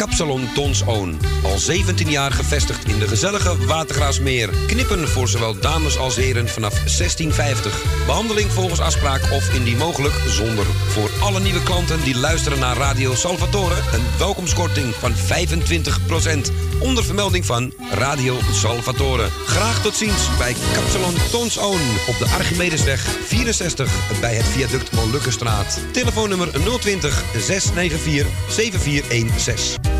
Kapsalon Dons Own. Al 17 jaar gevestigd in de gezellige Watergraasmeer. Knippen voor zowel dames als heren vanaf 1650. Behandeling volgens afspraak of indien mogelijk zonder. Voor alle nieuwe klanten die luisteren naar Radio Salvatore... een welkomstkorting van 25 onder vermelding van Radio Salvatore. Graag tot ziens bij Capsalon Tons Own op de Archimedesweg 64 bij het viaduct Molukkenstraat. Telefoonnummer 020 694 7416.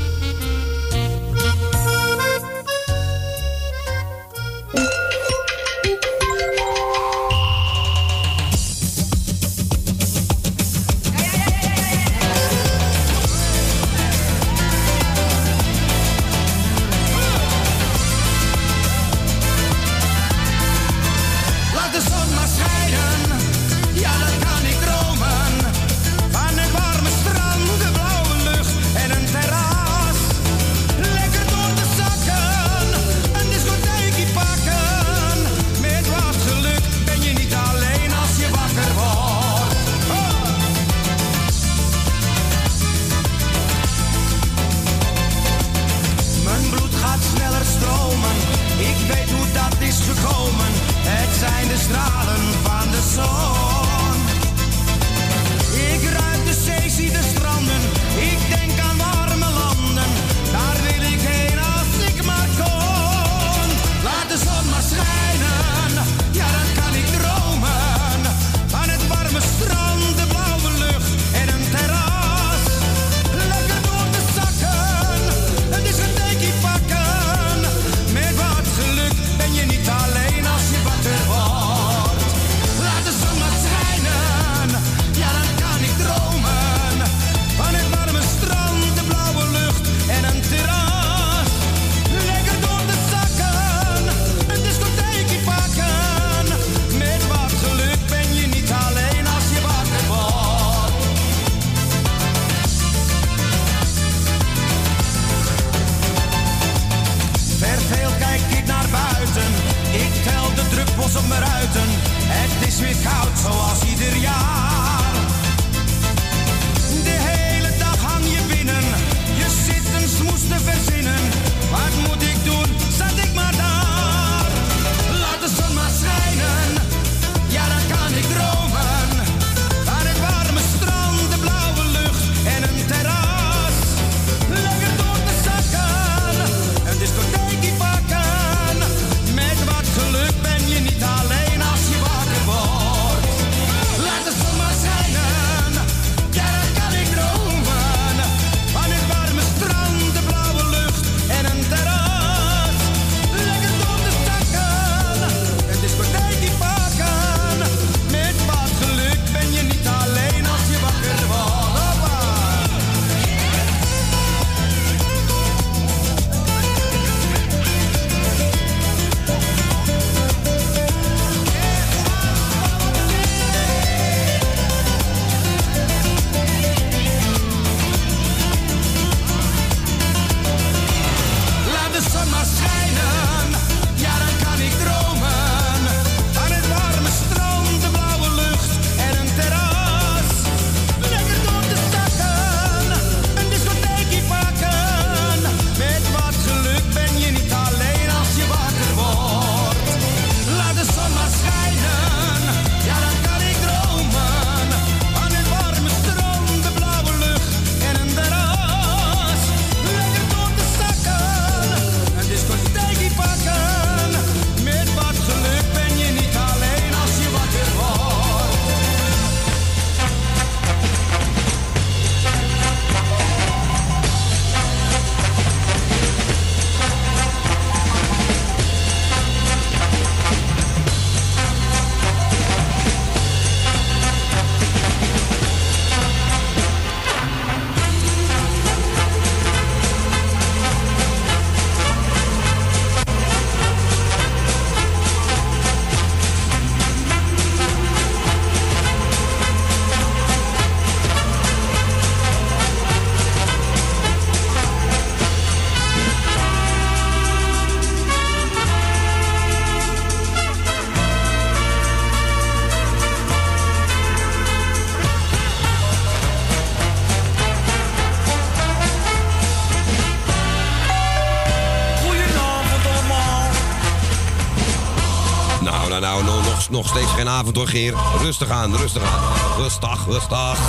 Nog, steeds geen avond hoor, Geer. Rustig aan, rustig aan. Rustig, rustig.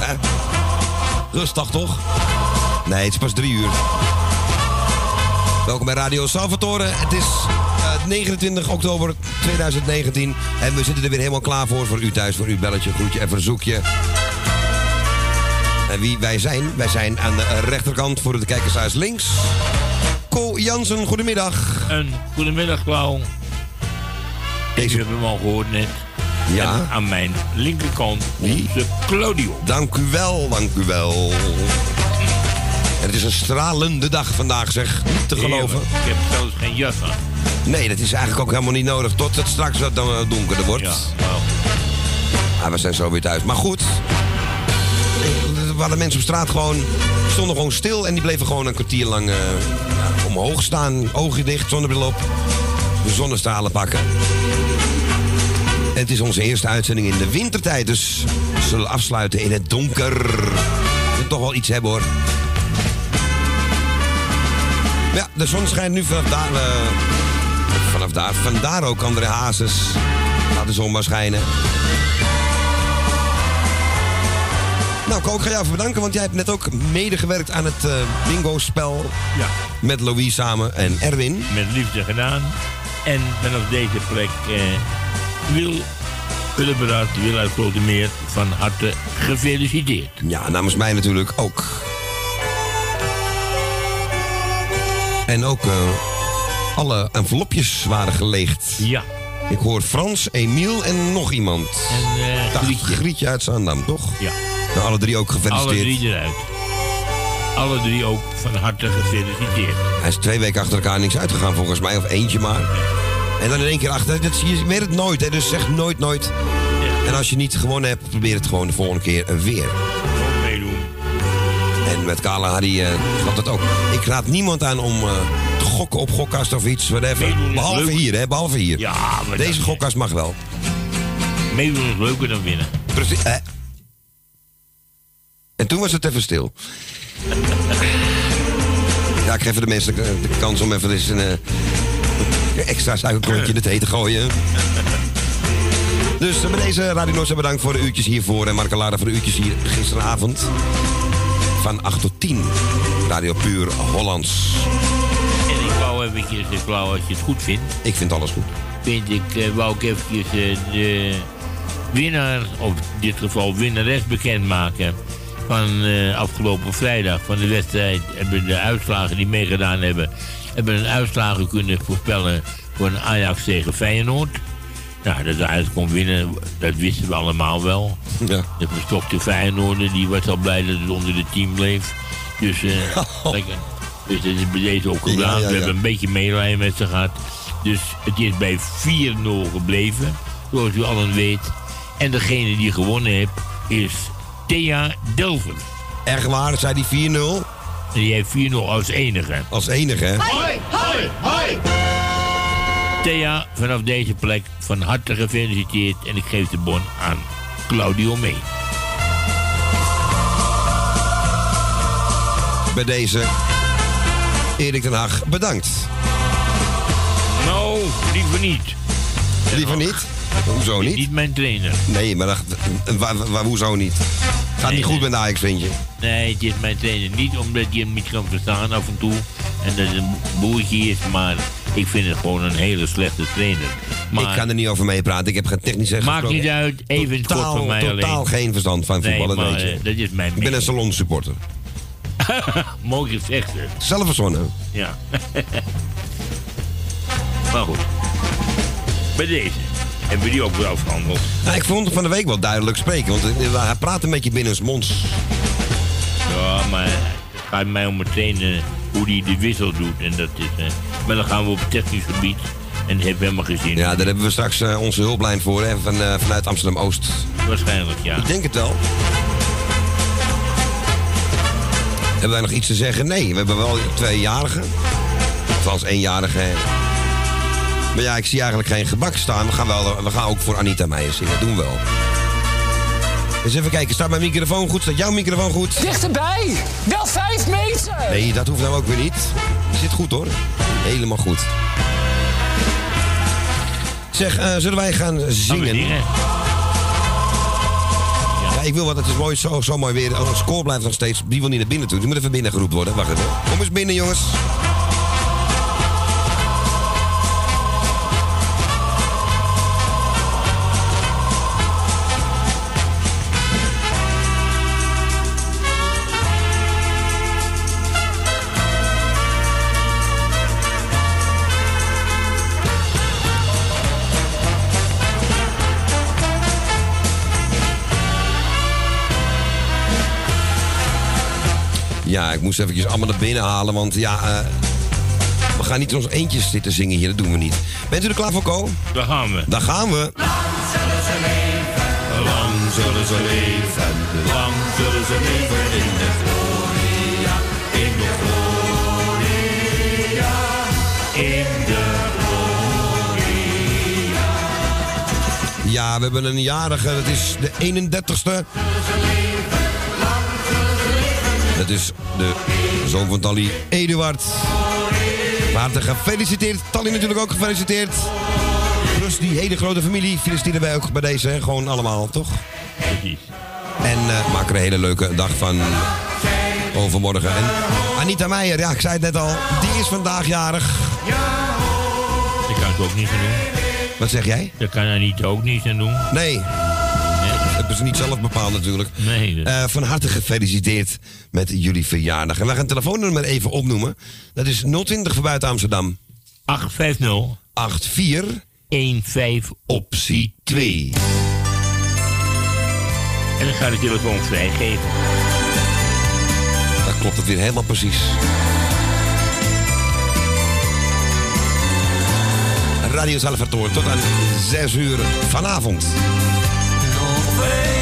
Hè? Rustig toch? Nee, het is pas drie uur. Welkom bij Radio Salvatore. Het is eh, 29 oktober 2019. En we zitten er weer helemaal klaar voor. Voor u thuis, voor uw belletje, groetje en verzoekje. En wie wij zijn? Wij zijn aan de rechterkant voor de kijkershuis links. Ko Jansen, goedemiddag. Een goedemiddag, Klauw. Deze- Ik heb hem al gehoord net. Ja. En aan mijn linkerkant Wie? onze Claudio. Dank u wel, dank u wel. En het is een stralende dag vandaag, zeg. Niet te geloven. Heerlijk. Ik heb zelfs geen jas aan. Nee, dat is eigenlijk ook helemaal niet nodig. Tot het straks wat eh, donkerder wordt. Ja, nou, Ah, we zijn zo weer thuis. Maar goed. Er waren mensen op straat gewoon... stonden gewoon stil en die bleven gewoon een kwartier lang eh, omhoog staan. Ogen dicht, zonnebril op. De zonnestralen pakken. En het is onze eerste uitzending in de wintertijd. Dus we zullen afsluiten in het donker. We toch wel iets hebben hoor. Ja, de zon schijnt nu vanaf daar. eh, vanaf daar. Vandaar ook André Hazes. Laat de zon maar schijnen. Nou, Ko, ik ga jou even bedanken, want jij hebt net ook medegewerkt aan het eh, bingo-spel. ja, Met Louise samen en Erwin. met liefde gedaan. En vanaf deze plek eh, wil Cullenberaad, wil uit Grotemeer van harte gefeliciteerd. Ja, namens mij natuurlijk ook. En ook eh, alle envelopjes waren geleegd. Ja, Ik hoor Frans, Emiel en nog iemand. en Grietje. Grietje uit Zaandam, toch? Ja, Nou, alle drie ook alle gefeliciteerd. drie eruit. Alle drie ook van harte gefeliciteerd. Hij is twee weken achter elkaar niks uitgegaan volgens mij, of eentje maar. En dan in één keer achter, dat zie je, weet het nooit, hè, dus zeg nooit nooit. En als je niet gewonnen hebt, probeer het gewoon de volgende keer weer. Meedoen. En met Carla Harry uh, gaat dat ook. Ik raad niemand aan om eh, te gokken op gokkast of iets, whatever. Behalve leuk. hier, hè, behalve hier. Ja, maar Deze gokkast mag wel. Meedoen is leuker dan winnen. Precies. eh. En toen was het even stil. Ja, ik geef de mensen de, de kans om even eens een eh, extra suikerklontje in het te gooien. Dus met deze Radio Noordzee bedankt voor de uurtjes hiervoor. En Marco Lara voor de uurtjes hier gisteravond. Van 8 tot 10. Radio Puur Hollands. En ik wou eventjes, ik wou als je het goed vindt, Ik vind alles goed. vind ik, eh, wou ik eventjes eh, de winnaar, of in dit geval winnares bekendmaken van eh, afgelopen vrijdag van de wedstrijd. Hebben de uitslagen die meegedaan hebben, hebben een uitslagen kunnen voorspellen voor een Ajax tegen Feyenoord. Nou, dat de Ajax kon winnen, dat wisten we allemaal wel. Ja. De verstokte Feyenoorder, die was al blij dat het onder de team bleef. Dus, eh lekker. Dus dat is bij deze ook gedaan. Ja, ja, We hebben een beetje medelijden met ze gehad. Dus het is bij 4-0 gebleven, zoals u allen weet. En degene die gewonnen heeft, is Thea Delver. Echt waar, zei die 4-0 En die heeft 4-0 als enige. als enige, hè? Thea, vanaf deze plek van harte gefeliciteerd. En ik geef de bon aan Claudio mee. Bij deze Erik den Haag bedankt. Nou, liever niet. Liever niet? Hoezo niet? Niet mijn trainer. Nee, maar dat, waar, waar, hoezo niet? Gaat niet Nee, goed nee. met Ajax, vind je? Nee, het is mijn trainer niet omdat hij hem niet kan verstaan af en toe. En dat het een boertje is, maar ik vind het gewoon een hele slechte trainer. Maar ik kan er niet over meepraten. Ik heb geen technische maakt niet uit, even het kort totaal, van mij totaal alleen. geen verstand van Nee, voetballen, maar weet je. eh, dat is mijn ik ben een salonsupporter. Mooi gezegd. Zelf verzonnen. Ja. maar goed. Bij deze hebben we die ook weer afgehandeld. Nou, ik vond hem van de week wel duidelijk spreken. Want eh, hij praat een beetje binnensmonds. Ja, maar het gaat mij om het trainen hoe hij de wissel doet. En dat is, eh, maar dan gaan we op het technisch gebied. En dat heeft helemaal geen zin. Ja, daar hebben we straks eh, onze hulplijn voor. Hè, van, eh, vanuit Amsterdam-Oost. Waarschijnlijk, ja. Ik denk het wel. Hebben wij nog iets te zeggen? Nee, we hebben wel tweejarigen. Althans, éénjarige. Maar ja, ik zie eigenlijk geen gebak staan. We gaan, wel, we gaan ook voor Anita Meijer zingen. Doen we wel. Eens even kijken, staat mijn microfoon goed? Staat jouw microfoon goed? Dichterbij! Wel vijf meter! Nee, dat hoeft nou ook weer niet. Je zit goed hoor. Helemaal goed. Zeg, eh, zullen wij gaan zingen? Ja, ik wil wat, het is mooi, zo, zo mooi weer. Oh, Het score blijft nog steeds, die wil niet naar binnen toe. Die moet even binnen geroepen worden. Wacht even. Kom eens binnen, jongens. Ja, ik moest eventjes allemaal naar binnen halen, want ja... eh, we gaan niet in ons eentjes zitten zingen hier, dat doen we niet. Bent u er klaar voor, Ko? Daar gaan we. Daar gaan we. Lang zullen ze leven. Lang zullen ze leven in de gloria. In de gloria. In de Ja, we hebben een jarige, dat is de 31ste. Dat is de zoon van Tally, Eduard. Hartelijk gefeliciteerd. Tally natuurlijk ook gefeliciteerd. Plus die hele grote familie feliciteren wij ook bij deze. hè? Gewoon allemaal, toch? Precies. En eh maak er een hele leuke dag van overmorgen. En Anita Meijer, ja, ik zei het net al, die is vandaag jarig. Dat kan ik ook niet aan doen. Wat zeg jij? Dat kan Anita ook niet aan doen. Nee, hebben ze niet zelf bepaald natuurlijk. Nee. dat- Eh, van harte gefeliciteerd met jullie verjaardag. En wij gaan het telefoonnummer even opnoemen. Dat is 020 voor buiten Amsterdam. 850 84 15 optie 2. En dan ga ik de telefoon vrijgeven. Daar klopt het weer helemaal precies. Radio Salvatore tot aan 6 uur vanavond. Nog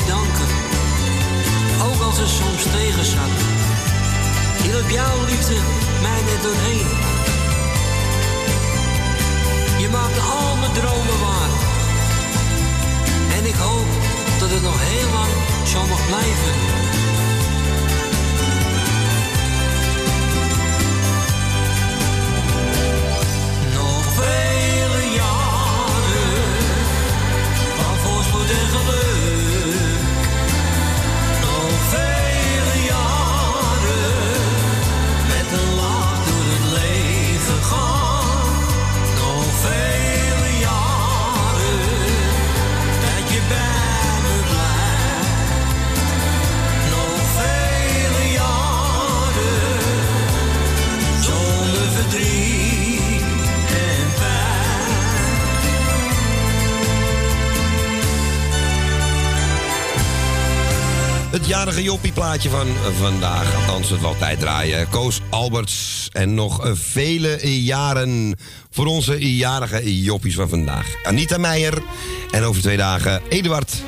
Bedanken. Ook als het soms tegen zat. Hielp jouw liefde mij net doorheen. Je maakte al mijn dromen waar. En ik hoop dat het nog heel lang zo mag blijven. Nog vele jaren van voorspoed en geluk. Jarige Joppie-plaatje van vandaag. Althans, het wel tijd draaien. Koos Alberts en nog eh, vele jaren voor onze jarige Joppies van vandaag. Anita Meijer en over twee dagen Eduard.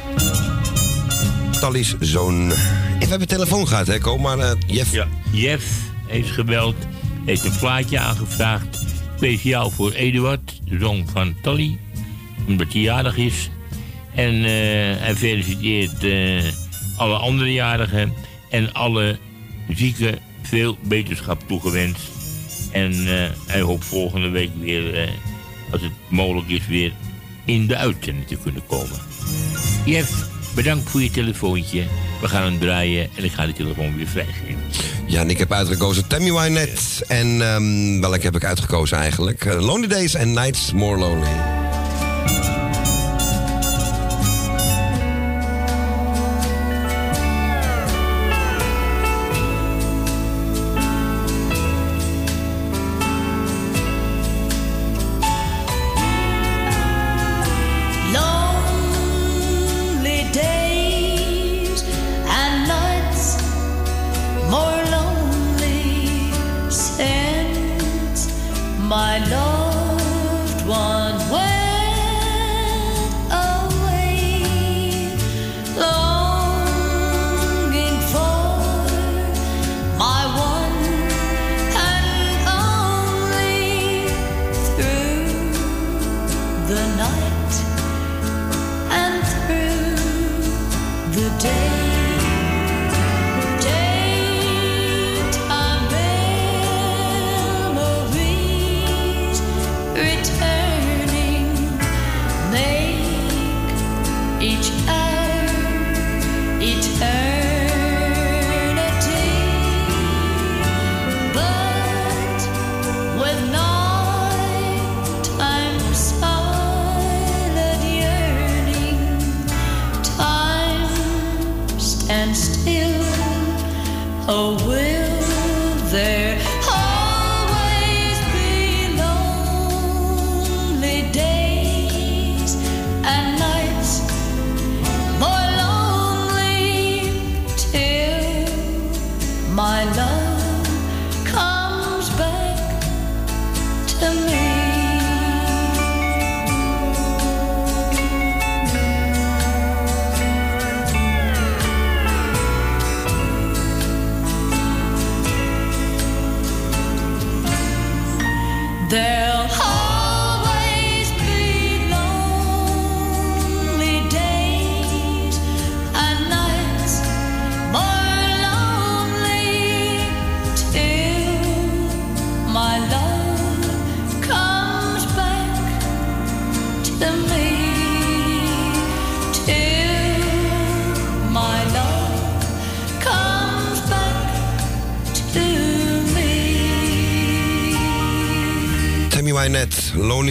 Tally's zoon. We hebben telefoon gehad, hè, Kom, maar Jeff... Jeff heeft gebeld, heeft een plaatje aangevraagd. Speciaal voor Eduard, de zoon van Tally, omdat hij jarig is. En hij feliciteert alle andere jarigen en alle zieken veel beterschap toegewenst. En uh, hij hoopt volgende week weer, als het mogelijk is, weer in de uitzending te kunnen komen. Jeff, bedankt voor je telefoontje. We gaan hem draaien en ik ga de telefoon weer vrijgeven. Ja, en ik heb uitgekozen Tammy Wynette. En um, welke heb ik uitgekozen eigenlijk? Lonely Days and Nights More Lonely.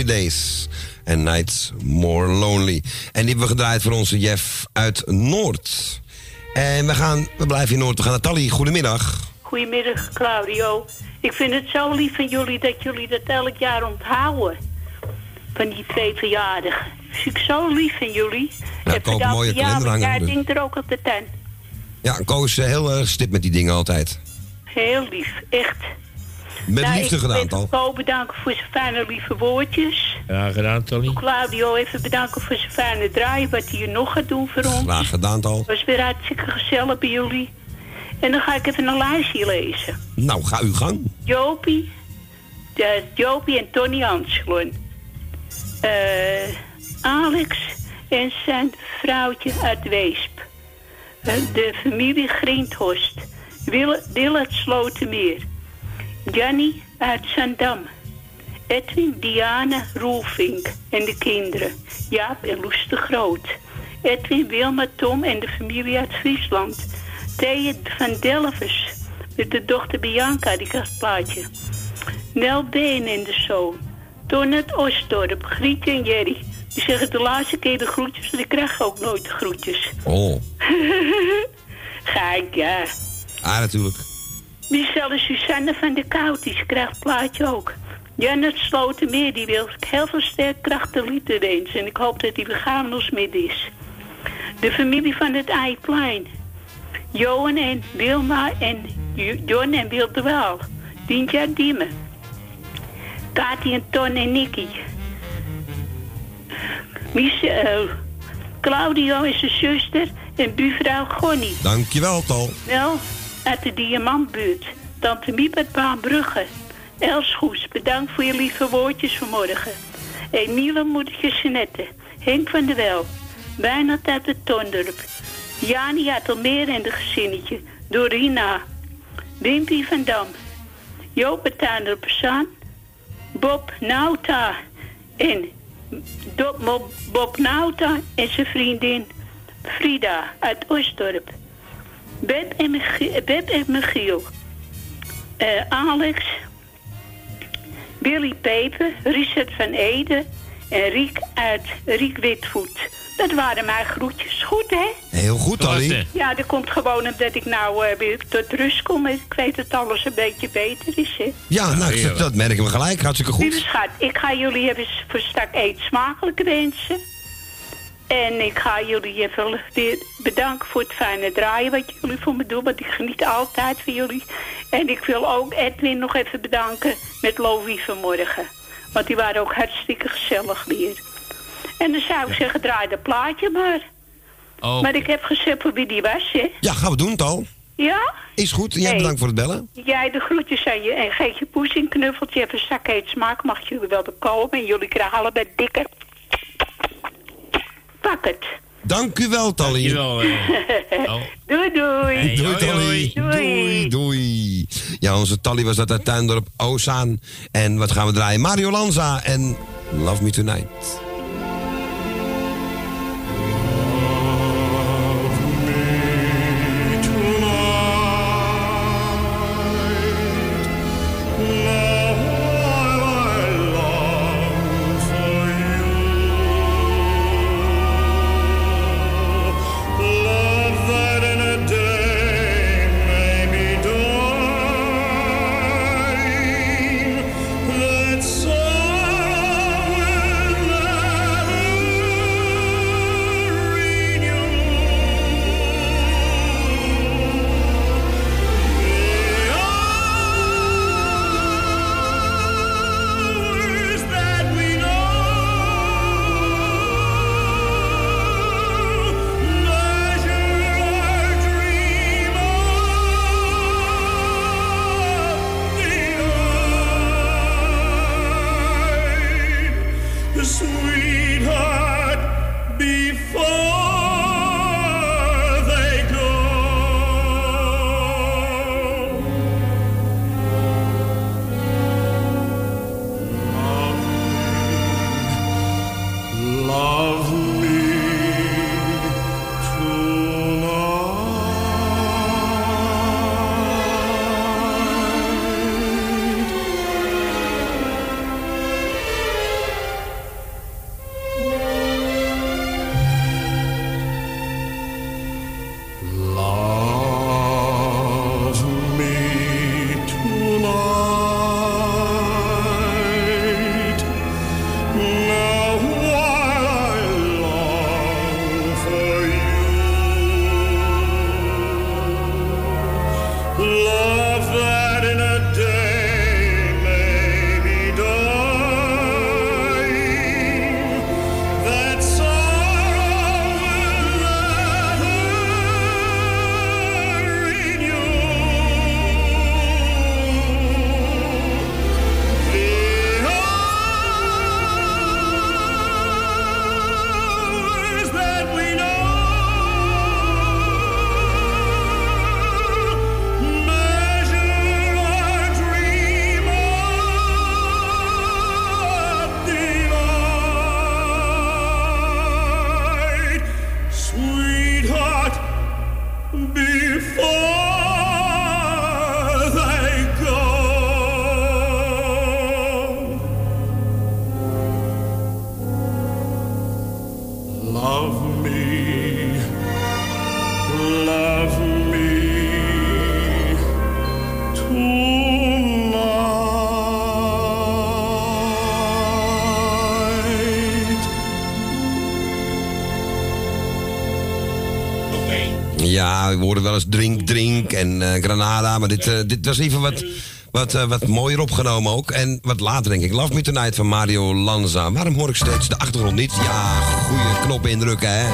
Days and Nights More Lonely. En die hebben we gedraaid voor onze Jeff uit Noord. En we, gaan, we blijven in Noord. We gaan naar Tally. Goedemiddag. Goedemiddag, Claudio. Ik vind het zo lief van jullie dat jullie dat elk jaar onthouden. Van die twee verjaardagen. Vind ik zo lief van jullie. Ja, ik ook mooie kalender hangen. Ja, denk er ook op de tent. Ja, Koos is heel erg stip met die dingen altijd. Heel lief, echt. Met nou, liefde gedaan, Tal. Ik wil bedanken voor zijn fijne lieve woordjes. Ja, gedaan, Tony. Claudio even bedanken voor zijn fijne draai, wat hij hier nog gaat doen voor ons. Graag gedaan, Tal. Het was weer hartstikke gezellig bij jullie. En dan ga ik even een lijstje lezen. Nou, ga uw gang. Jopie, de, Jopie en Tony Anslon. Uh, Alex en zijn vrouwtje uit Weesp. Uh, de familie Greenthorst. Willert Slotermeer. Janny uit Zandam. Edwin, Diana, Roelvink en de kinderen. Jaap en Loes de Groot. Edwin, Wilma, Tom en de familie uit Friesland. Thea van Delvers. Met de dochter Bianca, die krijgt het plaatje. Nel Been en de zoon. Ton uit Osdorp, Grietje en Jerry. Die zeggen de laatste keer de groetjes, en ik krijg ook nooit de groetjes. Oh. Kijk, ja. Ah, natuurlijk. Michelle Suzanne van de Kouties krijgt het plaatje ook. Janet Slotermeer, die wil heel veel sterk krachtenliter eens. En ik hoop dat hij met is. De familie van het Eiplein. Johan en Wilma en John en Wilde Waal. Dintja Diemen. Kati en Ton en Nicky. Michel, Claudio en zijn zuster en buurvrouw Gonnie. Dankjewel, Tal. Wel, uit de Diamantbuurt. Tante Miep uit Baanbrugge. Els Goes, bedankt voor je lieve woordjes vanmorgen. Emiele moedertje Jeanette. Henk van der Wel. Wijnald uit het Tondorp. Jani uit Almere en de gezinnetje. Dorina. Wimpy van Dam. Joop uit Tuinderpezaan. Bob Nauta. En Bob Nauta en zijn vriendin Frida uit Oostdorp. Beb en, Michiel, Beb en Michiel. Eh, Alex. Billy Peper. Richard van Ede. En Riek uit Riek Witvoet. Dat waren mijn groetjes. Goed, hè? Heel goed. Klasse. Ja, dat komt gewoon omdat ik nou eh, weer tot rust kom. en Ik weet dat alles een beetje beter is, hè? Ja, nou, dat, dat merken we gelijk. Hartstikke Lieve goed. schat, ik ga jullie even voor straks eet smakelijk wensen. En ik ga jullie even bedanken voor het fijne draaien wat jullie voor me doen. Want ik geniet altijd van jullie. En ik wil ook Edwin nog even bedanken met Louis vanmorgen. Want die waren ook hartstikke gezellig weer. En dan zou ik zeggen, draai dat plaatje maar. Oh, Maar ik heb gezegd voor wie die was, hè? Ja, gaan we doen, Tal. Ja? Is goed. Jij Hey. bedankt voor het bellen. Jij de groetjes aan je en geef je poes een knuffeltje. Even een zak heet smaak. Mag jullie wel bekomen. En jullie krijgen allebei dikke... Pak het. Dank u wel, Tally. dankjewel. eh. Oh. Doei doei. Hey. Doei, Tally. hoi. Doei, doei. Ja, onze Tally was dat uit Tuindorp Ozaan. En wat gaan we draaien? Mario Lanza en Love Me Tonight. Ja, we hoorden wel eens drink, drink en eh, Granada. Maar dit, eh, dit was even wat, wat, eh, wat mooier opgenomen ook. En wat later denk ik. Love Me Tonight van Mario Lanza. Waarom hoor ik steeds de achtergrond niet? Ja, goede knop indrukken hè.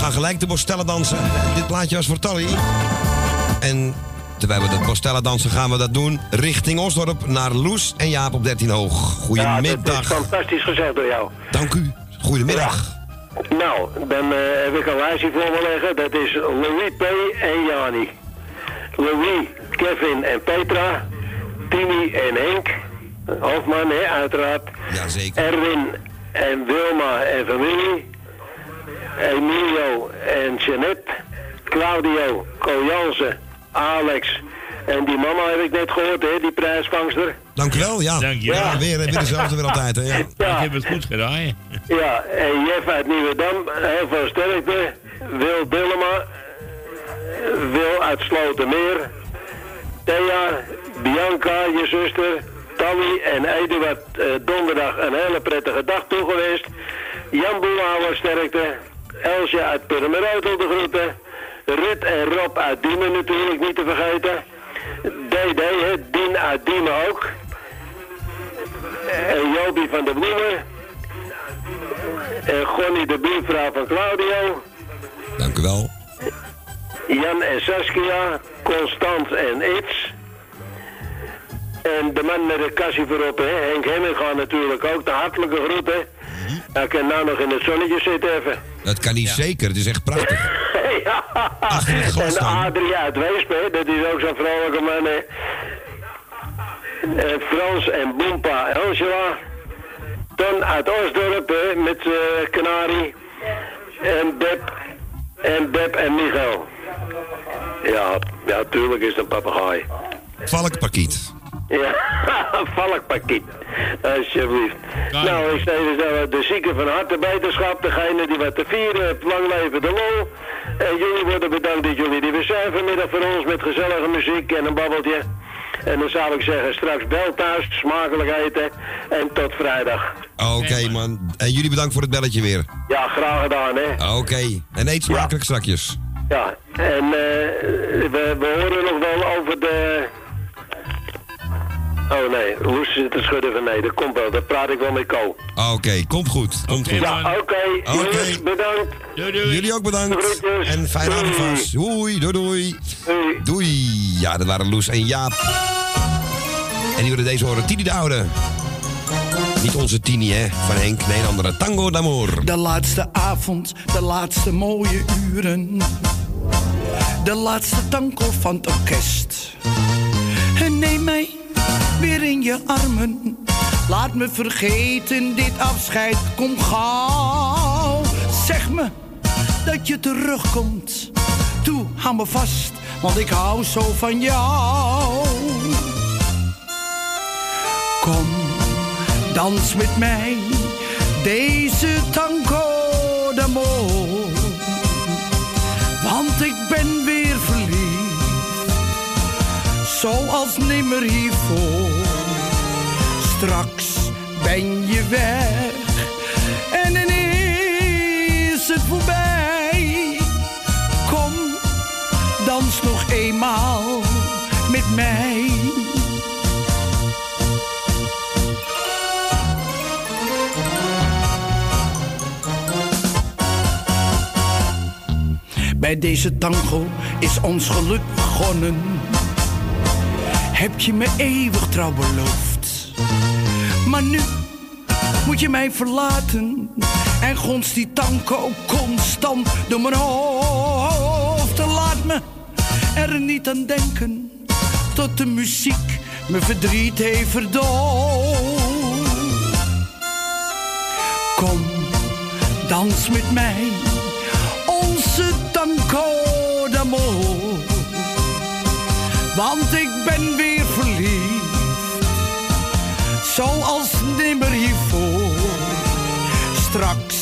gaan gelijk de Bostella dansen. Dit plaatje was voor Tally. En terwijl we de Bostella dansen gaan we dat doen richting Osdorp naar Loes en Jaap op 13 Hoog. Ja, dat is Goedemiddag. fantastisch gezegd door jou. Dank u. Goedemiddag. Nou, dan eh, heb ik een lijstje voor me liggen. Dat is Louis P. en Jani. Louis, Kevin en Petra. Tini en Henk. Hofman, hè, uiteraard. Jazeker. Erwin en Wilma en familie. Emilio en Jeanette. Claudio, Co Jansen, Alex. En die mama heb ik net gehoord, hè, die prijsvangster. Dank u wel. Ja, Dank je ja weer, weer dezelfde weer altijd. Hè. Ja. Ik heb het goed gedaan. Ja, en Jeff uit Nieuwedam, heel veel sterkte. Wil Dillema, Wil uit Slotermeer. Thea, Bianca, je zuster, Tammy en Eduard eh, donderdag een hele prettige dag toegewenst. Jan Boelhouwer sterkte. Elsje uit Purmereutel de groeten. Rut en Rob uit Diemen natuurlijk niet te vergeten. DD, Dien uit Diemen ook. En Jopie van de Bloemen. En Gonnie de buurvrouw van Claudio. Dank u wel. Jan en Saskia. Constant en Iets. En de man met de kassie voorop, hè, Henk Hemminga natuurlijk ook. De hartelijke groeten. Hij kan nou nog in het zonnetje zitten even. Dat kan niet zeker. Het is echt prachtig. ja. En. Adrie uit Weesp, hè, dat is ook zo'n vrolijke man. Hè. En Frans en Boempa en Angela. Ton uit Osdorp hè, met eh Canari. En Beb. En Beb en Michael. Ja, ja, tuurlijk is het een papegaai. Valkparkiet. Ja, valkpakket. Alsjeblieft. Nou, ik zei dus dat de zieken van harte beterschap, degene die wat te vieren heeft, lang leven de lol. En jullie worden bedankt dat jullie die weer zijn vanmiddag voor ons met gezellige muziek en een babbeltje. En dan zou ik zeggen, straks bel thuis, smakelijk eten en tot vrijdag. Oké, man. En jullie bedankt voor het belletje weer. Ja, graag gedaan, hè. Oké. En eet smakelijk strakjes. Ja, en eh, we, we horen nog wel over de... Oh nee, Loes zit te schudden van nee, dat komt wel, daar praat ik wel met Co. Oké, komt goed. Komt Oké, goed. Ja, oké, Oké. jongens, bedankt. Doei, doei. Jullie ook bedankt. Groetjes. En fijne avond Doei. vast. Doei, doei, doei. Doei. Doei. Ja, dat waren Loes en Jaap. En die willen deze horen. Tini de Oude. Niet onze Tini, hè. Van Henk. Nee, een andere. Tango d'Amour. De laatste avond, de laatste mooie uren. De laatste tango van het orkest. En neem mij weer in je armen. Laat me vergeten dit afscheid, kom gauw. Zeg me dat je terugkomt. Toe, hou me vast, want ik hou zo van jou. Kom, dans met mij deze tango d'amore. Want ik ben weer verliefd, zoals nimmer hiervoor. Straks ben je weg en dan is het voorbij. Kom, dans nog eenmaal met mij. Bij deze tango is ons geluk begonnen. Heb je me eeuwig trouw beloofd. Maar nu moet je mij verlaten. En gonst die tango constant door mijn hoofd. Laat me er niet aan denken. Tot de muziek me verdriet heeft verdoofd. Kom, dans met mij. Onze tango d'amore. Want ik ben weer. Zoals nimmer hiervoor. Straks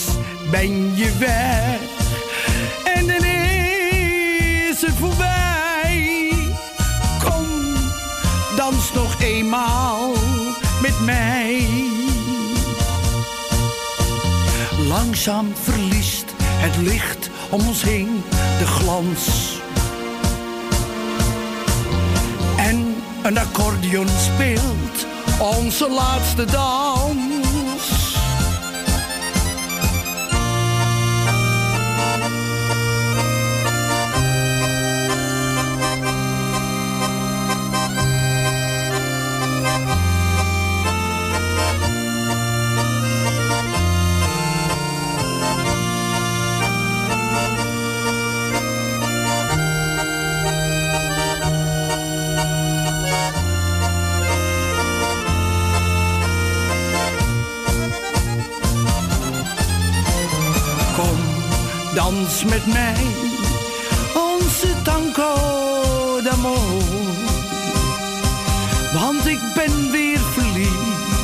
ben je weg. En dan is het voorbij. Kom, dans nog eenmaal met mij. Langzaam verliest het licht om ons heen de glans. En een accordeon speelt onze laatste dans. Dans met mij onze tango d'amore. Want ik ben weer verliefd,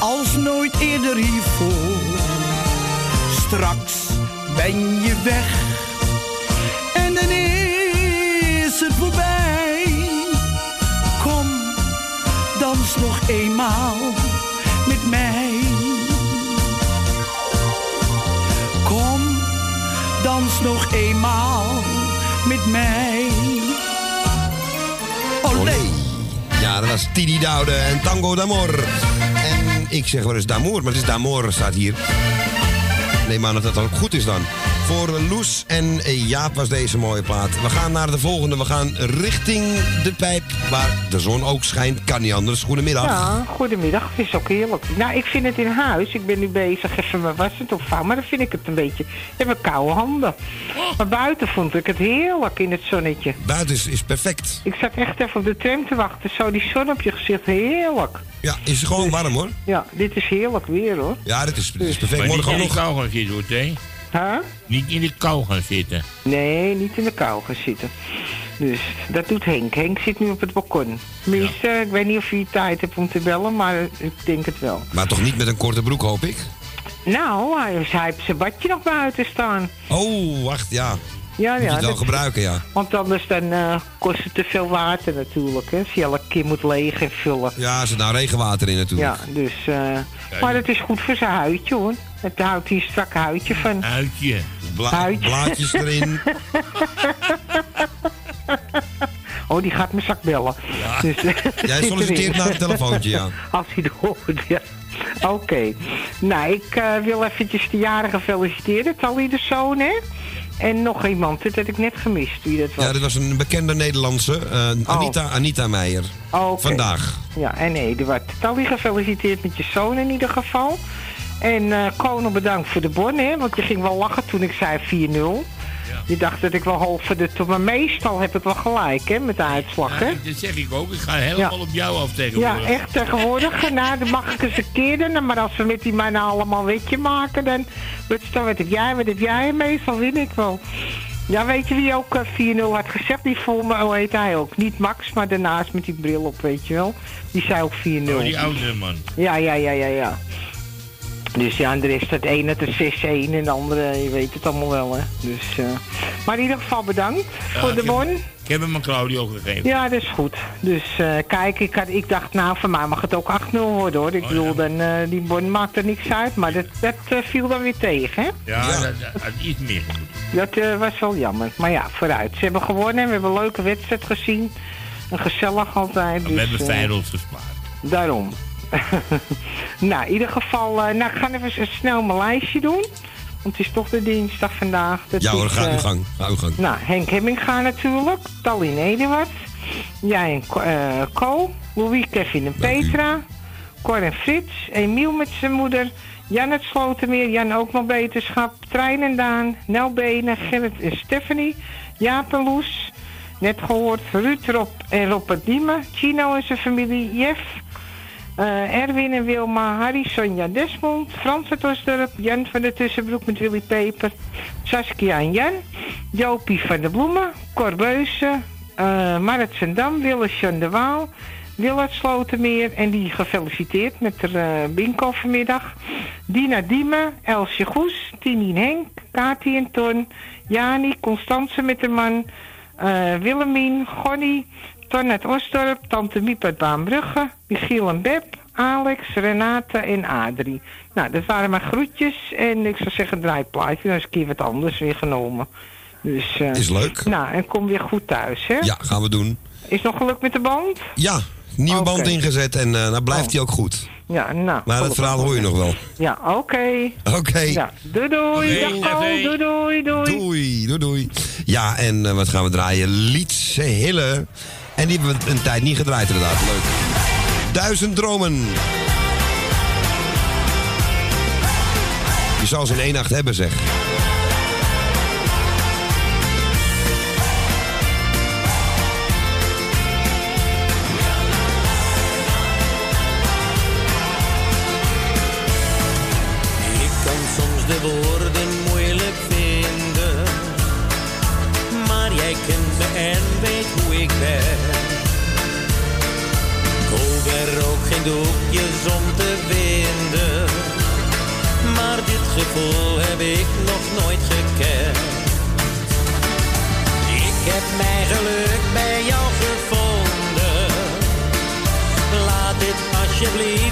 als nooit eerder hiervoor. Straks ben je weg en dan is het voorbij. Kom, dans nog eenmaal dans nog eenmaal met mij. Olé. Ja, dat was Tini Doude en Tango d'Amor. En ik zeg wel eens d'Amour, maar het is d'Amor, staat hier. Neem aan dat dat ook goed is dan. Voor Loes en Jaap was deze mooie plaat. We gaan naar de volgende. We gaan richting de pijp, waar de zon ook schijnt. Kan niet anders. Goedemiddag. Ja, goedemiddag. Het is ook heerlijk. Nou, ik vind het in huis. Ik ben nu bezig even mijn wassen te opvouwen. Maar dan vind ik het een beetje... Ik heb een koude handen. Maar buiten vond ik het heerlijk in het zonnetje. Buiten is, is perfect. Ik zat echt even op de tram te wachten. Zo die zon op je gezicht. Heerlijk. Ja, is gewoon warm hoor. Ja, dit is heerlijk weer hoor. Ja, dit is, dit is perfect. Maar niet Morgen ook nog. kou gaan zitten, hoor, Thee. Huh? Niet in de kou gaan zitten. Nee, niet in de kou gaan zitten. Dus dat doet Henk. Henk zit nu op het balkon. Tenminste, ik weet niet of hij tijd hebt om te bellen, maar ik denk het wel. Maar toch niet met een korte broek, hoop ik? Nou, hij, hij heeft zijn badje nog buiten staan. Oh, wacht, ja. Ja, Moet je ja. het wel dat- gebruiken, ja. want anders dan eh, kost het te veel water natuurlijk. Hè, als je elke keer moet leeg en vullen. Ja, er zit nou regenwater in natuurlijk. Ja, dus... eh, maar het is goed voor zijn huidje hoor. Het houdt hier een strak huidje van. Uitje. Bla- Huidje. blaadjes erin. Oh, die gaat me zak bellen. Dus, Jij solliciteert naar het telefoontje, ja. Als hij het hoort, ja. Oké. Nou, ik eh, wil eventjes de jarige feliciteren. Tally de zoon, hè? En nog iemand, dat had ik net gemist, wie dat was. Ja, dit was een bekende Nederlandse, eh, Anita, Anita Meijer. Oh. Vandaag. Ja, en Eduard. Tally, gefeliciteerd met je zoon in ieder geval. En Kono, bedankt voor de bon, hè? Want je ging wel lachen toen ik zei 4-0. Je dacht dat ik wel voor de Maar meestal heb ik wel gelijk, hè, met de uitslag, hè? Ja, dat zeg ik ook. Ik ga helemaal Ja. op jou af Ja, tegenwoordig. echt tegenwoordig. Nou, dan mag ik eens een keer doen. Maar als we met die mannen allemaal wetje maken, dan... Wat, dan, wat heb jij, wat heb jij? Meestal win ik wel. Ja, weet je wie ook eh, 4-0 had gezegd? Die voor me, hoe heet hij ook? Niet Max, maar daarnaast met die bril op, weet je wel. Die zei ook 4-0. Oh, die oudere man. Ja, ja, ja, ja, ja. Dus ja, en de rest het ene het 6-1 en de andere, je weet het allemaal wel, hè. Dus, eh, maar in ieder geval bedankt voor de ik heb- bon. Ik heb hem aan Claudio gegeven. Ja, dat is goed. Dus eh, kijk, ik, had, ik dacht, nou, voor mij mag het ook 8-0 worden, hoor. Ik Oh, bedoel, ja. dan, eh, die bon maakt er niks uit, maar dat, dat eh, viel dan weer tegen, hè. Ja, Ja. Dat, iets meer. Dat was wel jammer. Maar ja, vooruit. Ze hebben gewonnen, we hebben een leuke wedstrijd gezien. Een gezellig altijd. We dus, hebben eh, Feyenoord gespaard. Daarom. nou, in ieder geval, eh, nou, ik ga even snel mijn lijstje doen. Want het is toch de dinsdag vandaag. Dat Ja hoor, is, ga uw gang. Ga uw gang. Nou, Henk Hemminga natuurlijk. Tallinn Eduard. Jij en eh, Ko. Louis, Kevin en Dank u. Petra. Cor en Frits. Emiel met zijn moeder. Jan het Slotermeer. Jan ook nog beterschap. Trein en Daan. Nel Benen. Gerrit en Stephanie. Jaap en Loes. Net gehoord. Ruud, Rob en Robert Diemen. Chino en zijn familie. Jeff. Eh, Erwin en Wilma, Harry, Sonja Desmond, Frans uit Osdorp, Jan van de Tussenbroek met Willy Peper, Saskia en Jan, Jopie van de Bloemen, Cor Beusen, eh Marit Zendam, Willis de Waal, Willard Slotermeer en die gefeliciteerd met de eh, bingo vanmiddag. Dina Diemen, Elsje Goes, Tini en Henk, Kati en Ton, Jani, Constance met de man, eh Willemien, Gonnie, Ton uit Osdorp, Tante Miep uit Baanbrugge, Michiel en Beb, Alex, Renate en Adrie. Nou, dat waren mijn groetjes en ik zou zeggen draai het plaatje, dan is een keer wat anders weer genomen. Dus, eh, Is leuk. Nou, en kom weer goed thuis, hè? Ja, gaan we doen. Is nog geluk met de band? Ja, nieuwe band ingezet en eh dan blijft Oh. hij ook goed. Ja, nou. Maar dat gelukkig. verhaal hoor je nog wel. Ja, oké. Oké. Ja, doei doei. Dag. Doei doei doei. Doei, doei, doei. Ja, en eh, wat gaan we draaien? Lietse Hille. En die hebben we een tijd niet gedraaid inderdaad. Leuk. Duizend dromen. Je zou ze in één nacht hebben, zeg. Doekjes om te winden. Maar dit gevoel heb ik nog nooit gekend. Ik heb mijn geluk bij jou gevonden. Laat dit alsjeblieft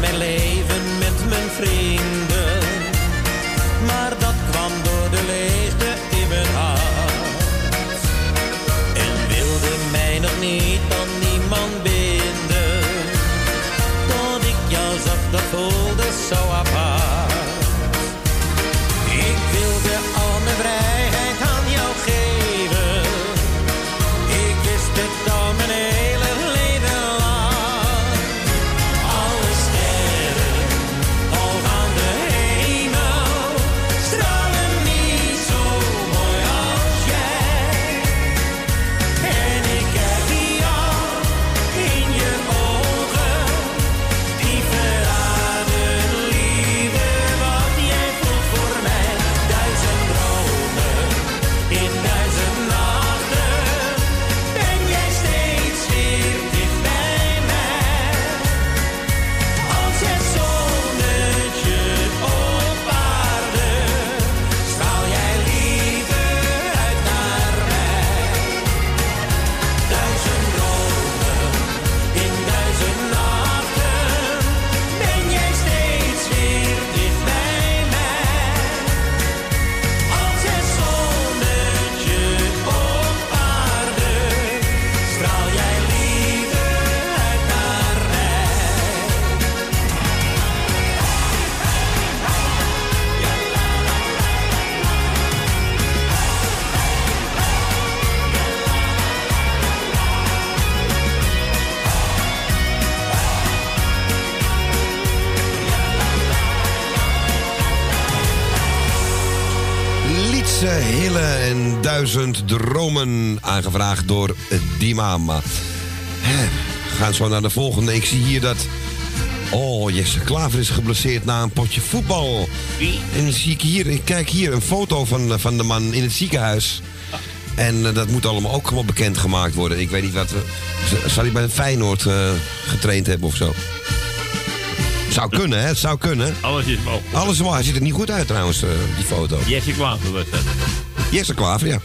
melee Duizend Dromen aangevraagd door die mama. We gaan zo naar de volgende. Ik zie hier dat... Oh, Jesse Klaver is geblesseerd na een potje voetbal. Wie? En dan zie ik hier, ik kijk hier een foto van, eh, van de man in het ziekenhuis. En eh, dat moet allemaal ook allemaal bekendgemaakt worden. Ik weet niet wat Zal hij bij Feyenoord eh, getraind hebben of zo? Zou kunnen, hè? Het zou kunnen. Alles is mogelijk. Alles is mooi. Hij ziet er niet goed uit trouwens, die foto. Jesse Klaver was dat. Jesse Klaver, ja.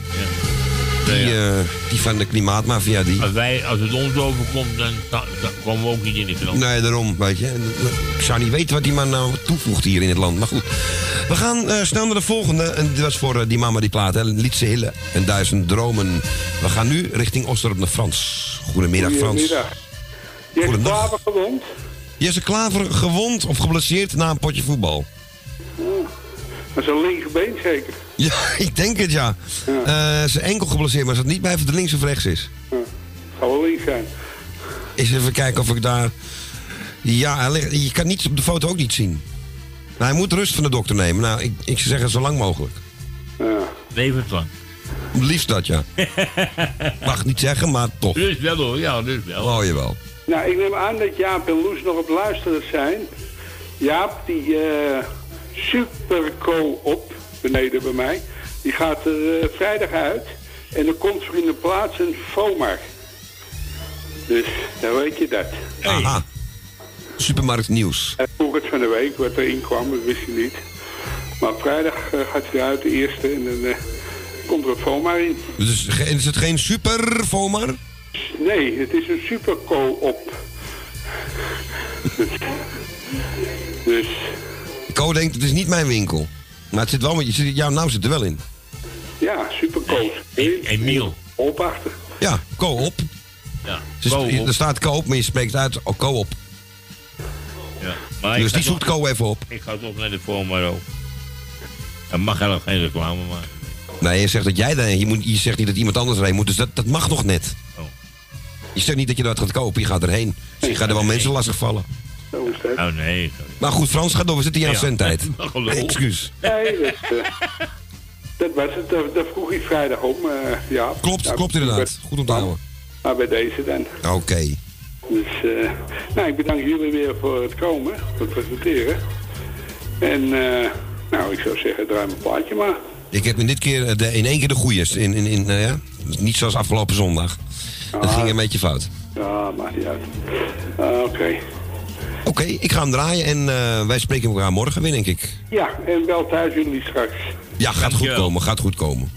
Die, Ja, eh, die van de klimaatmafia, die... Als, wij, als het ons overkomt, dan, dan komen we ook niet in de krant. Nee, daarom, weet je. Ik zou niet weten wat die man nou toevoegt hier in het land. Maar goed. We gaan eh, snel naar de volgende. En dit was voor eh, die mama die plaat, hè. Lietse Hille en Duizend Dromen. We gaan nu richting Oosterop naar Frans. Goedemiddag, Frans. Goedemiddag. Je hebt Goedendag. Klaver gewond. Jesse Klaver gewond of geblesseerd na een potje voetbal. Dat is een linkerbeen zeker. Ja, ik denk het, ja. Eh, zijn enkel geblesseerd, maar ze het niet bij of het links of rechts is. Zal wel links zijn. Eens even kijken of ik daar... Ja, hij ligt- je kan niets op de foto ook niet zien. Nou, hij moet rust van de dokter nemen. Nou, ik, ik zou zeggen zo lang mogelijk. Ja. Levenslang. Liefst dat, ja. Mag niet zeggen, maar toch. Dus wel hoor, ja, dus wel. Oh, jawel. Nou, ik neem aan dat Jaap en Loes nog op luisteren zijn. Jaap, die eh Superco op, beneden bij mij, die gaat er eh, vrijdag uit. En er komt voor in de plaats een FOMAR. Dus, dan weet je dat. Aha. Supermarkt nieuws. Vroeg het van de week, wat erin kwam, dat wist hij niet. Maar vrijdag eh, gaat hij eruit, de eerste, en dan eh, komt er een FOMA in. Dus is het geen super FOMAR? Nee, het is een super co-op. dus, Co denkt, het is niet mijn winkel. Maar het zit wel, met- je zit- jouw naam zit er wel in. ja, super co Emiel. Opachtig. Ja, co-op. Ja, Dus co-op. Er staat co-op, maar je spreekt uit oh, co-op. Ja. Maar Dus die zoekt co even op. Ik ga toch naar de Formaro. Dan mag er nog geen reclame maken. Nee, je zegt dat jij daarheen, je, moet, je zegt niet dat iemand anders erheen moet, dus dat, dat mag nog net. Oh. Je zegt niet dat je dat gaat kopen, je gaat erheen. Dus je gaat er wel mensen lastig vallen. Zo is het. Oh nee. Maar goed, Frans, ga door, we zitten hier aan Ja. zendtijd. Gelul. Excuus. Nee, dat, eh, dat was het. Daar, daar vroeg ik vrijdag om. eh, ja. Klopt, Nou, klopt inderdaad. Goed om te houden. Maar bij deze dan. Oké. Dus, eh, nou, ik bedank jullie weer voor het komen, voor het presenteren. En, eh, nou, ik zou zeggen, draai mijn plaatje maar. Ik heb in dit keer de, in één keer de goeie. In, in, in, nou ja, niet zoals afgelopen zondag. Dat ging een beetje fout. Ja, maakt niet uit. Ah, Oké. Oké, ik ga hem draaien en eh, wij spreken elkaar morgen weer, denk ik. Ja, en bel thuis jullie straks. Ja, gaat goed komen, gaat goed komen.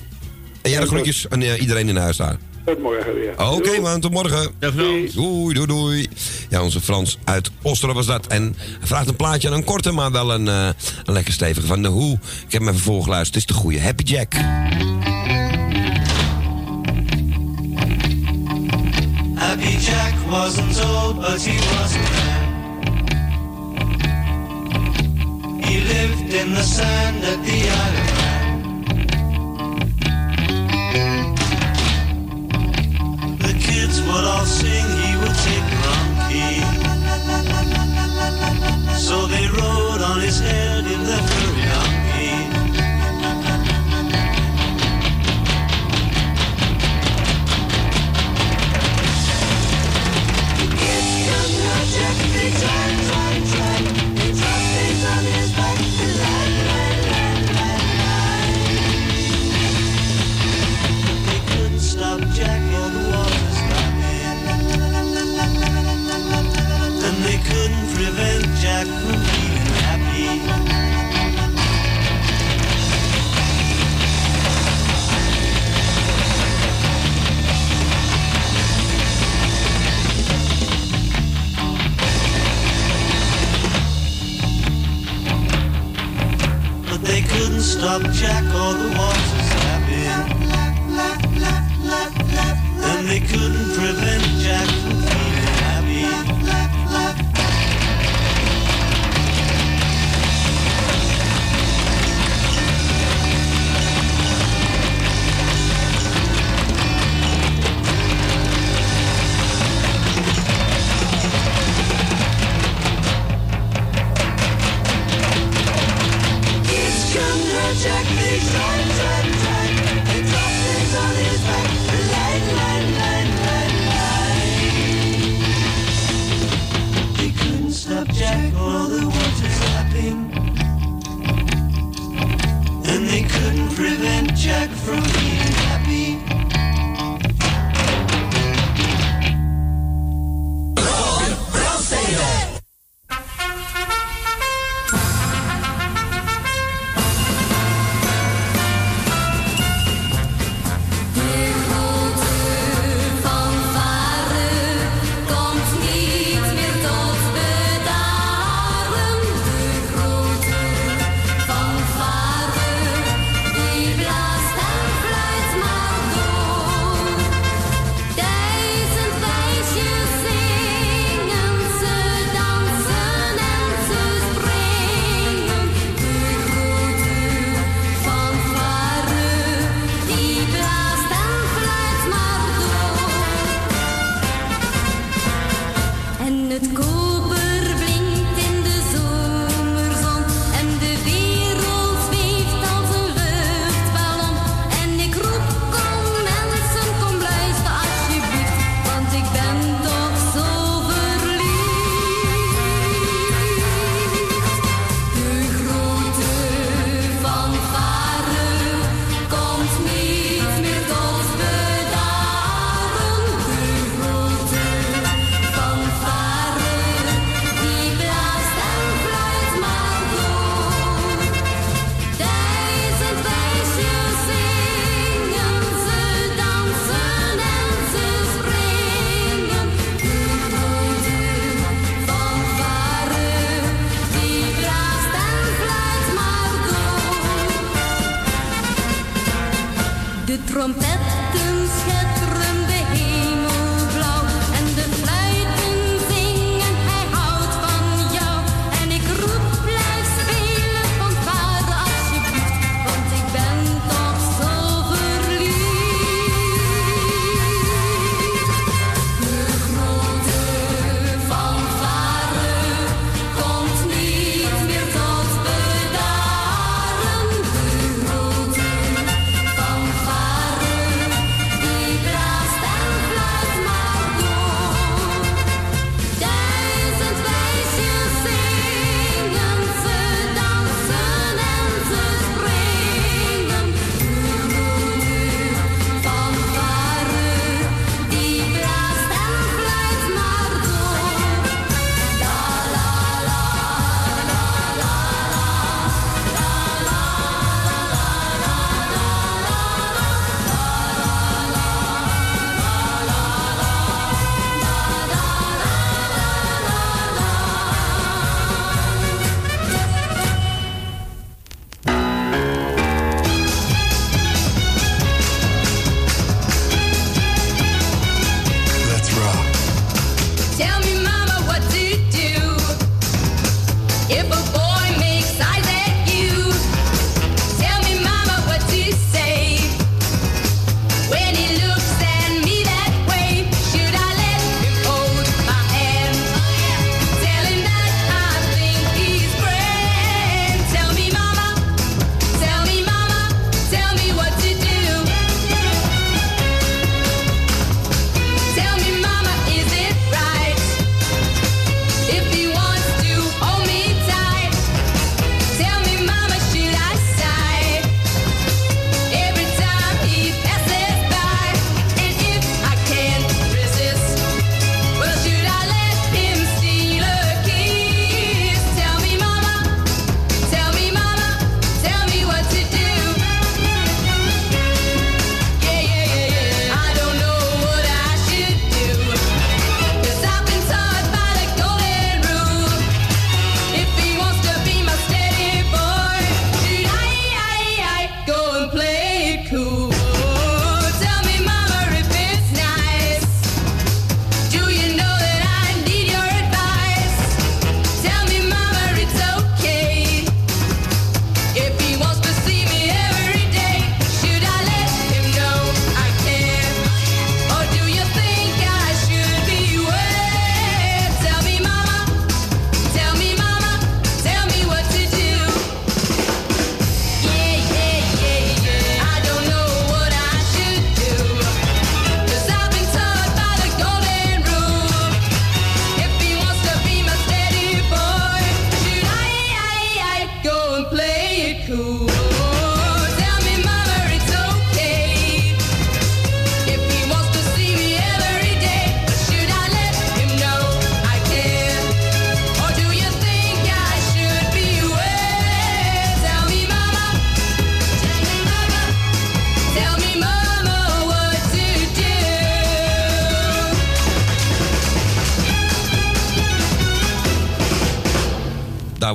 En jij de groetjes aan eh, iedereen in huis daar. Tot morgen weer. Oké man, tot morgen. Dag Frans. Doei, doei, doei. Ja, onze Frans uit Osteren was dat. En hij vraagt een plaatje aan een korte, maar wel een, eh, een lekker stevige van de Hoe. Ik heb hem even voorgeluisterd. Het is de goede Happy Jack. Happy Jack wasn't old, but he wasn't lived in the sand at the Isle of The kids would all sing, stop Jack or the water's lapping. And they couldn't prevent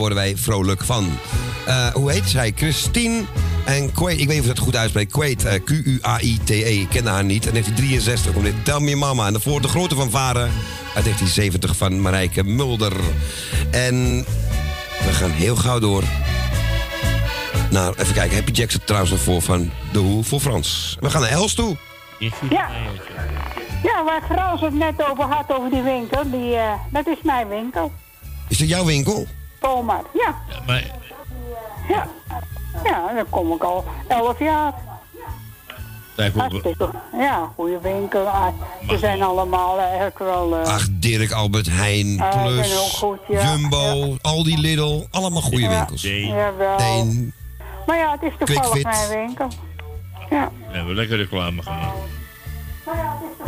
worden wij vrolijk van. Eh, hoe heet zij? Christine en Quaid. Ik weet niet of ik dat goed uitspreek. Quaid, eh, Q-U-A-I-T-E. E. Ik ken haar niet. En 1963 komt dit Tell Me Mama. En daarvoor de grote van Varen uit 1970 van Marijke Mulder. En we gaan heel gauw door naar, even kijken, Happy Jackson trouwens nog voor van De Hoe voor Frans. We gaan naar Els toe. Ja. Ja, waar Frans het net over had, over die winkel, die, eh, dat is mijn winkel. Is dat jouw winkel? Polmar, ja. Maar Ja. Ja, daar kom ik al elf jaar. Hartstikke. Ja, goede winkel. Ah, Ze zijn allemaal eigenlijk wel... eh, Ach, Dirk, Albert Heijn, ik Plus, ook goed, ja. Jumbo, Aldi Lidl. Allemaal goede Ja. winkels. Jawel. Deen. Maar ja, het is toevallig mijn winkel. Ja. we hebben lekker reclame gemaakt.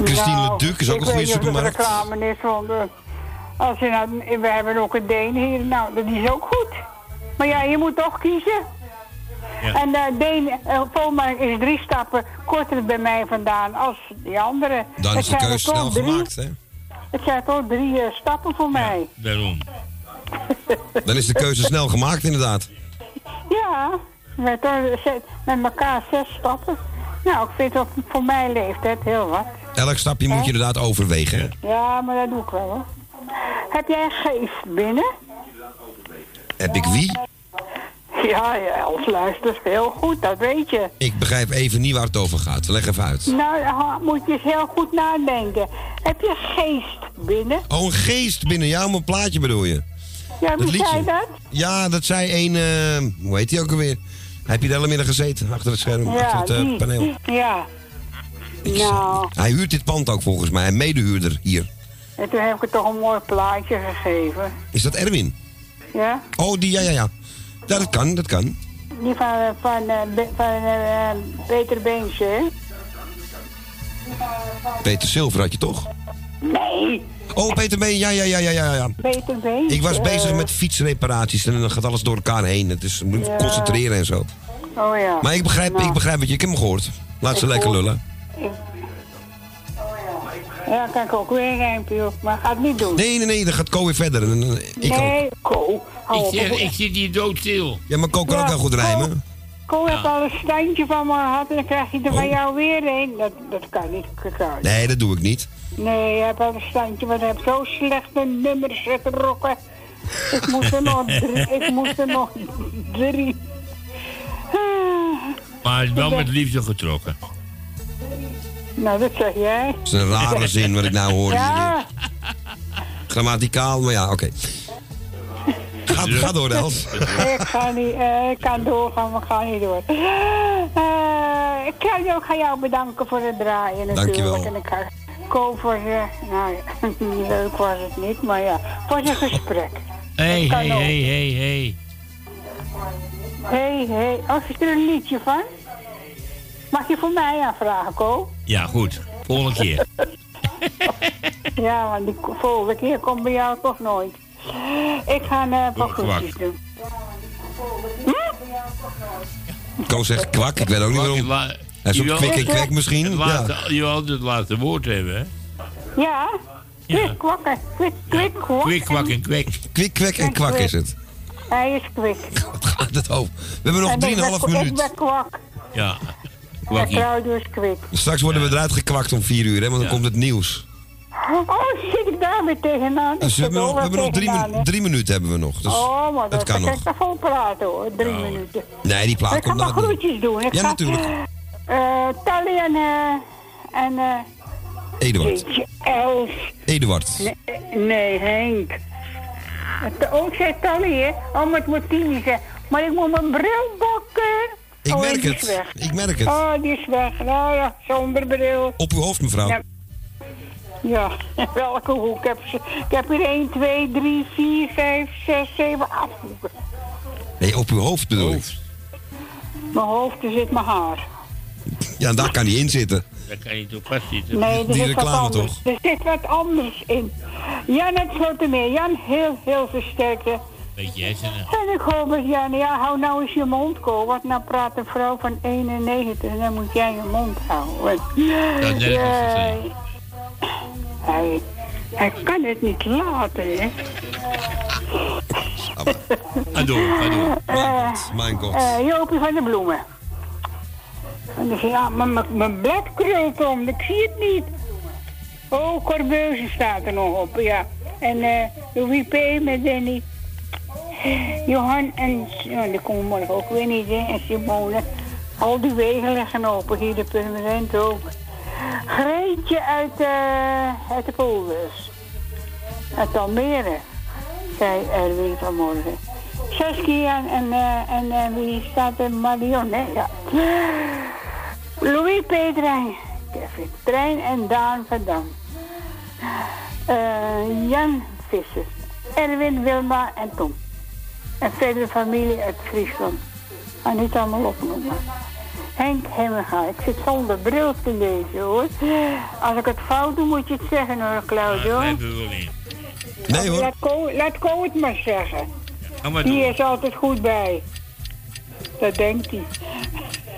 Christine Nou, Leduc is ook ik een goede weet niet of supermarkt. reclame is, want eh, als je nou, we hebben ook een Deen hier, nou, dat is ook goed. Maar ja, je moet toch kiezen. Ja. En de Deen, uh, is drie stappen korter bij mij vandaan als die andere. Dan Het is de keuze snel drie- gemaakt, hè? Het zijn toch drie eh, stappen voor mij. Daarom. Dan is de keuze snel gemaakt, inderdaad. Ja, met, met elkaar zes stappen. Nou, ik vind het voor mijn leeftijd heel wat. Elk stapje moet je inderdaad overwegen, hè? Ja, maar dat doe ik wel hoor. Heb jij een geest binnen? Heb ik wie? Ja, ja, Els luistert heel goed, dat weet je. Ik begrijp even niet waar het over gaat. Leg even uit. Nou, moet je eens heel goed nadenken. Heb je geest binnen? Oh, een geest binnen jou, mijn plaatje bedoel je? Ja, wie zei dat? Ja, dat zei een... eh, hoe heet die ook alweer? Heb je de hele middag gezeten achter het scherm, Ja, achter het eh, paneel? Ja. Nou, Hij huurt dit pand ook volgens mij, een medehuurder hier. En toen heb ik het toch een mooi plaatje gegeven. Is dat Erwin? Ja? Oh, die, ja, ja, ja. Ja, dat kan, dat kan. Die van, eh, van, eh, Be- van eh, eh, Peter Beensje, hè? Peter Silver had je toch? Nee, Oh, Peter Been, ja, ja, ja, ja, ja. ja. Peter Beensje. Ik was bezig met fietsreparaties en dan gaat alles door elkaar heen. Het is, je moet Ja. concentreren en zo. Oh ja. Maar ik begrijp, Nou, ik begrijp wat je, ik heb hem gehoord. Laat ze lekker lullen. ik- Ja, kan ik ook weer een rijmpje op, maar ga het niet doen. Nee, nee, nee, dan gaat Ko weer verder. Ik ook. nee, Ko, hou Ik, op. zeg, ik zit hier doodstil. Ja, maar Ko kan ook wel goed Ko- rijmen. Ko heeft al een standje van me gehad en dan krijg je er van jou weer een. Dat, dat kan niet. Oh. Nee, dat doe ik niet. Nee, je hebt al een standje, want ik heb zo slechte nummers getrokken. Ik moest er nog drie. Ik moest er nog drie. Maar het is wel met liefde getrokken. Nou, dat zeg jij. Dat is een rare zin wat ik nou hoor. hier. Ja, Grammaticaal, maar ja, oké. Ga, ga door, Els. ik ga niet, eh, ik kan doorgaan, maar ik ga niet door. Eh, ik kan jou, ga jou bedanken voor het draaien natuurlijk. Dankjewel. En ik ga Ko voor je, nou ja, leuk was het niet, maar ja, voor je gesprek. Hé, hé, ook. hé, hé, hé. Hé, hé, als je er een liedje van? Mag je voor mij aanvragen, Ko? Ja, goed. Volgende keer. Ja, want die volgende keer komt bij jou toch nooit. Ik ga een uh, paar Kwak. groetjes doen. Ko zegt kwak, ik weet ook niet waarom. Hij is wil- kwik en kwek Het misschien. Ja. Je wil altijd het laatste woord hebben, hè? Ja? Kwik, kwakken, kwik, kwik, kwak. Kwik, kwak en kwek. Kwik, kwek en kwak is het. Hij is kwik. Wat gaat het over? We hebben nog En ik ben 3,5 kwa- Ik minuut. ben kwak. Ja. Kwakkie. Claudio is kwik. Straks worden we eruit gekwakt om 4 uur, hè, want dan Ja. komt het nieuws. Oh, zit ik daar weer tegenaan? Dus we Ik hebben nog, we hebben nog drie, hè. drie minuten hebben we nog. Dus oh, maar dat kan nog. ik vol praten hoor, drie minuten. Nee, die plaat ik ga komt maar nou. groetjes doen. Ik Ja, ga, natuurlijk. eh Tally en, eh en eh Eduard. Els. Eduard. Nee, nee, Henk. Oh, ik zei Tally, hè? Oh, maar het moet Tini zijn. Maar ik moet mijn bril bakken. Ik oh, merk die het. Is weg. Ik merk het. Oh, die is weg. Nou ja, zonder bril. Op uw hoofd, mevrouw. Ja. Ja, welke hoek? Ik heb, ze- ik heb hier 1, 2, 3, 4, 5, 6, 7, 8 hoeken. Nee, op uw hoofd bedoel ik. Mijn hoofd, er zit mijn haar. Ja, daar kan hij in zitten. Daar kan je toch vastzitten. Nee, er Die zit wat reclame anders. toch? Er zit wat anders in. Jan, het Slotermeer. Jan, heel, heel versterkte. Weet jij ze En ik hoop dat Jan, ja, hou nou eens je mond, Ko. Want nou praat een vrouw van 91 en dan moet jij je mond houden. Dat is Ja, hij, hij kan het niet laten, hè. Ga door, ga door. Eh, Mijn god. eh, Jopie van de Bloemen. En dan zeg ja, maar mijn- mijn blad krult om, ik zie het niet. Oh, Corbeuzen staat er nog op, ja. En eh Louis P. met Danny. Johan en, ja, die komen morgen ook weer niet, hè. En Simone. Al die wegen liggen open, hier de permanent ook. Greetje uit, eh uit de polders. Uit Almere, zei Erwin vanmorgen. Saskia en, eh, en eh, wie staat er? Marion, hè? Ja. Louis Pedrijn, Kevin Trein en Daan van Dam. Jan Visser, Erwin, Wilma en Tom. En verder familie uit Friesland. Ga niet allemaal opnoemen. Henk Hemmerga. Ik zit zonder bril te lezen hoor. Als ik het fout doe moet je het zeggen hoor, Claudio. Nee, dat wil niet. Nee hoor. Laat Ko, laat Ko het maar zeggen. Maar Die is altijd goed bij. Dat denkt hij.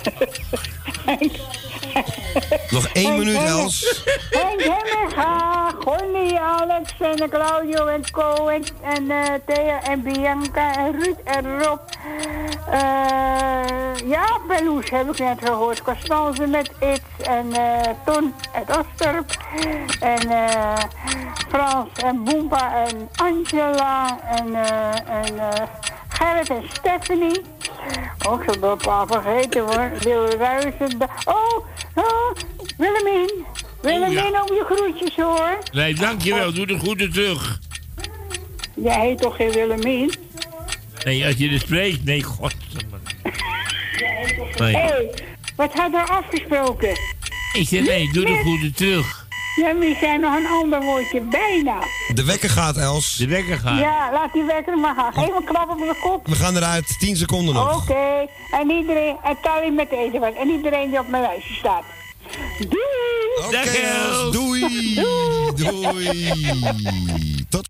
Nog één Henk minuut, Els. Henk Hemmerga, Gonnie, Alex en Claudio en Co en, en eh, Thea en Bianca en Ruud en Rob. Eh ja, Beloes heb ik net gehoord. Constance met Iets en eh Ton uit Ostorp. En eh Frans en Boomba en Angela en, en Gerrit en Stephanie. Ook zo een paar vergeten hoor. Wil. Oh, oh, Willemien. Willemien ook je groetjes hoor. Nee, dankjewel. Doe de groeten terug. Jij heet toch geen Willemien? Nee, als je er spreekt. Nee, god. Nee. Hé, hey, wat hadden we afgesproken? Ik zeg nee, doe de groeten terug. Ja, maar zei nog een ander woordje, bijna. De wekker gaat, Els. De wekker gaat. Ja, laat die wekker maar gaan. Geef een klap op de kop. We gaan eruit. 10 seconden nog. Oké, en iedereen, en Tally met eten wat. En iedereen die op mijn lijstje staat. Doei! Oké, Els. Doei. Doei. Tot.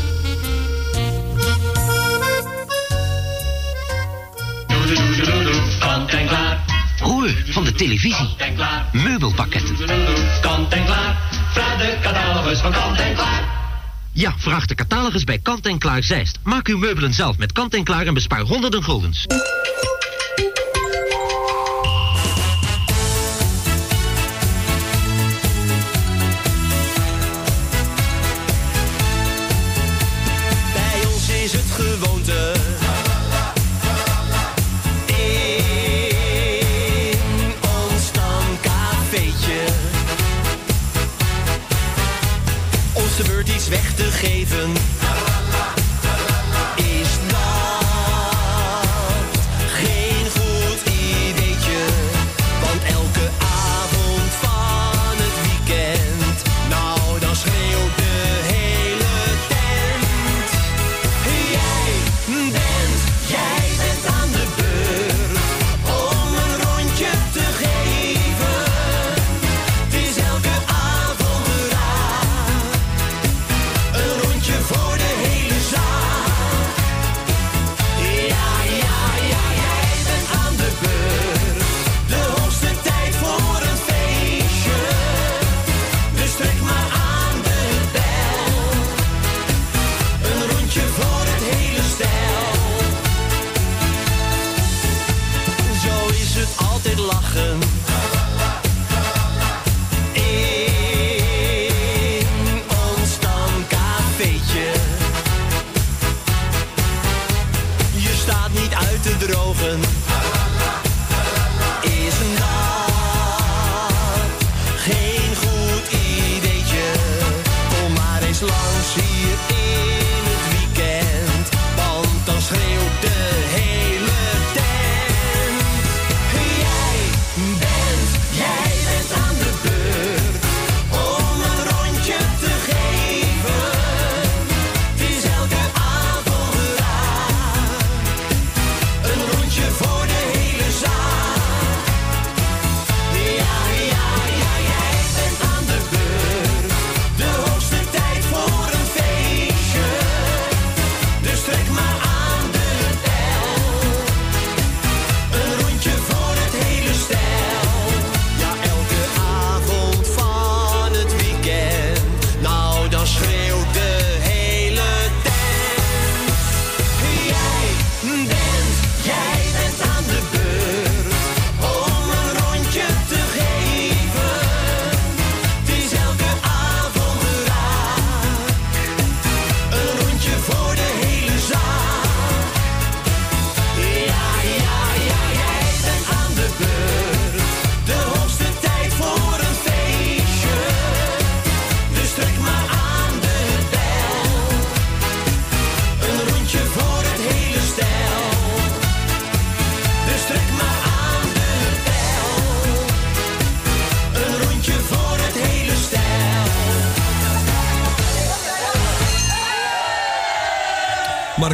Kant en klaar. Hoor, van de televisie. Meubelpakketten. Kant en klaar. Vraag de catalogus van Kant en klaar. Ja, vraag de catalogus bij Kant en Klaar Zeist. Maak uw meubelen zelf met Kant en Klaar en bespaar honderden guldens.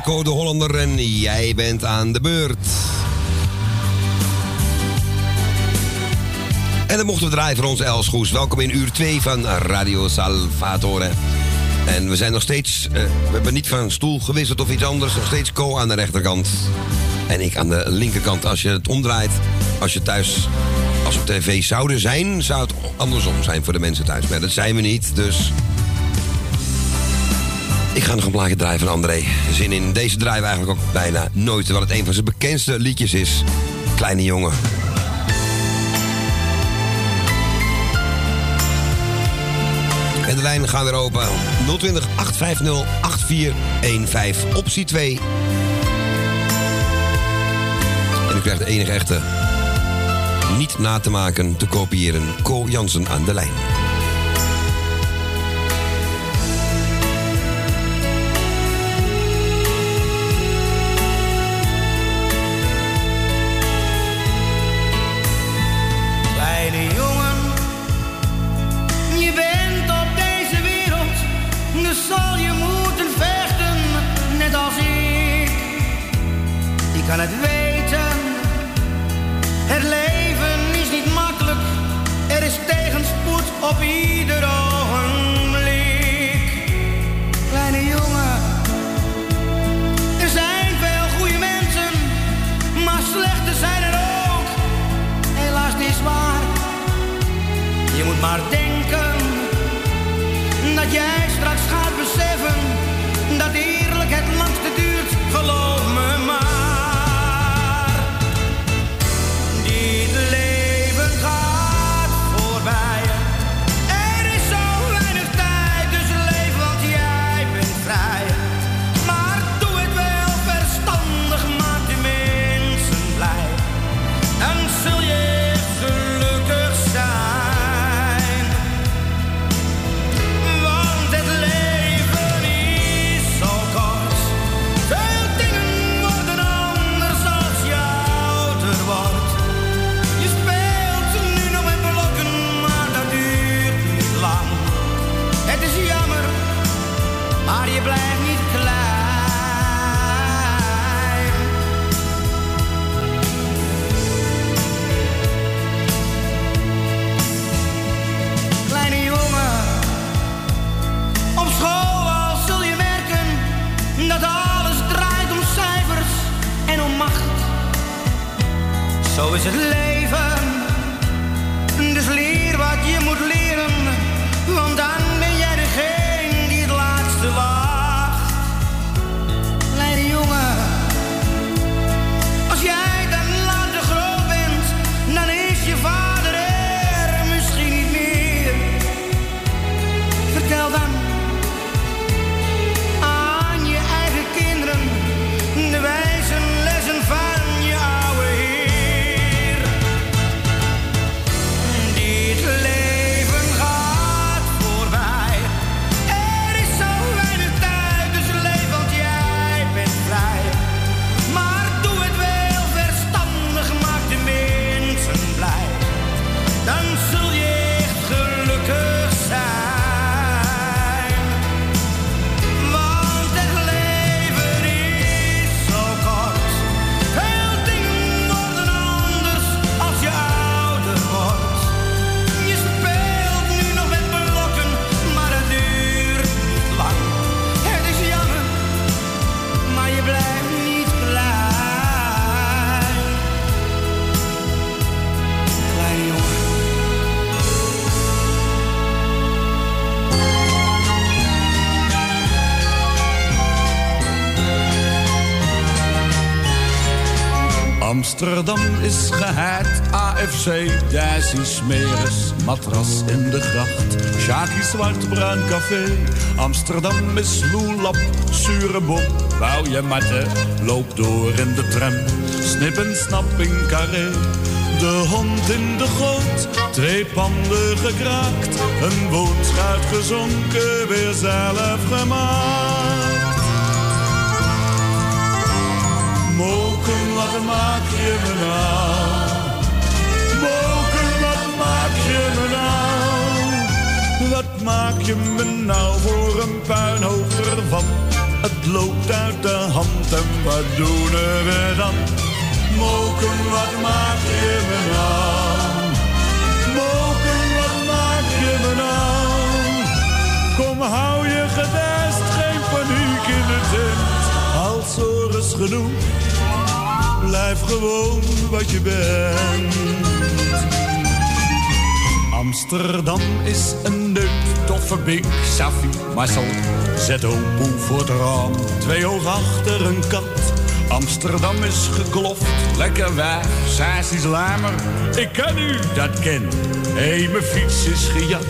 Marco de Hollander en jij bent aan de beurt. En dan mochten we draaien voor ons Elsgoes. Welkom in uur 2 van Radio Salvatore. En we zijn nog steeds, eh, we hebben niet van stoel gewisseld of iets anders. Nog steeds Co aan de rechterkant. En ik aan de linkerkant. Als je het omdraait, als je thuis, als op tv zouden zijn, zou het andersom zijn voor de mensen thuis. Maar dat zijn we niet, dus... Ik ga nog een plaatje draaien van André. Zin in. Deze draaien we eigenlijk ook bijna nooit, terwijl het een van zijn bekendste liedjes is. Kleine jongen. En de lijnen gaan weer open. 020 850 8415. Optie 2. En u krijgt de enige echte. Niet na te maken, te kopiëren. Ko Jansen aan de lijn. Smeres, matras in de gracht. Sjaki Zwartbruin Café, Amsterdam is loelap, zure bom. Bouw je matten, loop door in de tram. Snip en snap in carré, de hond in de goot. Twee panden gekraakt, een woonschuit gezonken, weer zelf gemaakt. Moken, wat maak je me nou? Maak je me nou voor een puinhoop ervan? Het loopt uit de hand en wat doen we dan? Moken, wat maak je me nou? Moken, wat maak je me nou? Kom, hou je gedest, geen paniek in de tent. Als is genoeg, blijf gewoon wat je bent. Amsterdam is een leuk, toffe bik, Safi, Marcel. Zet opoe voor het raam, twee hoog achter een kat. Amsterdam is gekloft, lekker wijf, saas is lamer. Ik ken u, dat ken. Hé, mijn fiets is gejat.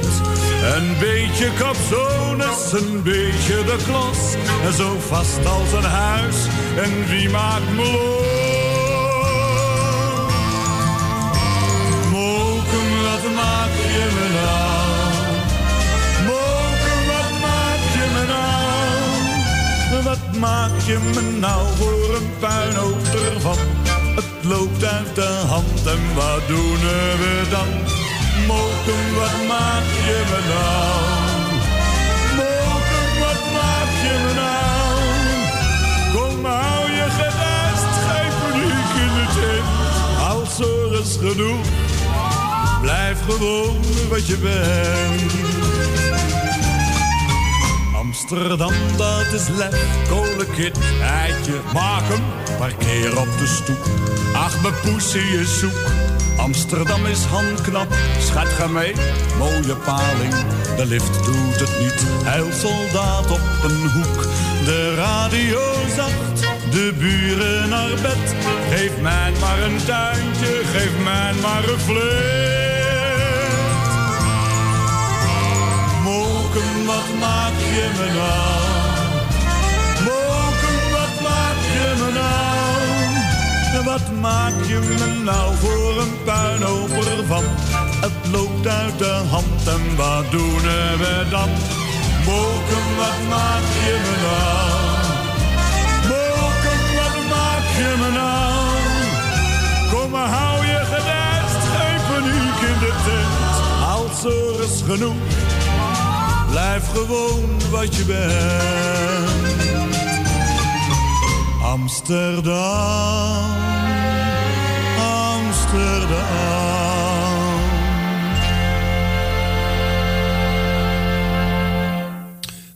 Een beetje capsones, een beetje de klos. En zo vast als een huis, en wie maakt me los? Je me nou voor een puinhoop ervan? Het loopt uit de hand en wat doen we dan? Moken, wat maak je me nou? Moken, wat maak je me nou? Kom, hou je gerust, geen paniek in de. Als er is genoeg, blijf gewoon wat je bent. Amsterdam, dat is lef, kolenkit, eitje, maak hem, parkeer op de stoep. Ach, mijn poesie is zoek. Amsterdam is handknap, schat ga mee, mooie paling. De lift doet het niet, soldaat op een hoek. De radio zacht, de buren naar bed. Geef mij maar een tuintje, geef mij maar een flat. Maak je me nou? Wat maak je me nou? Wat maak je me nou voor een puinhoop ervan? Het loopt uit de hand en wat doen we dan? Moken, wat maak je me nou? Moken, wat maak je me nou? Kom maar, hou je gedest, geen paniek in de tent. Als er is genoeg, blijf gewoon wat je bent. Amsterdam, Amsterdam.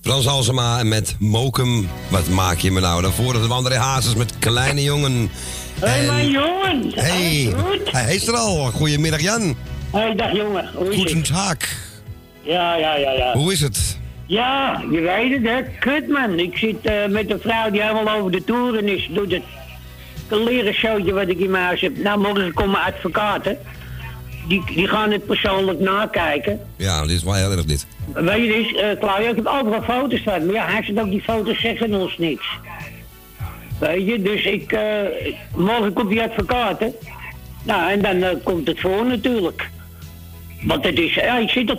Frans Halsema met Mokum. Wat maak je me nou? Daarvoor de André Hazes met Kleine Jongen. Hé, En- mijn jongen. Hey, Alles goed? hij is er al. Goedemiddag Jan. Hé, dag jongen. Hoe is het? Goedendag. Ja, ja, ja, ja. Hoe is het? Ja, je weet het, hè. Kut, man. Ik zit eh, met een vrouw die helemaal over de toeren is. Doet het een leren showtje wat ik in mijn huis heb. Nou, morgen komen advocaten. Die, die gaan het persoonlijk nakijken. Ja, dit is wel heel erg dit. Weet je dus, eh Claudia, ik heb overal foto's van. Maar ja, hij zegt ook, die foto's zeggen ons niks. Weet je, dus ik... eh, morgen komt die advocaten. Nou, en dan komt het voor natuurlijk. Want het is... Ja, ik zit er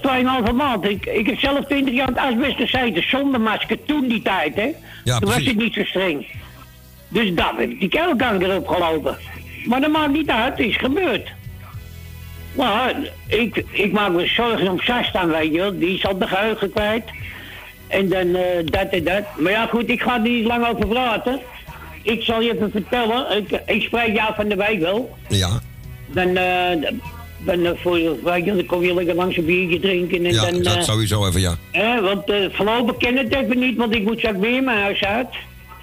2,5 maand. Ik, ik heb zelf 20 jaar aan het gezeten. Zonder masker toen die tijd, hè. Ja, toen was ik niet zo streng. Dus daar heb ik die kelkanker op gelopen. Maar dat maakt niet uit, het is gebeurd. Maar ik, ik maak me zorgen om Sastan, weet je wel. Die is al de geheugen kwijt. En dan eh, dat en dat. Maar ja, goed, ik ga er niet lang over praten. Ik zal je even vertellen. Ik, ik spreek jou van de week wel. Ja. Dan, eh, dan, eh, voor, dan kom je lekker langs een biertje drinken. En Ja, dan, dat eh, sowieso even, ja. eh, want voorlopig ken het even niet, want ik moet straks weer mijn huis uit.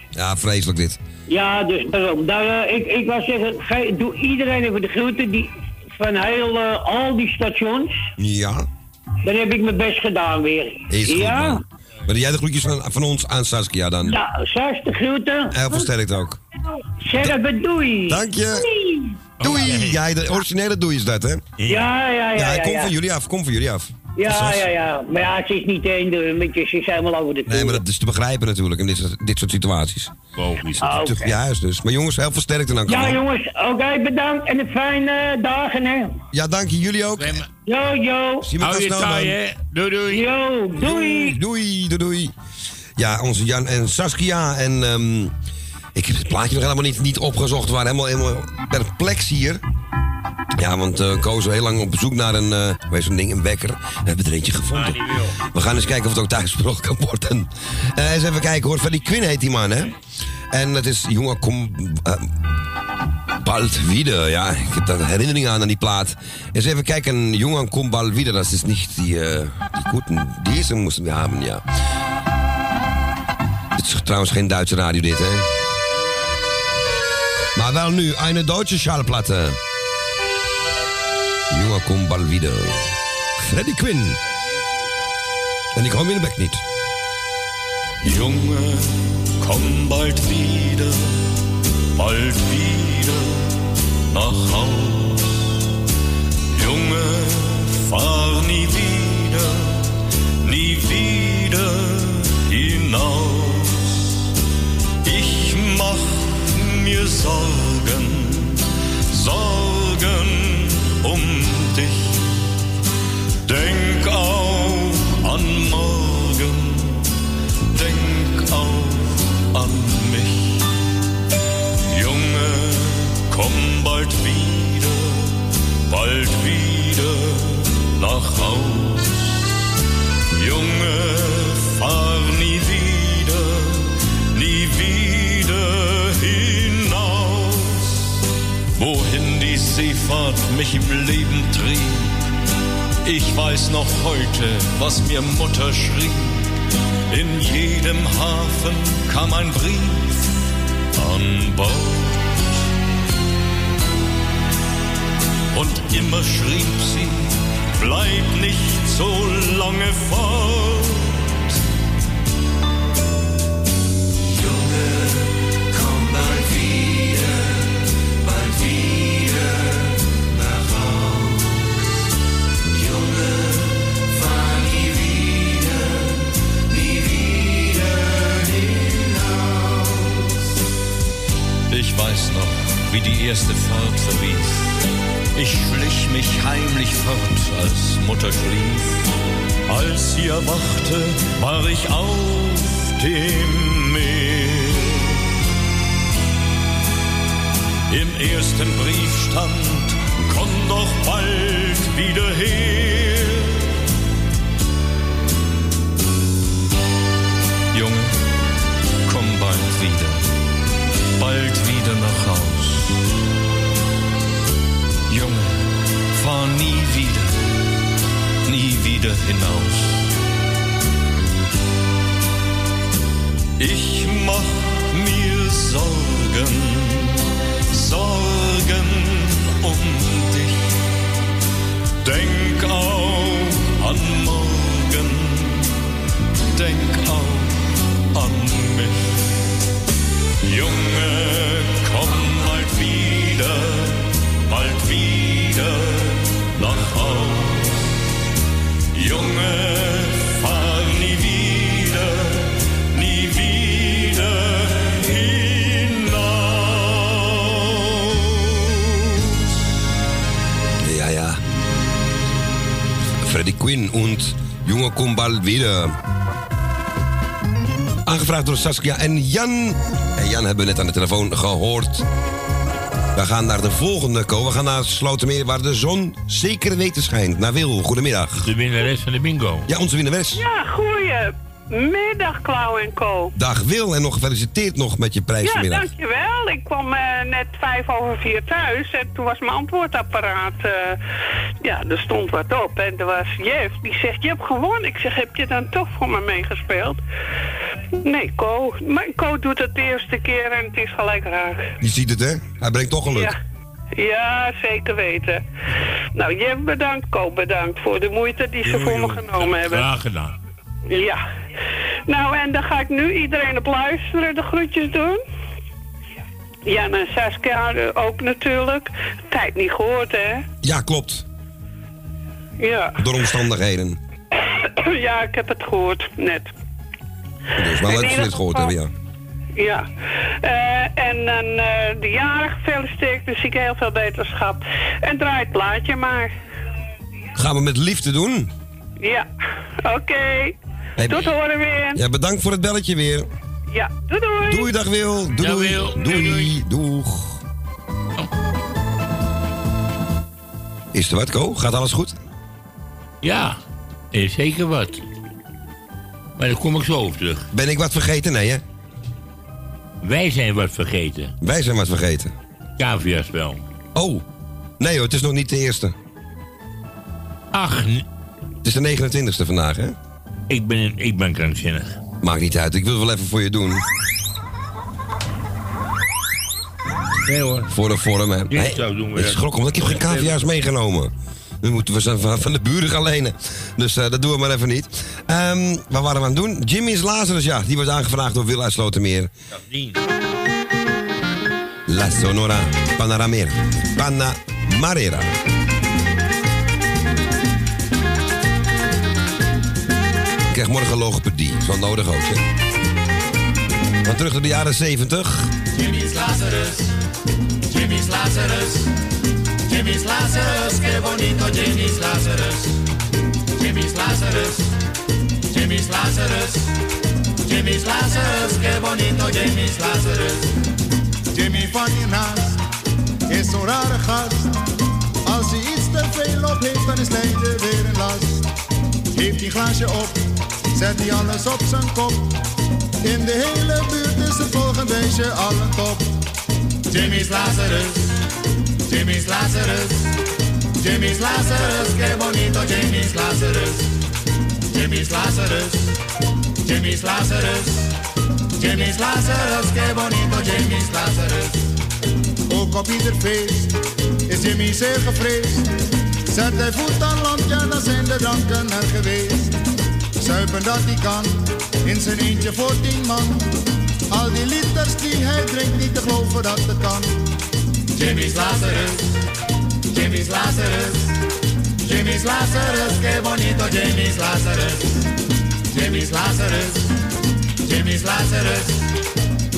Ja, vreselijk dit. Ja, dus daarom. Daar, eh, ik, ik wou zeggen, ge- doe iedereen even de groeten die, van heel, al die stations. Ja. Dan heb ik mijn best gedaan weer. Is goed, ja? man. Maar jij de groetjes van, van ons aan Saskia dan? Nou, Sas, de groeten. Heel versterkt ook. Zeg even doei. Dank je. Doei. Doei! Ja, de originele doei is dat, hè? Ja, ja, ja. Ja, ja, kom ja. van jullie af, kom van jullie af. Ja, ja, ja. Maar ja, ze is niet één, de is helemaal over de Nee, maar dat is te begrijpen natuurlijk in dit, soort- dit soort situaties. Logisch. Ah. Toch Juist dus. Maar jongens, heel veel sterkte dan. Ja, jongens, oké, bedankt en een fijne dagen, hè. Ja, dank je. Jullie ook. Yo, yo. Zie je elkaar snel dan. Doei, doei. Yo, doei. Doei, doei, doei. Ja, onze Jan en Saskia. En ehm, ik heb het plaatje nog helemaal niet, niet opgezocht. We waren helemaal, helemaal perplex hier. Ja, want eh Koos heel lang op zoek naar een, eh hoe heet zo'n ding, een wekker. We hebben er eentje gevonden. We gaan eens kijken of het ook thuisgebracht kan worden. Eh, eens even kijken hoor. Van die Quinn heet die man, hè? En het is jongen, kom. eh, bald wieder. Ja, ik heb daar herinneringen aan aan die plaat. Eens even kijken. Jongen, kom bald wieder. Dat is niet die, eh, die guten. Deze moesten we hebben, ja. Het is trouwens geen Duitse radio dit, hè? Maar wel nu, een Duitse Schallplatte. Kom bald wieder. Freddy Quinn. En ik hou mijn bek niet. Junge, komm bald wieder, bald wieder nach Haus. Junge, fahr nie wieder, nie wieder hinaus. Mir Sorgen, Sorgen um dich. Denk auch an morgen denk auch an mich. Junge, komm bald wieder, bald wieder nach Haus. Seefahrt mich im Leben trieb, ich weiß noch heute, was mir Mutter schrieb. In jedem Hafen kam ein Brief an Bord. Und immer schrieb sie, bleib nicht so lange fort. Ich weiß noch, wie die erste Fahrt verlief. Ich schlich mich heimlich fort, als Mutter schlief. Als sie erwachte, war ich auf dem Meer. Im ersten Brief stand, komm doch bald wieder her. Junge, komm bald wieder, bald wieder nach Haus. Junge, fahr nie wieder, nie wieder hinaus. Ich mach mir Sorgen, Sorgen um dich. Denk auch an morgen, denk auch an mich. Junge, komm bald wieder, bald wieder nach Haus. Junge, fahr nie wieder, nie wieder hinaus. Ja, ja. Freddy Quinn und Junge, kom bald wieder. Aangevraagd door Saskia en Jan. En Jan hebben we net aan de telefoon gehoord. We gaan naar de volgende, Ko. We gaan naar Slotermeer, waar de zon zeker weten schijnt. Naar Wil, goedemiddag. De winnares van de bingo. Ja, onze winnares. Ja, goeiemiddag, Klauw en Co. Dag Wil en nog gefeliciteerd nog met je prijs Ja, vanmiddag. dankjewel. Ik kwam eh, net vijf over vier thuis en toen was mijn antwoordapparaat... eh, ja, er stond wat op en er was Jeff. Die zegt, je hebt gewonnen. Ik zeg, heb je dan toch voor me meegespeeld? Nee, Co. Maar Co doet het de eerste keer en het is gelijk raak. Je ziet het, hè? Hij brengt toch geluk. Ja. Ja, zeker weten. Nou, Jeff bedankt, Co bedankt voor de moeite die ze voor me genomen hebben. Graag gedaan. Ja. Nou, en dan ga ik nu iedereen op luisteren de groetjes doen. Ja, en Saskia ook natuurlijk. Tijd niet gehoord, hè? Ja, klopt. Ja. Door omstandigheden. ja, ik heb het gehoord, net. Dus, In leuk dat dit gehoord hebben, ja. Ja. Eh, en dan eh, de jaren gefeliciteerd, dus ik heel veel beterschap. En draai het plaatje maar. Gaan we met liefde doen. Ja, oké. Hey, Tot horen weer. Ja, bedankt voor het belletje weer. Ja, doei doei. Doei, dag Wil. Doei, Dag, doei. Wil. Doei, doeg. Is er wat, Ko? Gaat alles goed? Ja, is zeker wat. Maar daar kom ik zo op terug. Ben ik wat vergeten? Nee, hè? Wij zijn wat vergeten. Wij zijn wat vergeten. Caviaspel. Oh. Nee hoor, het is nog niet de eerste. Ach, Het is de 29e vandaag, hè? ik ben, ik ben krankzinnig. Maakt niet uit, ik wil het wel even voor je doen. Nee hoor. Voor de vorm, hè? Zo doen we ik dat. schrok omdat ik heb geen cavia's meegenomen. Nu moeten we ze van, de buren gaan lenen. Dus eh, dat doen we maar even niet. Ehm wat waren we aan het doen? Jimmy's Lazarus, ja. Die wordt aangevraagd door Wil uit Slotermeer. La Sonora Panaramera. Panamarera. Ik krijg morgen logopedie. Wel nodig ook, hè? Maar terug naar de jaren 70. Jimmy's Lazarus, Jimmy's Lazarus, Jimmy's Lazarus, qué bonito Jimmy's Lazarus, Jimmy's Lazarus, Jimmy's Lazarus, Jimmy's Lazarus, qué bonito Jimmy's Lazarus. Jimmy van hiernaast is zo'n rare gast. Als hij iets te veel op heeft, dan is lijden weer een last. Heeft hij glaasje op, zet hij alles op zijn kop. In de hele buurt is het volgende weesje al een top. Jimmy's Lazarus, Jimmy's Lazarus, Jimmy's Lazarus, qué bonito Jimmy's Lazarus, Jimmy's Lazarus, Jimmy's Lazarus, Jimmy's Lazarus, qué bonito Jimmy's Lazarus. Ook op ieder feest is Jimmy zeer gevreesd. Zet hij voet aan land, ja dan zijn de dranken er geweest. Zuipen dat hij kan, in zijn eentje voor tien man. Al die liters die hij drinkt, niet te geloven dat het kan. Jimmy's Lazarus, Jimmy's Lazarus, Jimmy's Lazarus, qué bonito Jimmy's Lazarus, Jimmy's Lazarus, Jimmy's Lazarus,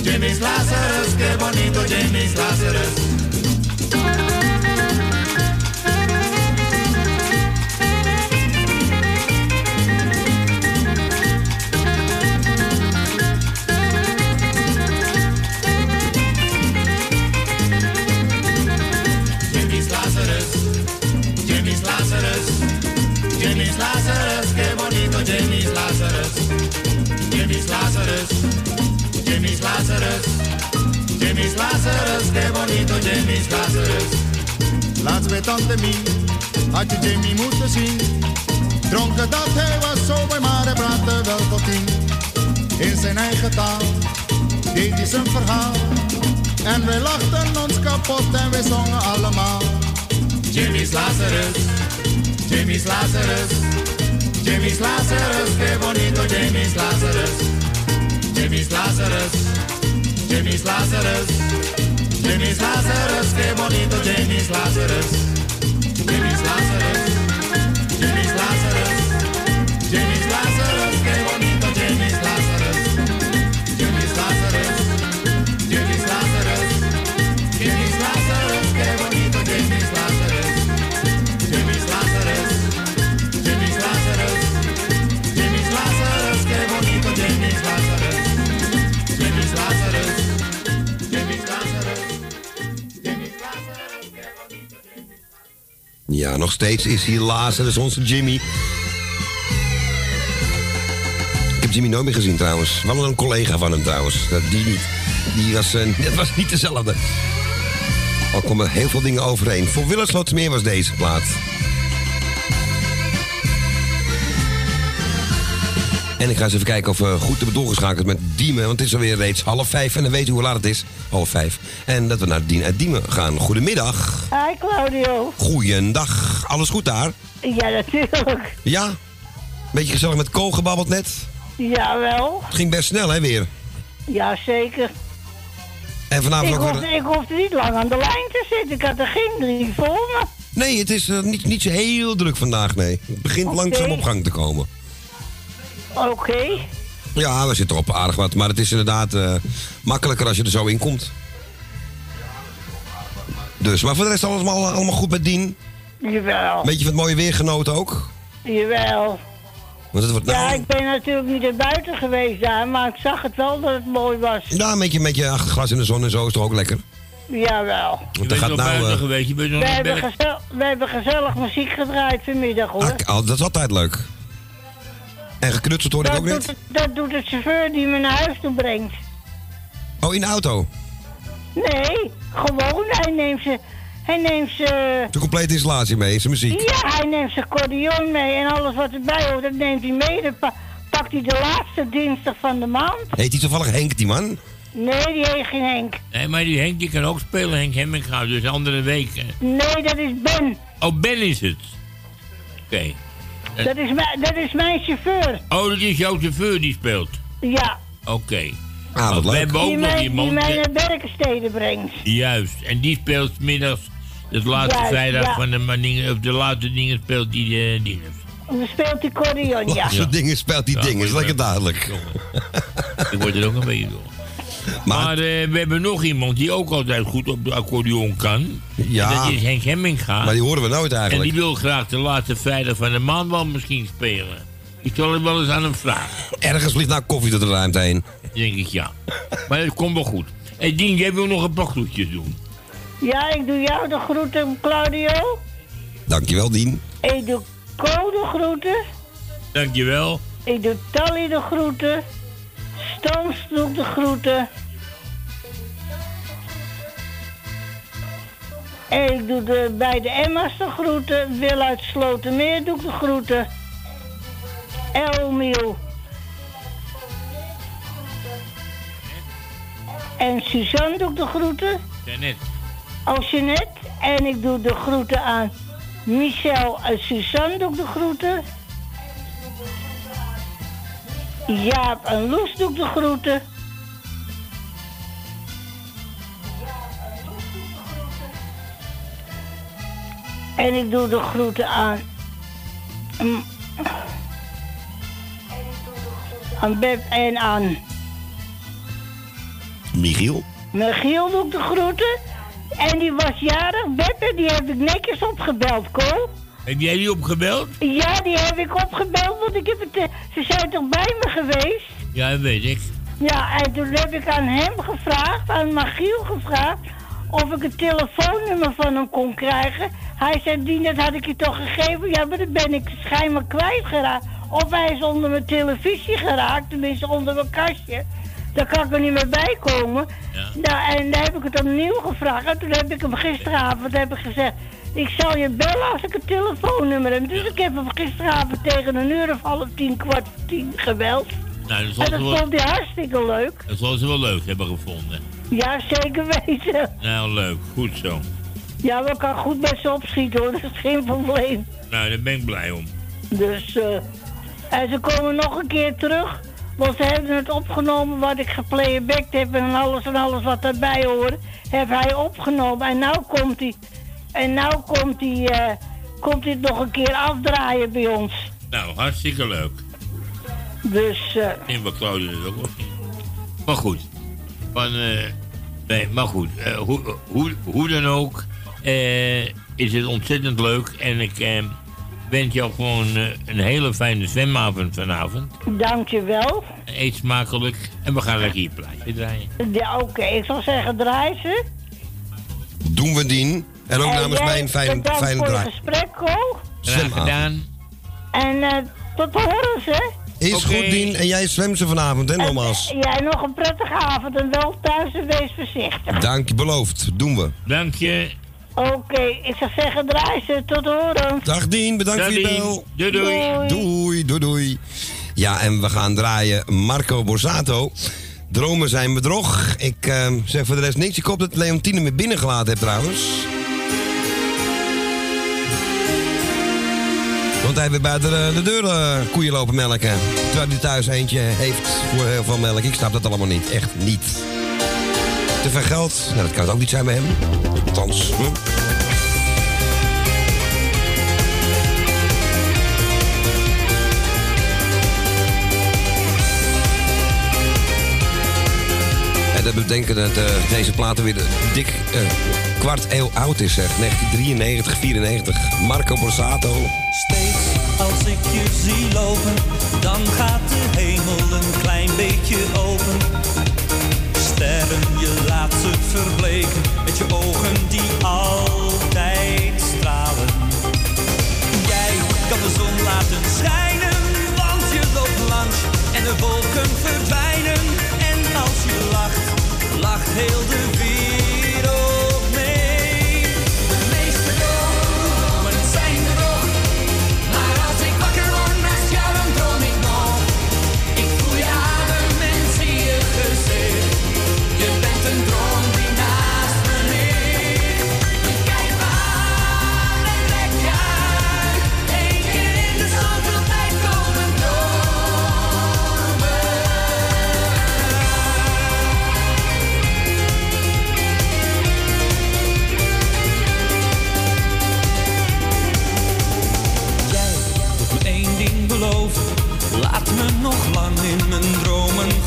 Jimmy's Lazarus, qué bonito Jimmy's Lazarus. Lazarus, Jimmy's Lazarus, Jimmy's Lazarus, qué bonito Jimmy's Lazarus. Laatst bij Tante Mie had je Jimmy moeten zien. Dronken dat hij was zo bij maar hij praatte wel tot tien. In zijn eigen taal deed hij zijn verhaal. En wij lachten ons kapot en wij zongen allemaal. Jimmy's Lazarus, Jimmy's Lazarus, Jimmy's Lazarus, qué bonito Jimmy's Lazarus, Jimmy's Lazarus, Jimmy's Lazarus, Jimmy's Lazarus, qué bonito Jimmy's Lazarus, Jimmy's Lazarus, Ja, nog steeds is hier Lazarus, onze Jimmy. Ik heb Jimmy nooit meer gezien trouwens. Wel een collega van hem trouwens. Dat, die niet. Die was, eh, dat was niet dezelfde. Al komen heel veel dingen overeen. Voor Willem Slotermeer was deze plaat. En ik ga eens even kijken of we goed hebben doorgeschakeld met Diemen. Want het is alweer reeds half vijf. En dan weet u hoe laat het is. Half vijf. En dat we naar Dien uit Diemen gaan. Goedemiddag. Hi Claudio. Goeiedag. Alles goed daar? Ja, natuurlijk. Ja? Beetje gezellig met Ko gebabbeld net. Jawel. Het ging best snel, hè, weer. Ja, zeker. En vanavond ik, ook hoefde, weer... ik hoefde niet lang aan de lijn te zitten. Ik had er geen drie voor me. Nee, het is eh, niet, niet zo heel druk vandaag, nee. Het begint langzaam op gang te komen. Oké. Ja, we zitten op aardig wat. Maar het is inderdaad eh, makkelijker als je er zo in komt. Dus, maar voor de rest allemaal, allemaal goed met Dien. Jawel. Een beetje van het mooie weer genoten ook. Jawel. Want het wordt Ja, nou, ik ben natuurlijk niet naar buiten geweest daar, maar ik zag het wel dat het mooi was. ja, een beetje met je achter glas in de zon en zo is toch ook lekker. Jawel. Want er gaat nou... eh, geweest, je bent nog We hebben, we gezellig muziek gedraaid vanmiddag hoor. ah, al- dat is altijd leuk. En geknutseld hoor ik dat, ook doet net. het, dat doet de chauffeur die me naar huis toe brengt. Oh, in de auto. Nee, gewoon, hij neemt ze... Hij neemt ze... De complete installatie mee, zijn muziek. Ja, hij neemt zijn accordeon mee en alles wat erbij hoort, dat neemt hij mee. Dan pa- pakt hij de laatste dinsdag van de maand. Heet hij toevallig Henk, die man? Nee, die heet geen Henk. Nee, maar die Henk die kan ook spelen, Henk Hemminga, dus andere week. eh. Nee, dat is Ben. Oh, Ben is het. Oké. Dat is, mijn- dat is mijn chauffeur. Oh, dat is jouw chauffeur die speelt. Ja, Oké. Ah, We hebben ook die nog mij, die iemand. mij eh, naar Berkensteden brengt. Juist, en die speelt middags, het laatste Juist, vrijdag ja. van de maningen, of de laatste dingen speelt die uh, dingen. Dan speelt die accordeon, ja. Soort dingen speelt die Ja, dingen, lekker duidelijk. Ik word er ook een beetje door. Maar, eh, we hebben nog iemand die ook altijd goed op de accordeon kan. Ja. En dat is Henk Hemminga. Maar die horen we nooit En eigenlijk. die wil graag de laatste vrijdag van de maand wel misschien spelen. Ik zal het wel eens aan hem vragen. Ergens vliegt nou koffie door de ruimte heen. Denk ik ja. Maar het komt wel goed. Hé Dien, jij wil nog een paar groetjes doen. Ja, ik doe jou de groeten, Claudio. Dankjewel, Dien. Ik doe Co de groeten. Dankjewel. Ik doe Tally de groeten. Stans doe ik de groeten. En ik doe de, bij de Emma's de groeten. Wil uit Slotermeer doe ik de groeten. Elmiel. En Suzanne doe ik de groeten. Janet. Als je net. En ik doe de groeten aan Michel en Suzanne doe ik de groeten. Jaap en Loes doe ik de groeten. En ik doe de groeten aan... mm, aan Beb en aan Michiel. Michiel doe ik de groeten. En die was jarig, Beppe, die heb ik netjes opgebeld, Ko. Heb jij die opgebeld? Ja, die heb ik opgebeld, want ik heb het, eh, ze zijn toch bij me geweest? Ja, dat weet ik. Ja, en toen heb ik aan hem gevraagd, aan Michiel gevraagd, of ik het telefoonnummer van hem kon krijgen. Hij zei, die, dat had ik je toch gegeven? Ja, maar dat ben ik schijnbaar kwijtgeraakt. Of hij is onder mijn televisie geraakt, tenminste onder mijn kastje. Daar kan ik er niet meer bij komen. Nou, en daar heb ik het opnieuw gevraagd. En toen heb ik hem gisteravond heb ik gezegd... Ik zal je bellen als ik het telefoonnummer heb. Dus ik heb hem gisteravond tegen een uur of half tien, kwart voor tien gebeld. Nou, dat En dat wel, vond hij hartstikke leuk. dat zal ze wel leuk hebben gevonden. Ja, zeker weten. Nou, leuk. Goed zo. Ja, ik kan goed met ze opschieten hoor, dat is geen probleem. Nou, daar ben ik blij om. Dus, eh en ze komen nog een keer terug. Want ze hebben het opgenomen wat ik geplaybacked heb en alles en alles wat daarbij hoort. Heb hij opgenomen en nou komt hij. En nou komt hij, eh, komt hij nog een keer afdraaien bij ons. Nou, hartstikke leuk. Dus, eh In wat Claudia het ook. Maar goed. Van, eh, nee, maar goed. eh, hoe, hoe, hoe dan ook eh, is het ontzettend leuk. En ik eh, wens jou gewoon een hele fijne zwemavond vanavond. dankjewel. Eet smakelijk. En we gaan lekker hier plaatje draaien. Ja, oké, ik zal zeggen draai ze. Doen we Dien. En ook En namens jij, mij een fijne, bedankt fijne voor draai. het gesprek, Ko. Graag gedaan. En eh, tot horens, hè. Is goed, Dien. En jij zwemt ze vanavond, hè, nogmaals. En jij nog een prettige avond en wel thuis en wees voorzichtig. Dank je, beloofd. Doen we. Dank je. Oké, ik zou zeggen draai ze. Tot horens. Dag Dien, bedankt Dag, voor je bel. Doei, doei. Doei, doei, doei. Ja, en we gaan draaien Marco Borsato. Dromen zijn bedrog. Ik eh, zeg voor de rest niks. Ik hoop dat Leontine me binnengelaten heeft trouwens. Want hij heeft buiten de, de deur eh, koeien lopen melken. Terwijl hij thuis eentje heeft voor heel veel melk. Ik snap dat allemaal niet. Echt niet. Te veel geld? Nou, dat kan het ook niet zijn bij hem. Althans, hm? En dat betekent dat eh, deze platen weer dik eh, kwart eeuw oud is, zeg. 1993, 94. Marco Borsato. Steeds als ik je zie lopen, dan gaat de hemel een klein beetje open. Sterren, je laat ze verbleken met je ogen die altijd stralen. Jij kan de zon laten schijnen, want je loopt langs en de wolken verdwijnen. En als je lacht, lacht heel de wereld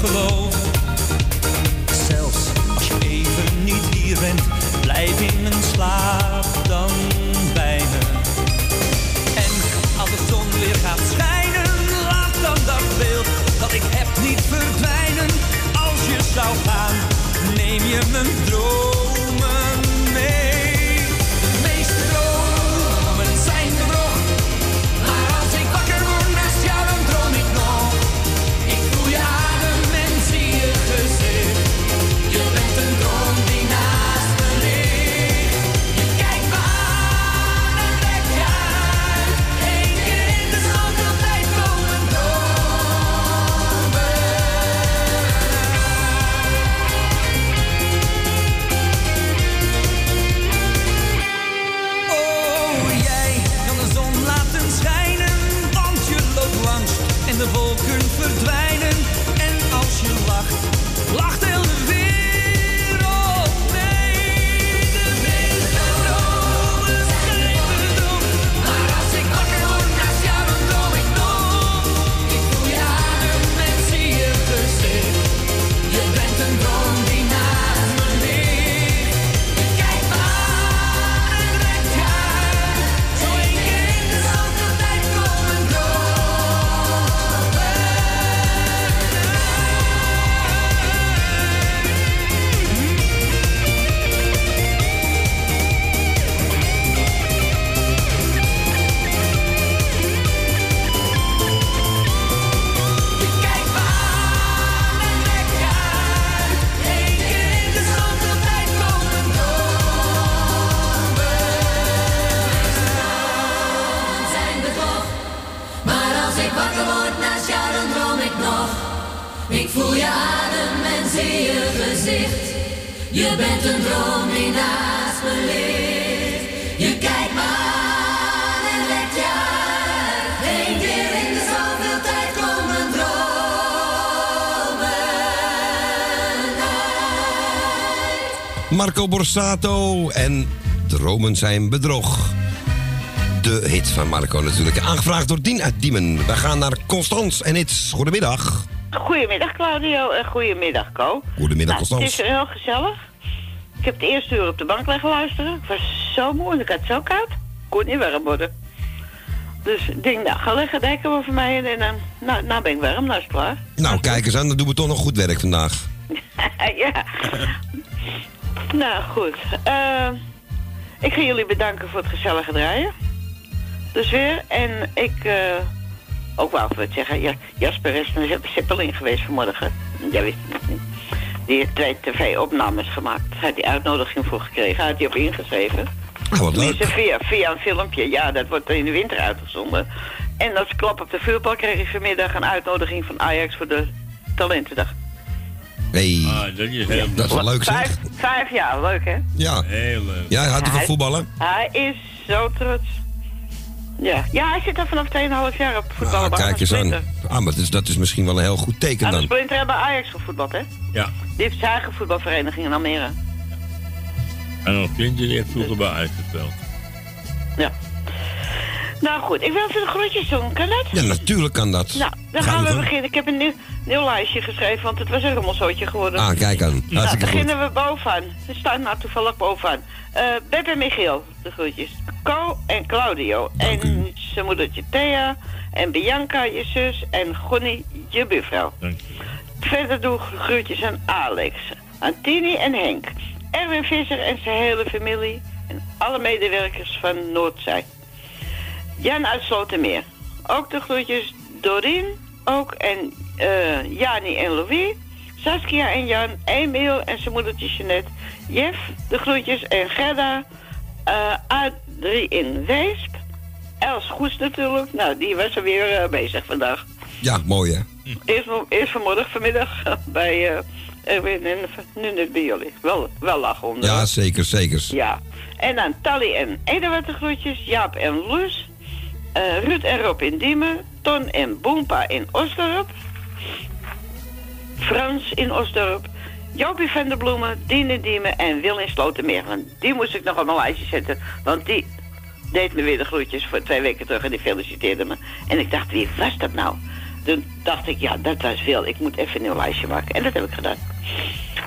dromen Borsato en Dromen zijn bedrog. De hit van Marco natuurlijk. Aangevraagd door Dien uit Diemen. We gaan naar Constans en Hits. Goedemiddag. Goedemiddag Claudio en goedemiddag Co. Goedemiddag, Nou, Constans. Het is heel gezellig. Ik heb het eerste uur op de bank liggen luisteren. Ik was zo moe en ik had het zo koud. Ik kon niet warm worden. Dus ik denk, nou, ga leggen dekken over mij en, en dan, nou, nou ben ik warm, nou is het klaar. Nou, kijk eens aan. Dan doen we toch nog goed werk vandaag. ja. Nou, goed. Eh, ik ga jullie bedanken voor het gezellige draaien. Dus weer. En ik, eh, ook wel wat zeggen. Ja, Jasper is naar Zeppelin geweest vanmorgen. Jij wist het niet. Die heeft twee tv-opnames gemaakt. Daar had hij uitnodiging voor gekregen. Daar had hij op ingeschreven. Ah, wat leuk. Via, via een filmpje. Ja, dat wordt in de winter uitgezonden. En als klap op de vuurpal kreeg ik vanmiddag een uitnodiging van Ajax voor de Talentendag. Hey. Ah, dat is heel Dat is wel leuk zeg. Vijf, vijf jaar, leuk hè? Ja. Heel leuk. Ja, houdt u van Hij- voetballen? Hij is zo trots. Ja. ja, hij zit er vanaf 2,5 jaar op Ah, voetballen. kijk eens aan. Ah, maar dat is, dat is misschien wel een heel goed teken Aan de dan. Splinter hebben Ajax gevoetbald, hè? Ja. Die heeft zijn eigen voetbalvereniging in Almere. En nog Quinten die heeft vroeger bij uitgespeeld. Ja. Nou goed, ik wil even de groetjes doen. Kan dat? Ja, natuurlijk kan dat. Nou, dan Ga gaan je we beginnen. Ik heb een nieuw, nieuw lijstje geschreven, want het was een rommelzootje geworden. Ah, kijk aan. Nou, Hartstikke goed. beginnen we bovenaan. Ze staan nou toevallig bovenaan. Eh Beb en Michiel, de groetjes. Co en Claudio. en zijn moedertje Thea. En Bianca, je zus. En Gonnie, je buurvrouw. Verder doe ik groetjes aan Alex. Aan Tini en Henk. Erwin Visser en zijn hele familie. En alle medewerkers van Noordzij. Jan uit Slotermeer. Ook de groetjes Dorien. Ook en eh Jani en Louis. Saskia en Jan. Emiel en zijn moedertje Jeanette. Jef, de groetjes. En Gerda. eh Adrie in Weesp. Els Goes natuurlijk. Nou, die was er weer eh, bezig vandaag. Ja, mooi hè. Eerst, eerst vanmorgen, vanmiddag bij en nu net bij jullie. Wel, wel lachen om. Ja, zeker, zeker. Ja. En dan Tally en Eduard de groetjes, Jaap en Loes, eh, Ruud en Rob in Diemen, Ton en Boompa in Osdorp, Frans in Osdorp, Jopie van der Bloemen, Dien in Diemen en Wil in Slotermeer. Die moest ik nog op mijn lijstje zetten, want die deed me weer de groetjes voor twee weken terug en die feliciteerde me. En ik dacht, wie was dat nou? Toen dacht ik, ja, dat was Wil. Ik moet even een nieuw lijstje maken. En dat heb ik gedaan.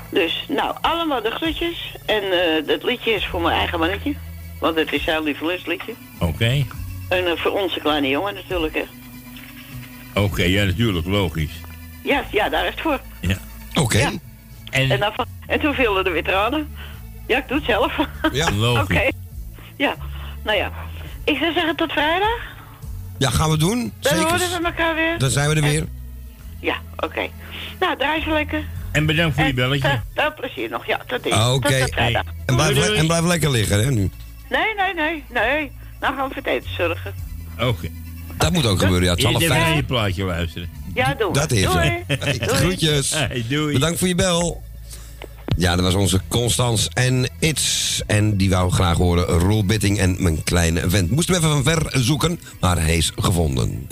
Dus, nou, allemaal de groetjes. En eh dat liedje is voor mijn eigen mannetje. Want het is zijn lievelingsliedje. Oké. En eh, voor onze kleine jongen natuurlijk, hè. Oké, ja, natuurlijk, logisch. Ja, ja, daar is het voor. Ja. Oké. En, en, dan van- en toen vielen de weer tranen. Ja, ik doe het zelf. Ja, Oké. Ja, nou ja. Ik zou zeggen tot vrijdag. Ja, gaan we doen. Dan horen we elkaar weer. Dan zijn we er weer. Ja, oké. Nou, draai ze lekker. En bedankt voor je belletje. Eh, Veel plezier nog. Ja, tot Ah, ziens. Oké. Tot, tot vrijdag. En, blijf, en blijf lekker liggen hè nu. Nee, nee, nee, nee. Nou gaan we voor het eten zorgen. Oké. Dat moet ook gebeuren. Ja, het is half Eerst even naar vijf. je plaatje luisteren. Ja, doe Dat is Doei. het. Hey, Doei. Groetjes. Hey, doei. Bedankt voor je bel. Ja, dat was onze Constans en It's. En die wou graag horen Roel Bitting en mijn kleine vent. Moesten we even van ver zoeken, maar hij is gevonden.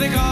Ik altijd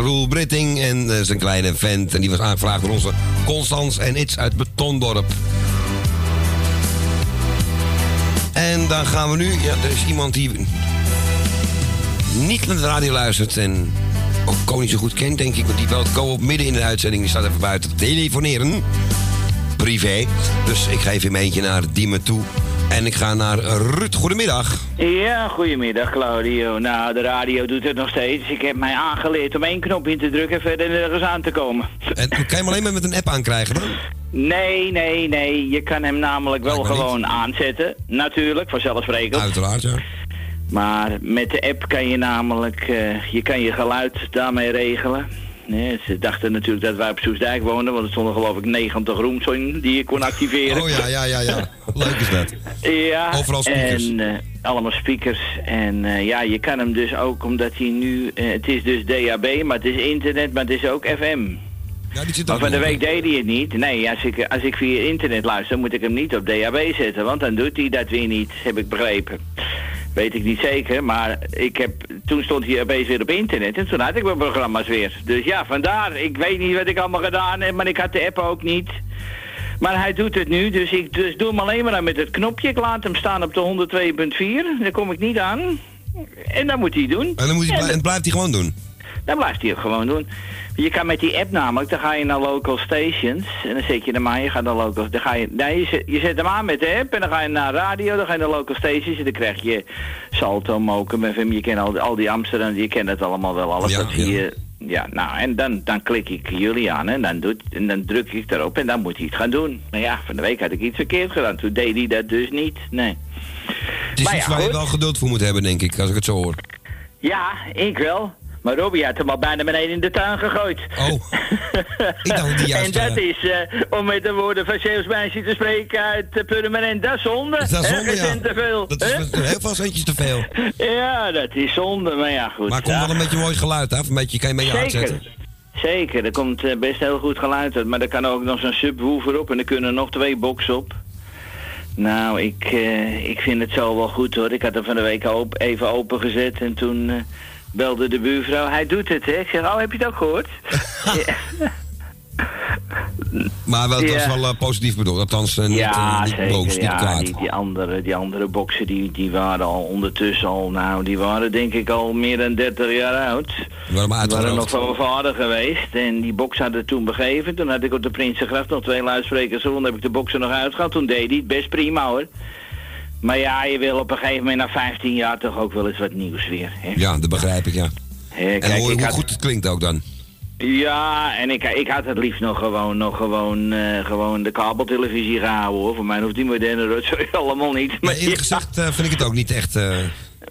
Roel Britting en eh, zijn kleine vent. En die was aangevraagd door onze Constans en Iets uit Betondorp. En dan gaan we nu... Ja, er is iemand die niet naar de radio luistert en ook Ko niet zo goed kent, denk ik. Want die belt Ko op midden in de uitzending. Die staat even buiten te telefoneren. Privé. Dus ik geef hem eentje naar Diemen toe. En ik ga naar Ruud. Goedemiddag. Ja, goedemiddag Claudio. Nou, de radio doet het nog steeds. Ik heb mij aangeleerd om één knop in te drukken en verder nergens aan te komen. En kan je hem alleen maar met een app aankrijgen dan? Nee, nee, nee. Je kan hem namelijk wel gewoon aanzetten. Natuurlijk, vanzelfsprekend. Uiteraard, ja. Maar met de app kan je namelijk, eh, je kan je geluid daarmee regelen. Nee, ze dachten natuurlijk dat wij op Soesdijk woonden, want er stonden geloof ik 90 rooms in die je kon activeren. Oh ja, ja, ja, ja. Leuk is dat. Ja, Overal speakers. En, eh, allemaal speakers. En eh, ja, je kan hem dus ook, omdat hij nu... eh, het is dus DAB, maar het is internet, maar het is ook FM. Ja, die zit Maar van de week deed hij het niet. Nee, als ik, als ik via internet luister, moet ik hem niet op DAB zetten. Want dan doet hij dat weer niet, heb ik begrepen. Weet ik niet zeker, maar ik heb, toen stond hij opeens weer op internet en toen had ik mijn programma's weer. Dus ja, vandaar. Ik weet niet wat ik allemaal gedaan heb, maar ik had de app ook niet. Maar hij doet het nu, dus ik dus doe hem alleen maar aan met het knopje. Ik laat hem staan op de 102.4, daar kom ik niet aan. En dan moet hij doen. En dan moet hij, en blijft hij gewoon doen. Dan blijft hij het gewoon doen. Je kan met die app namelijk, dan ga je naar local stations en dan zet je hem aan, je gaat naar local, dan ga je, nee, je zet, je zet hem aan met de app en dan ga je naar radio, dan ga je naar local stations en dan krijg je Salto, Mokum, FM, je kent al, die- al die Amsterdam, je kent het allemaal wel, alles Ja, dat zie je. Ja, nou, en dan, dan klik ik jullie aan en dan, doet, en dan druk ik erop en dan moet hij het gaan doen. Maar ja, van de week had ik iets verkeerd gedaan, toen deed hij dat dus niet, nee. Het is Maar iets ja, waar je wel geduld voor moet hebben, denk ik, als ik het zo hoor. Ja, ik wel. Maar Robbie had hem al bijna beneden in de tuin gegooid. Oh. ik dacht die juist... En dat eh, is, eh, om met de woorden van Zeeuws meisje te spreken uit uh, Purmerend, dat is zonde. Dat is zonde, ja. te veel. Dat is hè? heel veel centjes te veel. Ja, dat is zonde, maar ja, goed. Maar komt ja. wel een beetje mooi geluid af. Een beetje, kan je mee Zeker. uitzetten. Zeker, er komt eh, best heel goed geluid uit. Maar er kan ook nog zo'n subwoofer op en er kunnen nog twee boxen op. Nou, ik, ik vind het zo wel goed hoor. Ik had hem van de week op, even opengezet en toen belde de buurvrouw. Hij doet het, hè? Ik zeg, oh, heb je het ook gehoord? Maar wel, het was wel eh, positief bedoeld. Althans, eh, niet, Ja, eh, niet zeker. boos, niet ja, kwaad. die, die, andere, die andere boksen die, die waren al ondertussen al, nou, die waren denk ik al meer dan 30 jaar oud. Die waren waren nog van mijn vader geweest. En die box hadden toen begeven. Toen had ik op de Prinsengracht nog twee luidsprekers rond. heb ik de boxen nog uitgehaald. Toen deed hij het best prima hoor. Maar ja, je wil op een gegeven moment na 15 jaar toch ook wel eens wat nieuws weer. Hè? Ja, dat begrijp ik, ja. En kijk, hoe had- goed het klinkt ook dan. Ja, en ik, ik had het liefst nog gewoon, nog gewoon, eh, gewoon de kabeltelevisie gehouden hoor. Voor mij hoeft die moderne rotzooi allemaal niet. Maar, eerlijk gezegd eh, vind ik het ook niet echt... eh,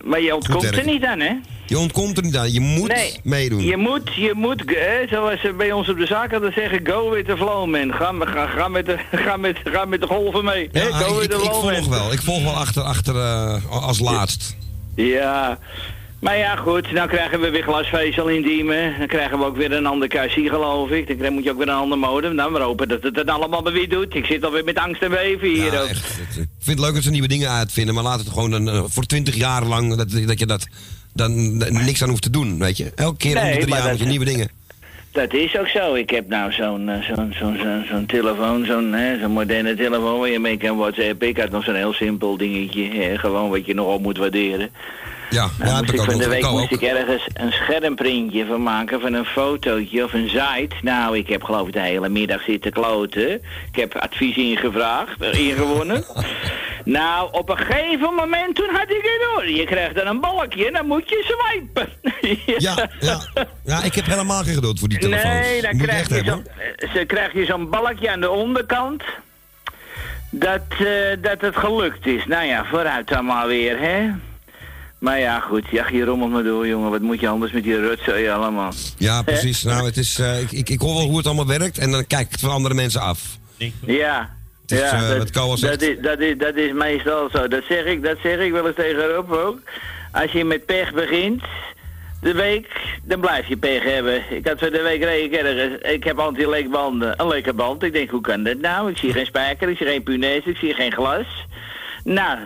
maar je ontkomt er niet aan hè? je ontkomt er niet aan. Je moet Nee, meedoen. Je moet, je moet, hè, zoals ze bij ons op de zaak hadden zeggen, go with the flow man. Ga, ga, ga, met, de, ga, met, ga met de golven mee. hè? Go ik, with the ik, ik flow volg man. wel. Ik volg wel achter, achter eh, als laatst. Ja, maar ja goed, dan krijgen we weer glasvezel in Diemen. Dan krijgen we ook weer een ander kassie geloof ik. Dan moet je ook weer een ander modem. Dan maar hopen dat het het allemaal maar weer doet. Ik zit alweer met angst en beven hier Ja, ook. echt. Ik vind het leuk dat ze nieuwe dingen uitvinden, maar laat het gewoon een, eh, voor twintig jaar lang dat, dat je dat dan eh, niks aan hoeft te doen, weet je. Elke keer om Nee, de drie jaar dat- je nieuwe dingen. Dat is ook zo. Ik heb nou zo'n eh, zo'n zo'n zo'n telefoon, zo'n zo'n moderne telefoon waar je mee kan whatsappen. Ik had nog zo'n heel simpel dingetje, hè, gewoon wat je nog op moet waarderen. Ja, Nou, ja, moest heb ik ik van de week moest ik ergens een schermprintje van maken van een fotootje of een site. Nou, ik heb geloof ik de hele middag zitten kloten. Ik heb advies ingevraagd, eh, ingewonnen. nou, op een gegeven moment toen had ik het door. Je krijgt dan een balkje en dan moet je swipen. Ja, ja. ja, ik heb helemaal geen geduld voor die telefoons. Nee, dan Moet krijg je, eh, ze krijg je zo'n balkje aan de onderkant. Dat, eh, dat het gelukt is. Nou ja, vooruit dan maar weer, hè. Maar ja, goed. Ja, je rommelt maar door, jongen. Wat moet je anders met die rotzooi allemaal? Ja, precies. Nou, het is, eh, ik, ik, ik hoor wel hoe het allemaal werkt en dan kijk ik het van andere mensen af. Ja. Is, ja, eh, dat, is, dat, is, dat is meestal zo. Dat zeg ik, dat zeg ik wel eens tegen Rob ook. Als je met pech begint, de week, dan blijf je pech hebben. Ik had van de week reed ik ergens. Ik heb anti-leekbanden. Een lekke band. Ik denk, hoe kan dat nou? Ik zie geen spijker, ik zie geen punaise, ik zie geen glas. Nou,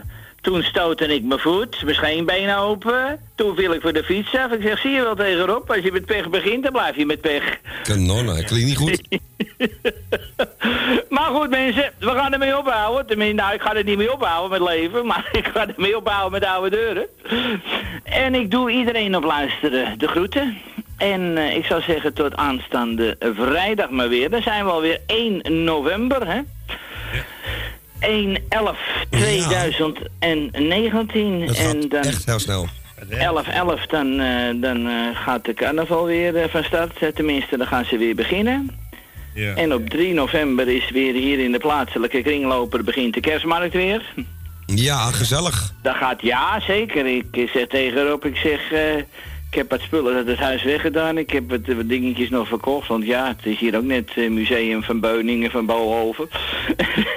toen stootte ik mijn voet, mijn scheenbeen open. Toen viel ik voor de fiets af. Ik zeg, zie je wel tegen Rob, als je met pech begint, dan blijf je met pech. Kanon, dat klinkt niet goed. Maar goed mensen, we gaan ermee ophouden. Tenminste, nou ik ga er niet mee ophouden met leven, maar ik ga ermee ophouden met oude deuren. En ik doe iedereen op luisteren de groeten. En eh, ik zou zeggen tot aanstaande vrijdag maar weer. Dan zijn we alweer 1 november, hè? 1 11 2019 Dat gaat en dan echt heel snel. 11 11 dan, eh, dan eh, gaat de carnaval weer eh, van start. Tenminste, dan gaan ze weer beginnen. Ja. En op 3 november is weer hier in de plaatselijke kringloper begint de kerstmarkt weer. Ja, gezellig. Dat gaat ja, zeker. Ik zeg tegen Rob, ik zeg, eh, ik heb wat spullen uit het huis weggedaan. Ik heb wat, wat dingetjes nog verkocht. Want ja, het is hier ook net eh, museum van Beuningen, van Bohoven.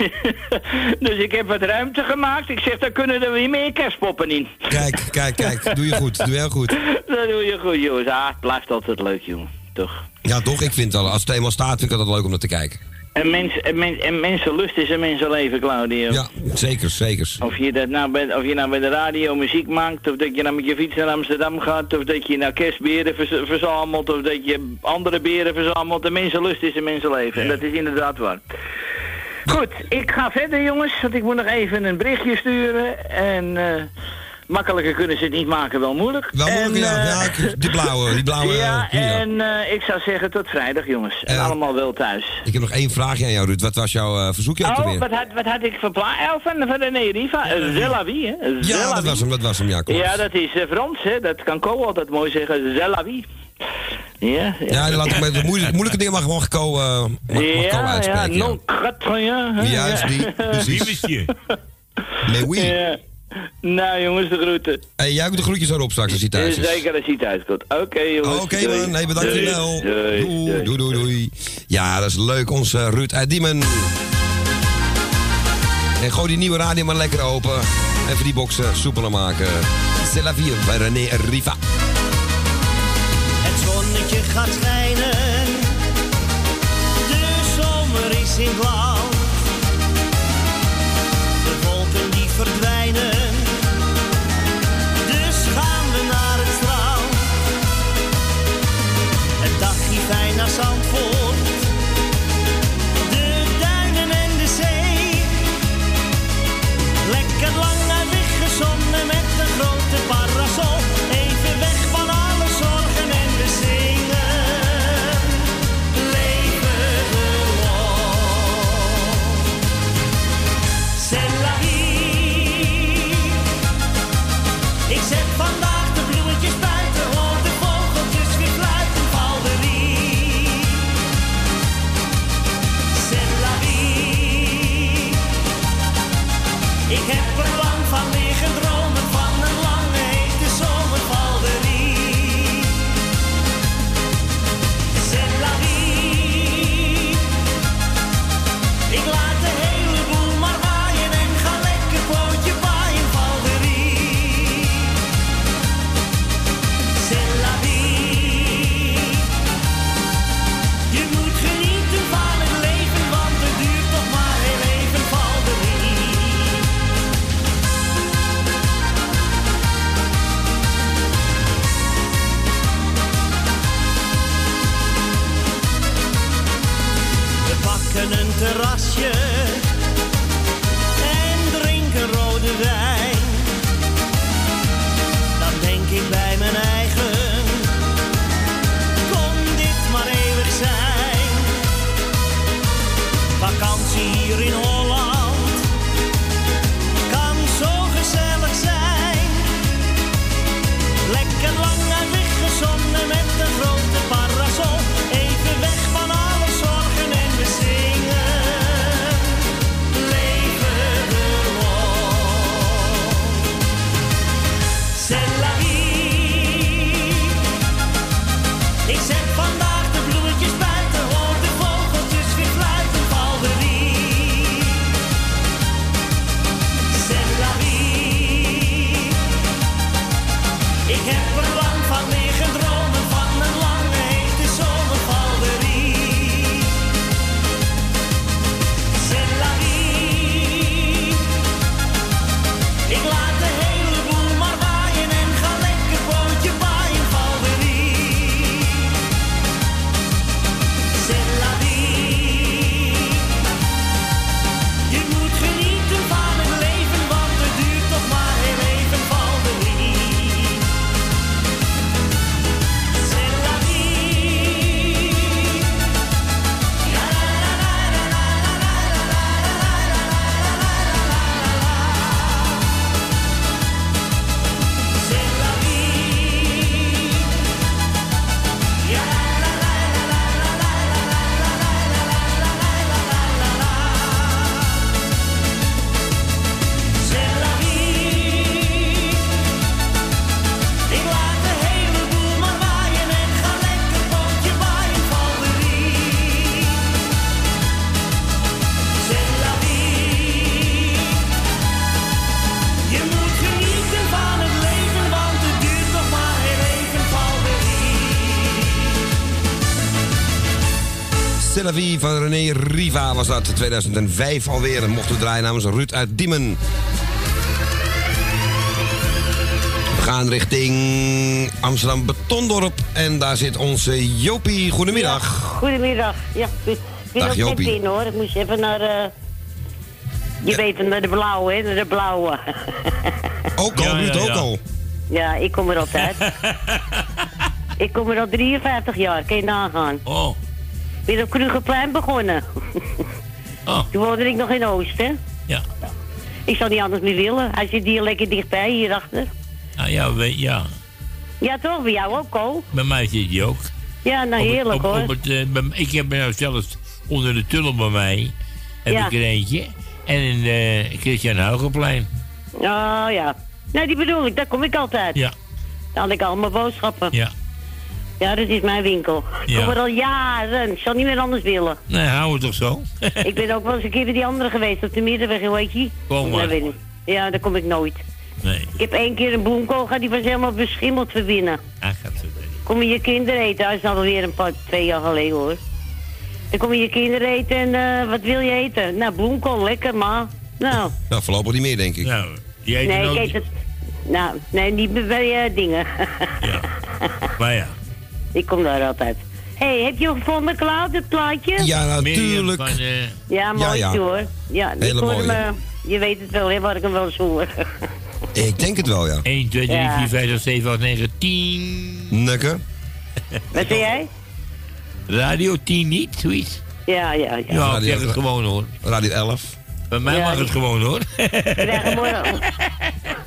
dus ik heb wat ruimte gemaakt. Ik zeg, daar kunnen er weer meer kerstpoppen in. Kijk, kijk, kijk. Doe je goed. Doe je heel goed. dat doe je goed, jongens. Ah, het blijft altijd leuk, jongen. Toch? Ja, toch? Ik vind het al, als het eenmaal staat, vind ik het altijd leuk om naar te kijken. En, mens, en, men, en mensenlust is een mensenleven, Claudio. Ja, zeker, zeker. Of je, dat nou bij, of je nou bij de radio muziek maakt, of dat je nou met je fiets naar Amsterdam gaat, of dat je nou kerstberen verzamelt, of dat je andere beren verzamelt. De mensenlust is een mensenleven. En dat is inderdaad waar. Goed, ik ga verder jongens, want ik moet nog even een berichtje sturen. En eh, makkelijker kunnen ze het niet maken, wel moeilijk. Wel moeilijk, En, ja. eh, ja. Die blauwe, die blauwe. ja, hier. en eh, ik zou zeggen tot vrijdag jongens. En Eh, allemaal wel thuis. Ik heb nog één vraagje aan jou, Ruud. Wat was jouw eh, verzoekje Oh, alweer? wat had, wat had ik verplaatst? Oh, van, van René Riva. Uh, Zelavi, hè? Ja, dat was hem, dat was hem, ja. Ja, dat is eh, Frans, hè. Dat kan Ko altijd mooi zeggen. Zelavi. Ja, Ja, dan laat ik met de moeilijke, moeilijke dingen gewoon Ko, eh, mag, mag Ko ja, ja, uitspreken. Ja, non quatrième. hè. Juist, die. Precies. Mais oui. Nou, jongens, de groeten. Hey, jij ook de groetjes erop straks als hij thuis is. Zeker als hij thuis komt. Oké, jongens. Oké man, nee, bedankt Doei. wel. Doei. Doei, doei, doei, doei. Ja, dat is leuk, onze Ruud uit Diemen. En gooi die nieuwe radio maar lekker open. Even die boxen soepeler maken. C'est la vie bij René Riva. Het zonnetje gaat schijnen, de zomer is in het was dat. 2005 alweer. En mochten we draaien namens Ruud uit Diemen. We gaan richting Amsterdam Betondorp. En daar zit onze Jopie. Goedemiddag. Goedemiddag. Ja, ik ben ook net Jopie. binnen hoor. Ik moest even naar, eh je weet, naar de blauwe, hè, naar de blauwe. Ook al, Ruud, ook al. Ja, ik kom er altijd. ik kom er al 53 jaar, kan je nagaan. Oh. Ik ben op Krugerplein begonnen. Toen woonde ik nog in Oosten. Ja. Ik zou niet anders meer willen. Hij zit hier lekker dichtbij, hierachter. Nou ja, weet, ja. Ja, toch? Bij jou ook, Ko? Bij mij zit hij ook. Ja, nou heerlijk op- hoor. op het, eh, bij- ik heb nou zelfs onder de tunnel bij mij heb Ja. ik er eentje. En in eh Christian Huigelplein. Oh ja. Nou, die bedoel ik, daar kom ik altijd. Ja. Daar had ik al mijn boodschappen. Ja. Ja, dat is mijn winkel. Ik Ja. kom er al jaren. Ik zal niet meer anders willen. Nee, hou het toch zo? ik ben ook wel eens een keer bij die andere geweest op de middenweg, hoe heet je? Kom maar. Ik. Ja, daar kom ik nooit. Nee. Ik heb één keer een bloemkool gehad, die was helemaal beschimmeld voor binnen. Hij gaat zo Kom je je kinderen eten? Dat is alweer een paar, twee jaar geleden hoor. Dan kom je je kinderen eten en eh, wat wil je eten? Nou, bloemkool, lekker maar. Nou, Nou, voorlopig niet meer, denk ik. Nou, die eten nee, ik ook eet het. Nou, nee, niet meer bij eh, dingen. Maar ja. Ik kom daar altijd. Hé, hey, heb je me klaar, het plaatje? Ja, natuurlijk. Van, eh, Ja, mooi Ja, ja. hoor. Ja, ik Hele hoor eh, je weet het wel, hè, waar ik hem wel eens hoor. Ik denk het wel, ja. 1, 2, 3, Ja. 4, 5, 6, 7, 8, 9, 10. Nekken. Wat zei jij? Radio 10 niet, zoiets? Ja, ja, ja. Ja, ik zeg het gewoon hoor. Radio 11. Bij mij Ja, mag het gewoon hoor. Morgen,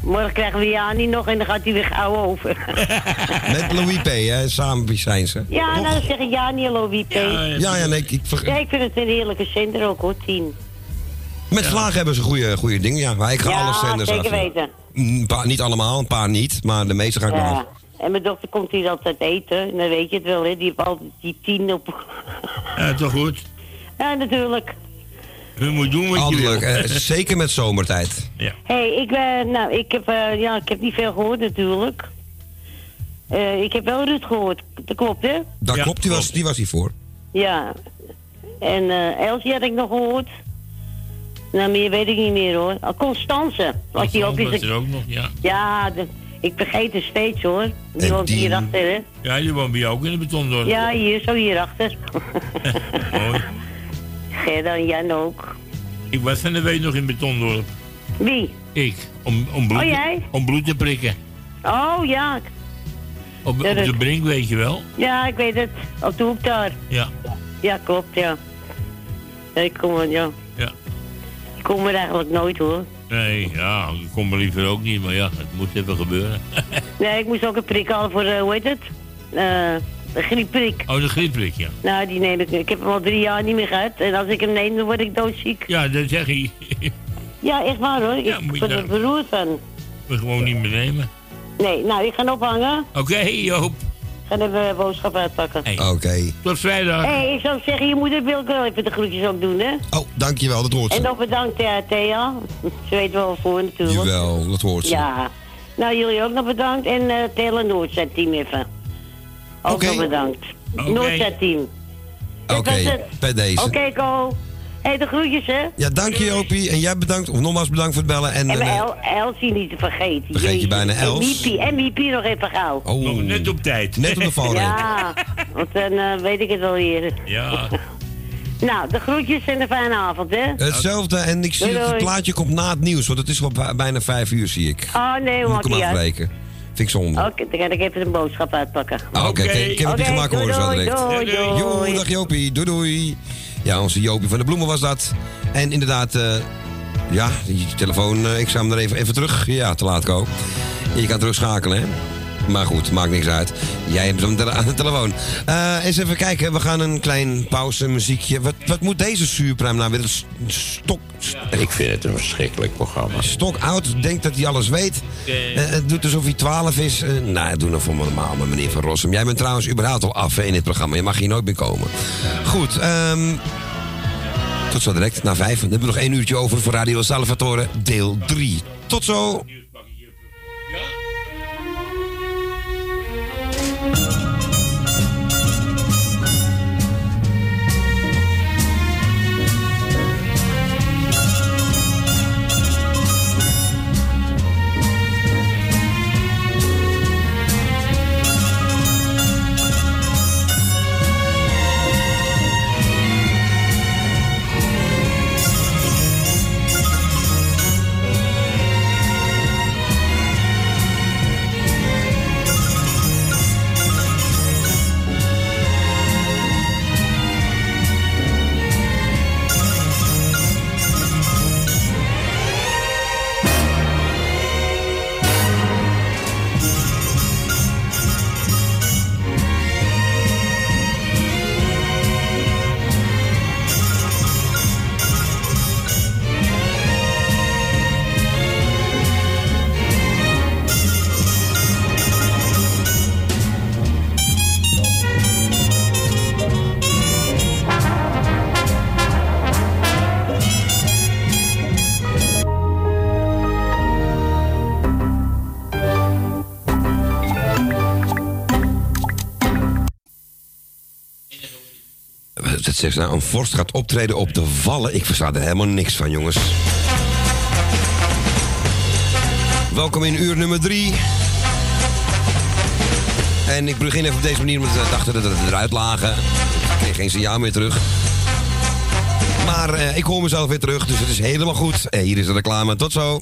morgen krijgen we Jani nog en dan gaat hij weer gauw over. Met Louis P, hè. Samen zijn ze. ja, nou dan zeg ik Jani en Louis P. Ja, ja, nee, ik, ik ver- Ja, ik vind het een heerlijke zender ook hoor, tien. Met vlaag hebben ze goede, goede dingen, ja. Maar ik ga Ja, alle zenders zeker af. weten. Een paar, niet allemaal, een paar niet, maar de meeste ga ik. Ja. En mijn dochter komt hier altijd eten, en dan weet je het wel, hè. Die heeft altijd die tien op. Ja, toch goed. Ja, natuurlijk. U moet doen wat je wil. eh, zeker met zomertijd. Ja. Hé, hey, ik, eh, nou, ik, heb, eh, ja, ik heb niet veel gehoord natuurlijk. Eh, ik heb wel Ruud gehoord, dat klopt hè? Dat klopt, die was, die was hiervoor. Ja. En eh Elsie had ik nog gehoord. Nou, meer weet ik niet meer hoor. Oh, Constance. Was die ook eens... er ook nog, ja. Ja, de- ik vergeet het steeds hoor. Die En woont die- hierachter hè? Ja, die woont bij jou ook in de betondorp. Ja, hier, zo hierachter. Mooi. Gerda en Jan ook. Ik was van de week nog in Betondorp. Wie? Ik. Om, om, bloed, Oh, jij? om bloed te prikken. Oh, ja. Op, de brink, weet je wel. Ja, ik weet het. Op de hoek daar. Ja. Ja, klopt, ja. Ik kom er, ja. Ja. Ik kom er eigenlijk nooit, hoor. Nee, ja, ik kom er liever ook niet, maar ja, het moest even gebeuren. Nee, ik moest ook een prik halen voor, eh, hoe heet het? Eh, een griepprik. Oh, de griepprik, ja. Nou, die neem ik nu. Ik heb hem al drie jaar niet meer gehad. En als ik hem neem, dan word ik doodziek. Ja, dat zeg je. Ja, echt waar hoor. Ja, ik moet je word er daar- beroerd van. We gewoon niet meer nemen. Nee, nou, ik ga ophangen. Oké, Joop. Ik ga even boodschap uitpakken. Oké. Tot vrijdag. Hé, hey, ik zou zeggen, je moeder wil ik wel even de groetjes ook doen, hè? Oh, dankjewel, dat hoort En ze. nog bedankt, ja, Thea. Ze weet wel voor natuurlijk. Jawel, dat hoort ze. Ja. Nou, jullie ook nog bedankt. En eh het hele Noordzet-team even. Ook Oké. nog bedankt. Oké. Noordzet-team. Oké, was het. bij deze. Oké, Ko. Hé, hey, de groetjes, hè? Ja, dank je Jopie. En jij bedankt, of nogmaals bedankt voor het bellen. En, En eh, El, Elsie niet te vergeten. Vergeet je bijna Els. En Miepie, en Miepie nog even gauw. oh, net op tijd. Net op de valreep. Ja, want dan eh, weet ik het wel weer. Ja. nou, de groetjes en een fijne avond, hè? Hetzelfde, en ik zie Doei, dat het plaatje komt na het nieuws, want het is wel bij- bijna vijf uur, zie ik. Oh, nee, Moet maak ik hem niet uit. afbreken. Vind ik zonde. Oké, dan ga ik even een boodschap uitpakken. Ah, Oké, ik heb het niet gemaakt horen zo doei, direct. doei, doei. Jo, dag Jopie, doei doei. Ja, onze Jopie van de Bloemen was dat. En inderdaad, eh, ja, die telefoon, eh, ik zou hem er even, even terug. Ja, te laat ko. Je kan terugschakelen, hè. Maar goed, maakt niks uit. Jij hebt hem aan de telefoon. Eh, eens even kijken, we gaan een klein pauze muziekje. Wat, wat moet deze zuurpruim nou weer? Een Stok... Ik vind het een verschrikkelijk programma. Stok oud, denkt dat hij alles weet. Eh, het doet alsof hij 12 is. Eh, nou, doe nou voor me normaal, maar meneer Van Rossum. Jij bent trouwens überhaupt al af hè, in dit programma. Je mag hier nooit meer komen. Goed, ehm tot zo direct, na vijf. Dan hebben we nog één uurtje over voor Radio Salvatore, deel 3. Tot zo! Zegt ze nou, een vorst gaat optreden op de vallen. Ik versta er helemaal niks van, jongens. Welkom in uur nummer drie. En ik begin even op deze manier, omdat we dachten dat we eruit lagen. Ik kreeg geen signaal meer terug. Maar eh, ik hoor mezelf weer terug, dus het is helemaal goed. Eh, hier is de reclame. Tot zo.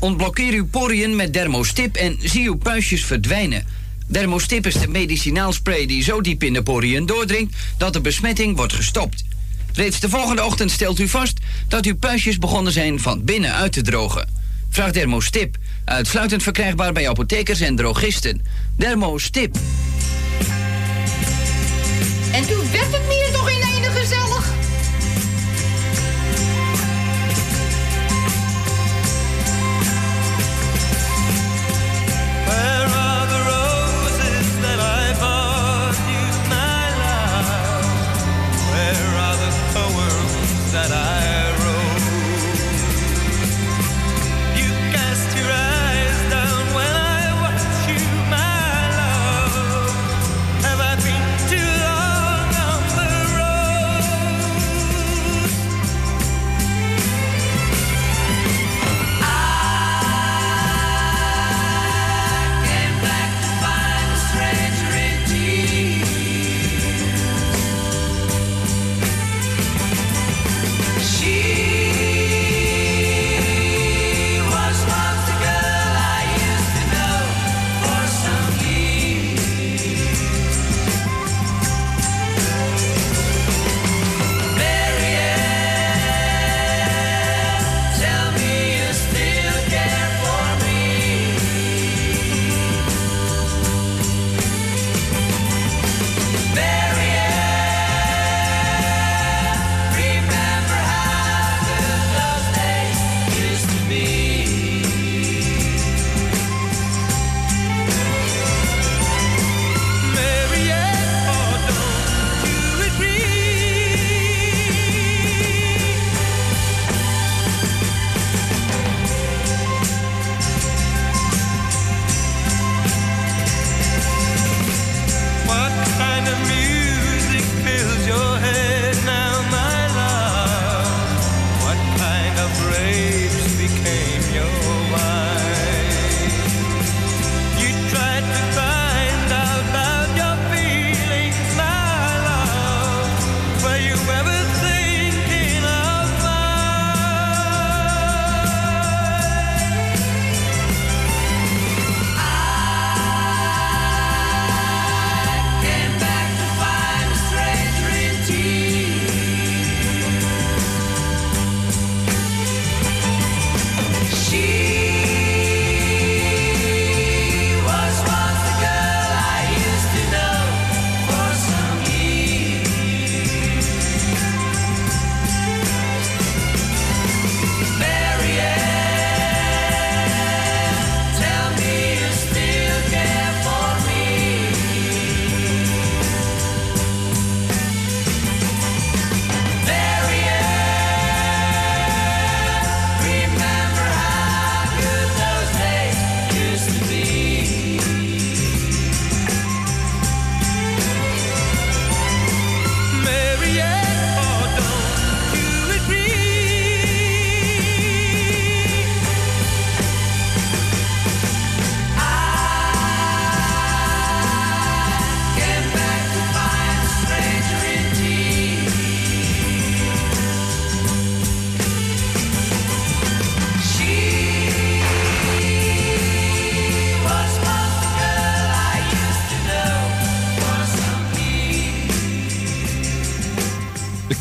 Ontblokkeer uw poriën met dermostip en zie uw puistjes verdwijnen. Dermostip is de medicinaalspray die zo diep in de poriën doordringt dat de besmetting wordt gestopt. Reeds de volgende ochtend stelt u vast dat uw puistjes begonnen zijn van binnen uit te drogen. Vraag Dermostip, uitsluitend verkrijgbaar bij apothekers en drogisten. Dermostip. En toen werd het meer toch in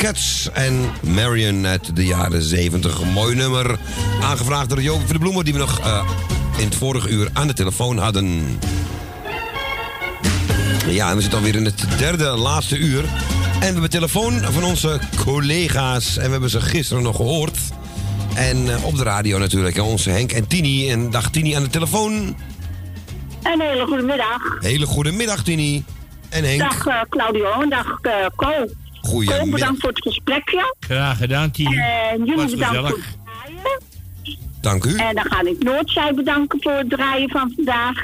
Cats en Marion uit de jaren 70. Een mooi nummer. Aangevraagd door Joop van de Bloemen, die we nog eh, in het vorige uur aan de telefoon hadden. Ja, en we zitten alweer in het derde, laatste uur. En we hebben telefoon van onze collega's. En we hebben ze gisteren nog gehoord. En eh, op de radio natuurlijk. Onze Henk en Tini. En dag Tini aan de telefoon. Een hele goede middag. Hele goede middag, Tini. En Henk. Dag eh, Claudio dag uh, Co. Bedankt voor het gesprekje. Graag gedaan, Tini. En jullie Was bedankt gezellig. voor het draaien. Dank u. En dan ga ik Noordzij bedanken voor het draaien van vandaag.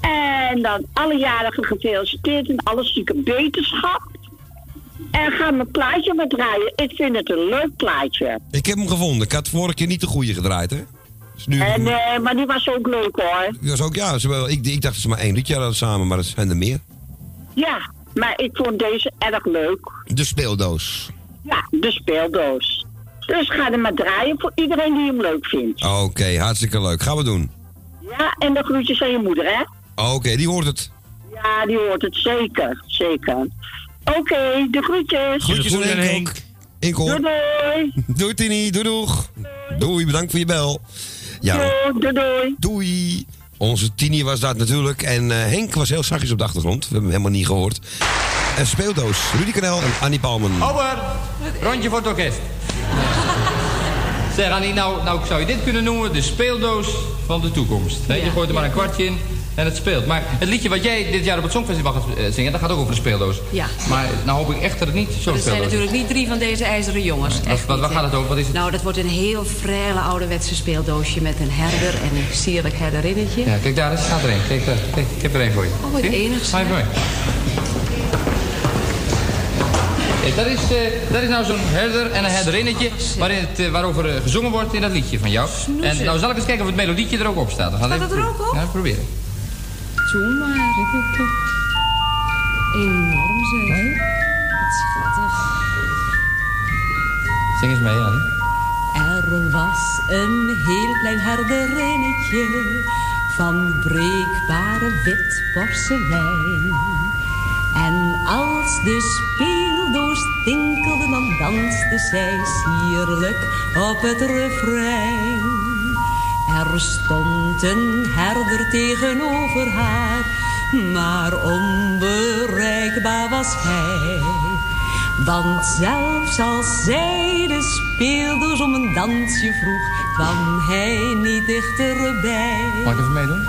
En dan alle jarigen gefeliciteerd en alle zieke beterschap. En ga mijn plaatje maar draaien. Ik vind het een leuk plaatje. Ik heb hem gevonden. Ik had vorige keer niet de goede gedraaid, hè? Dus nu... En, eh, maar die was ook leuk hoor. Dat was ook, ja, ze ik, ik dacht dat ze maar één liedje hadden samen, maar dat zijn er meer. Ja, maar ik vond deze erg leuk. De speeldoos. Ja, de speeldoos. Dus ga er maar draaien voor iedereen die hem leuk vindt. Oké, hartstikke leuk. Gaan we doen. Ja, en de groetjes aan je moeder, hè? Oké, die hoort het. Ja, die hoort het zeker. Zeker. Oké, de groetjes. Groetjes aan Henk hoor. Doei doei. Doei Tini, doei doeg. Doei, bedankt voor je bel. Ja. Doei, doei. Doei. Onze Tini was dat natuurlijk. En eh, Henk was heel zachtjes op de achtergrond. We hebben hem helemaal niet gehoord. En speeldoos. Rudy Kanel en Annie Palmen. Over! Rondje voor het orkest. Zeg Annie, nou, nou zou je dit kunnen noemen de speeldoos van de toekomst. Hè? Je gooit er maar een kwartje in en het speelt. Maar het liedje wat jij dit jaar op het Songfestival gaat eh, zingen, dat gaat ook over de speeldoos. Ja. Maar nou hoop ik echt dat het niet zo'n Dat zijn speeldoos is. natuurlijk niet drie van deze ijzeren jongens. Wat, Echt wat, niet, waar gaat het over? Wat is het? Nou, dat wordt een heel frele ouderwetse speeldoosje met een herder en een sierlijk herderinnetje. Ja, kijk daar eens, staat er een. Kijk, daar. kijk, ik heb er één voor je. Oh, wat Zie je? enig, Ga even dat, is, eh, dat is nou zo'n herder en een herderinnetje waarin het, eh, waarover eh, gezongen wordt in dat liedje van jou. En nou zal ik eens kijken of het melodietje er ook op staat. Dan Staat even het er ook op? Ja, proberen. Toen maar. Enorm zeg. Wat schattig. Zing eens mee, Annie. Er was een heel klein herderinnetje van breekbare wit porselein. En als de speeldoos tinkelde, dan danste zij sierlijk op het refrein. Er stond een herder tegenover haar, maar onbereikbaar was hij. Want zelfs als zij de speeldoos om een dansje vroeg, kwam hij niet dichterbij. Mag ik even meedoen?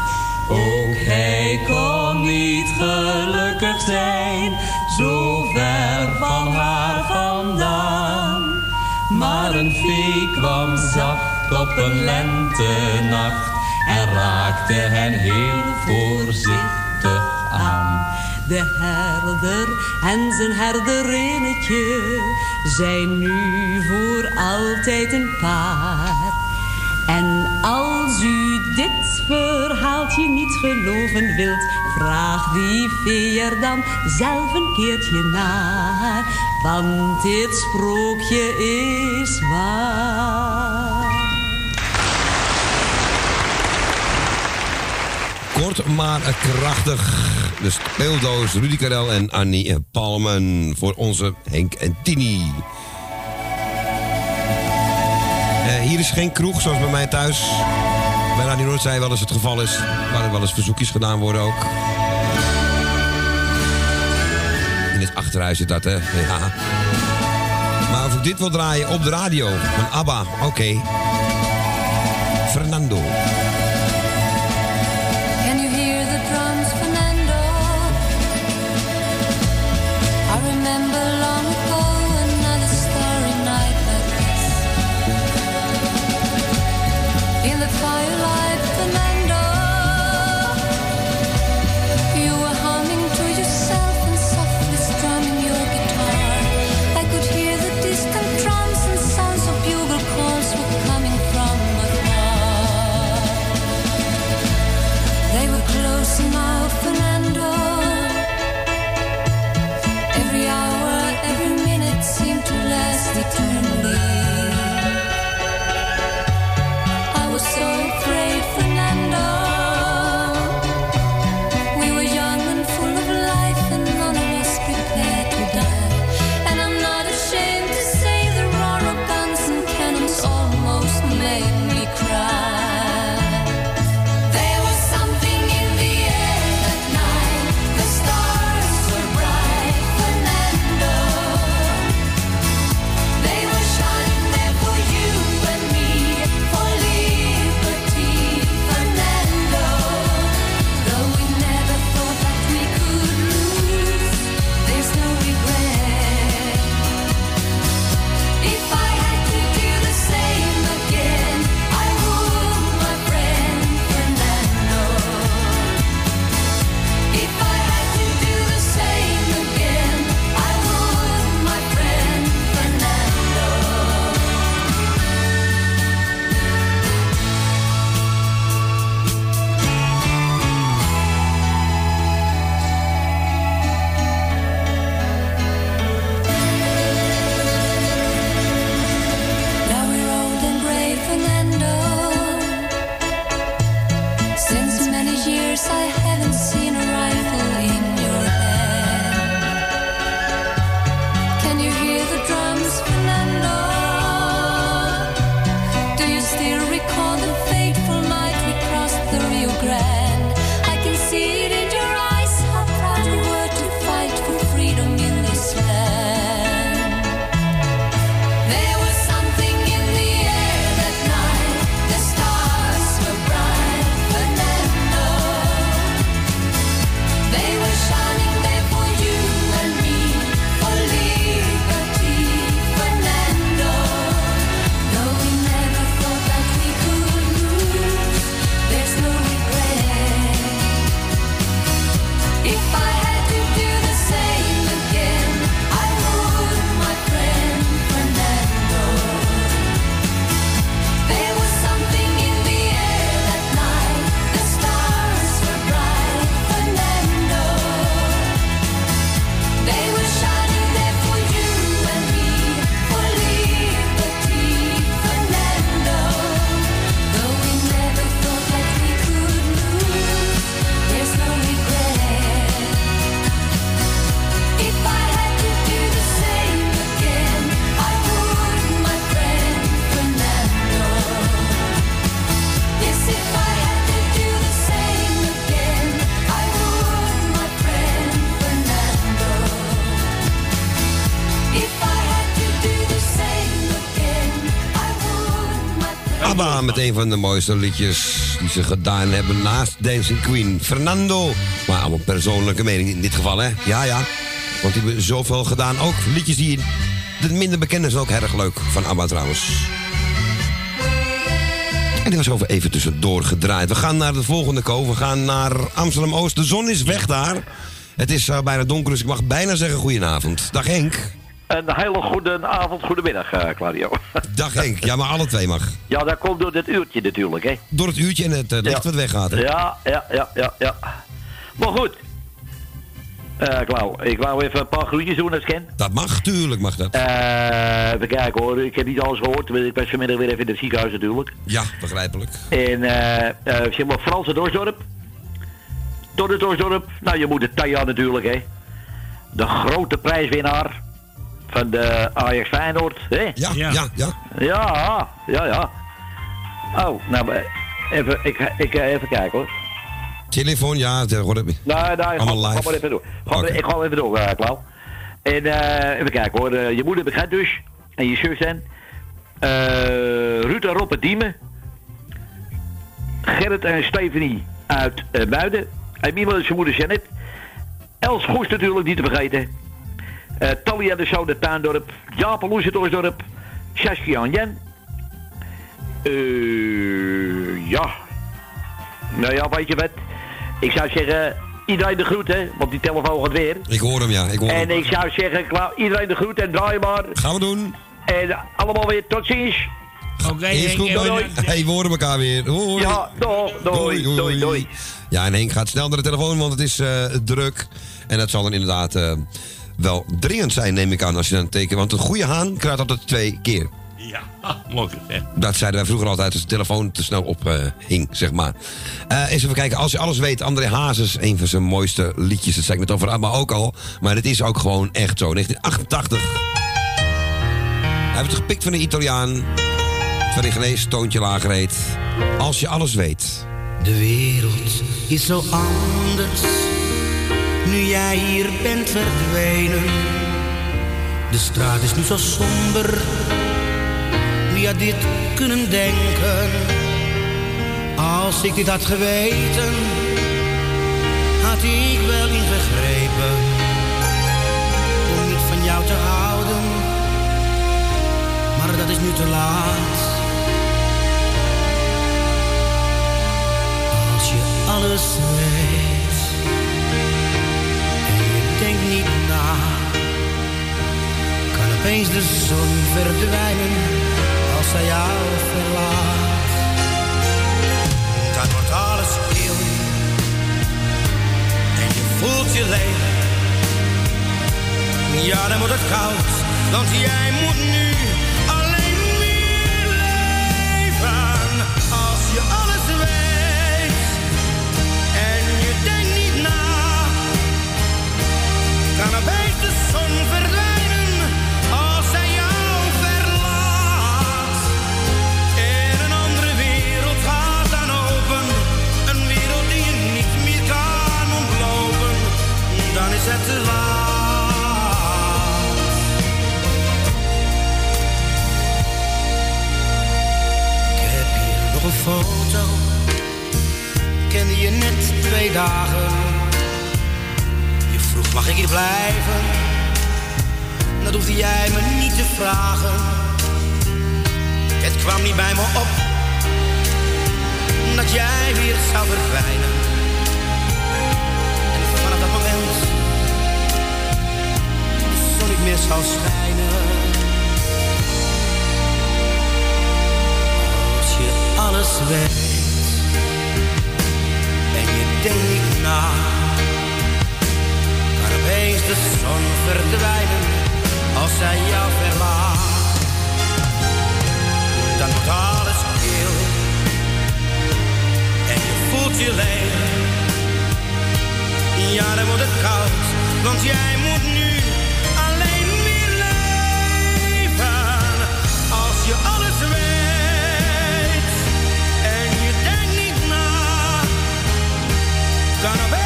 Ook hij kon niet gelukkig zijn, zo ver van haar vandaan. Maar een vee kwam zacht op een lentenacht en raakte hen heel voorzichtig aan. De herder en zijn herderinnetje zijn nu voor altijd een paar. En als u dit verhaaltje niet geloven wilt, vraag die vee er dan zelf een keertje naar. Want dit sprookje is waar. Kort maar krachtig. De speeldoos Rudy Karel en Annie Palmen voor onze Henk en Tini. Eh, hier is geen kroeg zoals bij mij thuis. Bij Radio Noordzij wel eens het geval is. Waar er wel eens verzoekjes gedaan worden ook. In het achterhuis zit dat, hè? Ja. Maar of ik dit wil draaien op de radio van ABBA, oké. Fernando. Een van de mooiste liedjes die ze gedaan hebben naast Dancing Queen. Fernando. Maar allemaal persoonlijke mening in dit geval, hè? Ja, ja. Want die hebben zoveel gedaan. Ook liedjes die de minder bekend zijn ook erg leuk van ABBA trouwens. En die was over even tussendoor gedraaid. We gaan naar de volgende ko. We gaan naar Amsterdam-Oost. De zon is weg daar. Het is eh, bijna donker, dus ik mag bijna zeggen goedenavond. Dag Henk. Een hele goede avond, goedemiddag, eh Claudio. Dag Henk. Ja, maar alle twee mag. Ja, dat komt door dit uurtje natuurlijk, hè. Door het uurtje en het eh, licht Ja. wat weggaat. hè? Ja, ja, ja, ja, ja. Maar goed. Eh Klauw, ik wou even een paar groetjes doen als Ken. Dat mag, tuurlijk mag dat. Eh even kijken hoor, ik heb niet alles gehoord. Ik was vanmiddag weer even in het ziekenhuis natuurlijk. Ja, begrijpelijk. En eh eh zeg maar Franse Dorsdorp. Tot het Dorsdorp. Nou, je moet het Taya natuurlijk, hè. De grote prijswinnaar van de Ajax Feyenoord, hè? Ja, ja, ja. Ja, ja, ja. Oh, nou, maar even, ik, ik, eh, even kijken hoor. Telefoon, ja. het wordt- Nee, nee, ga, Allemaal ga live. maar even door. Ga. Ik ga wel even door, uh, Klauw. En eh, even kijken hoor. Eh, je moeder begrijpt dus. En je zus en. eh Ruud en uit Diemen. Gerrit en Stephanie uit Muiden. En Mimo en zijn moeder Janet. Els Goes natuurlijk niet te vergeten. Eh Talia de Zoon uit Tuindorp. Jaap en Loes uit Oosdorp. Saskia en Jen. Eh, ja. Nou ja, weet je wat? Ik zou zeggen, iedereen de groet, hè? Want die telefoon gaat weer. Ik hoor hem, ja. Ik hoor hem. En ik zou zeggen, klaar, iedereen de groet en draai maar. Gaan we doen. En allemaal weer tot ziens. Oké, Is goed, doei, man. doei. Hey, we horen elkaar weer. Hoi. Ja, doei, doei, doei, doei. Ja, en Henk gaat snel naar de telefoon, want het is eh, druk. En dat zal dan inderdaad eh, wel dringend zijn, neem ik aan, als je dan tekent. Want een goede haan krijgt altijd twee keer. Ja, mooi gezegd. Dat zeiden wij vroeger altijd als de telefoon te snel op eh, hing, zeg maar. Eh, eens even kijken, als je alles weet, André Hazes, een van zijn mooiste liedjes. Dat zei ik net over ABBA ook al. Maar het is ook gewoon echt zo. 1988. Hij heeft het gepikt van een Italiaan. Van een genees, toontje lager heet. Als je alles weet. De wereld is zo anders, nu jij hier bent verdwenen. De straat is nu zo somber, wie had dit kunnen denken? Als ik dit had geweten, had ik wel ingegrepen. Om niet van jou te houden, maar dat is nu te laat. Als je alles weet opeens de zon verdwijnen als zij jou verlaat. Dan wordt alles stil en je voelt je leeg. Ja, dan wordt het koud, want jij moet nu foto. Kende je net twee dagen. Je vroeg mag ik hier blijven? Dat hoefde jij me niet te vragen. Het kwam niet bij me op dat jij weer zou verdwijnen. En vanaf dat moment zon niet meer zou schijnen. Alles weet en je denkt na, kan opeens de zon verdwijnen als zij jou verlaat. Dan wordt alles kil en je voelt je leeg. Ja, dan wordt het koud, want jij kan opeens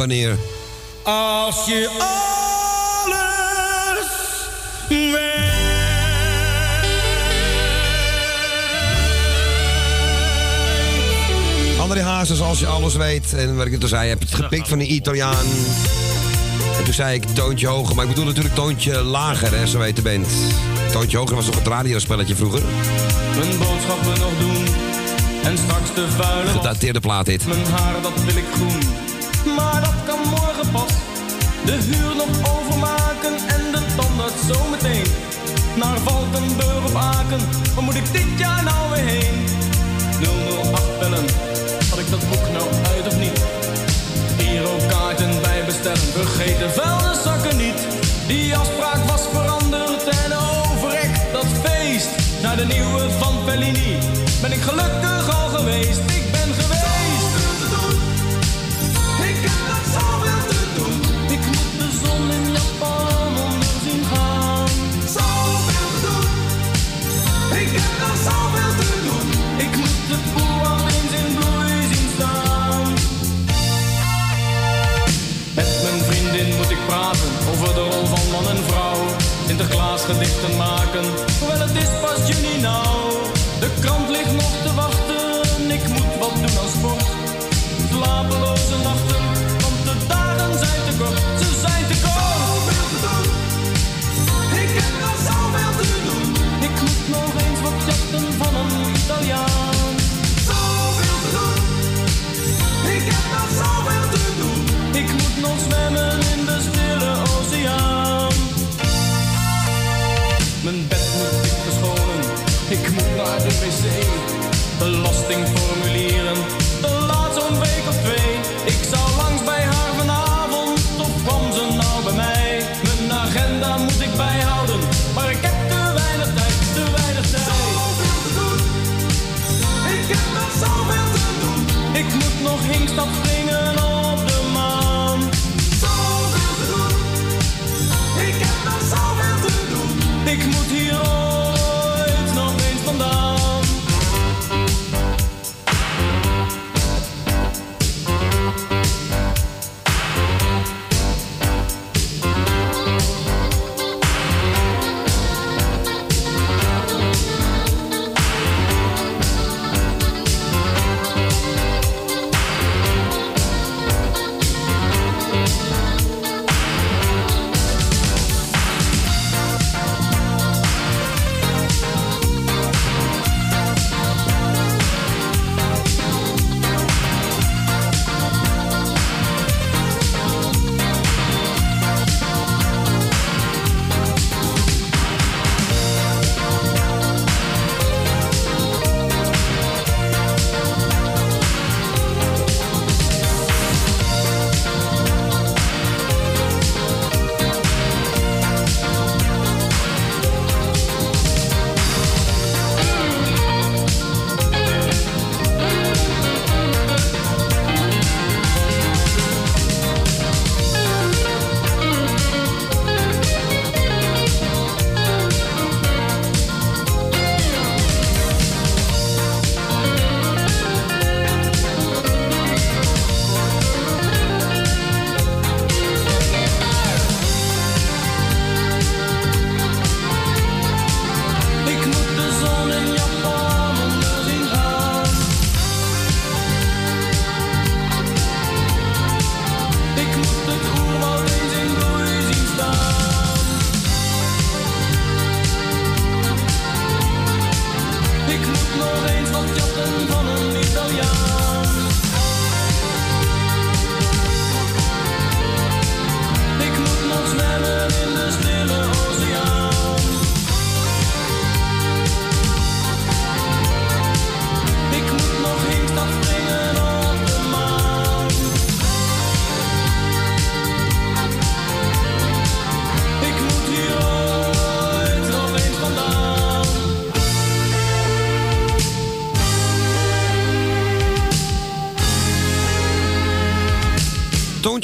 wanneer? Als je alles André Hazes, als je alles weet. En wat ik net al zei, je hebt het gepikt van een Italiaan. En toen zei ik toontje hoger, maar ik bedoel natuurlijk toontje lager, hè, zo weet de band. Toontje hoger was toch het radiospelletje vroeger? mijn boodschappen nog doen. En straks de vuile. Gedateerde plaat dit. Mijn haar, dat wil ik groen. De huur nog overmaken en de tandarts zometeen. Naar Valkenburg of Aken. Waar moet ik dit jaar nou weer heen? 008 bellen. Had ik dat boek nou uit of niet? Hier ook kaarten bij bestellen. Vergeet de vuilniszakken niet. Die afspraak was veranderd en overrek dat feest. Naar de nieuwe van Bellini. Ben ik gelukkig al geweest. Sinterklaas gedichten maken, wel het is pas juni nou. De krant ligt nog te wachten, ik moet wat doen aan sport. Slapeloze nachten, want de dagen zijn te kort, ze zijn te kort. Zoveel te doen, ik heb nog zoveel te doen. Ik moet nog eens wat jachten van een Italiaan. Zoveel te doen, ik heb nog zoveel te doen. Ik moet nog zwemmen in moet naar de wc. Belastingformulieren, de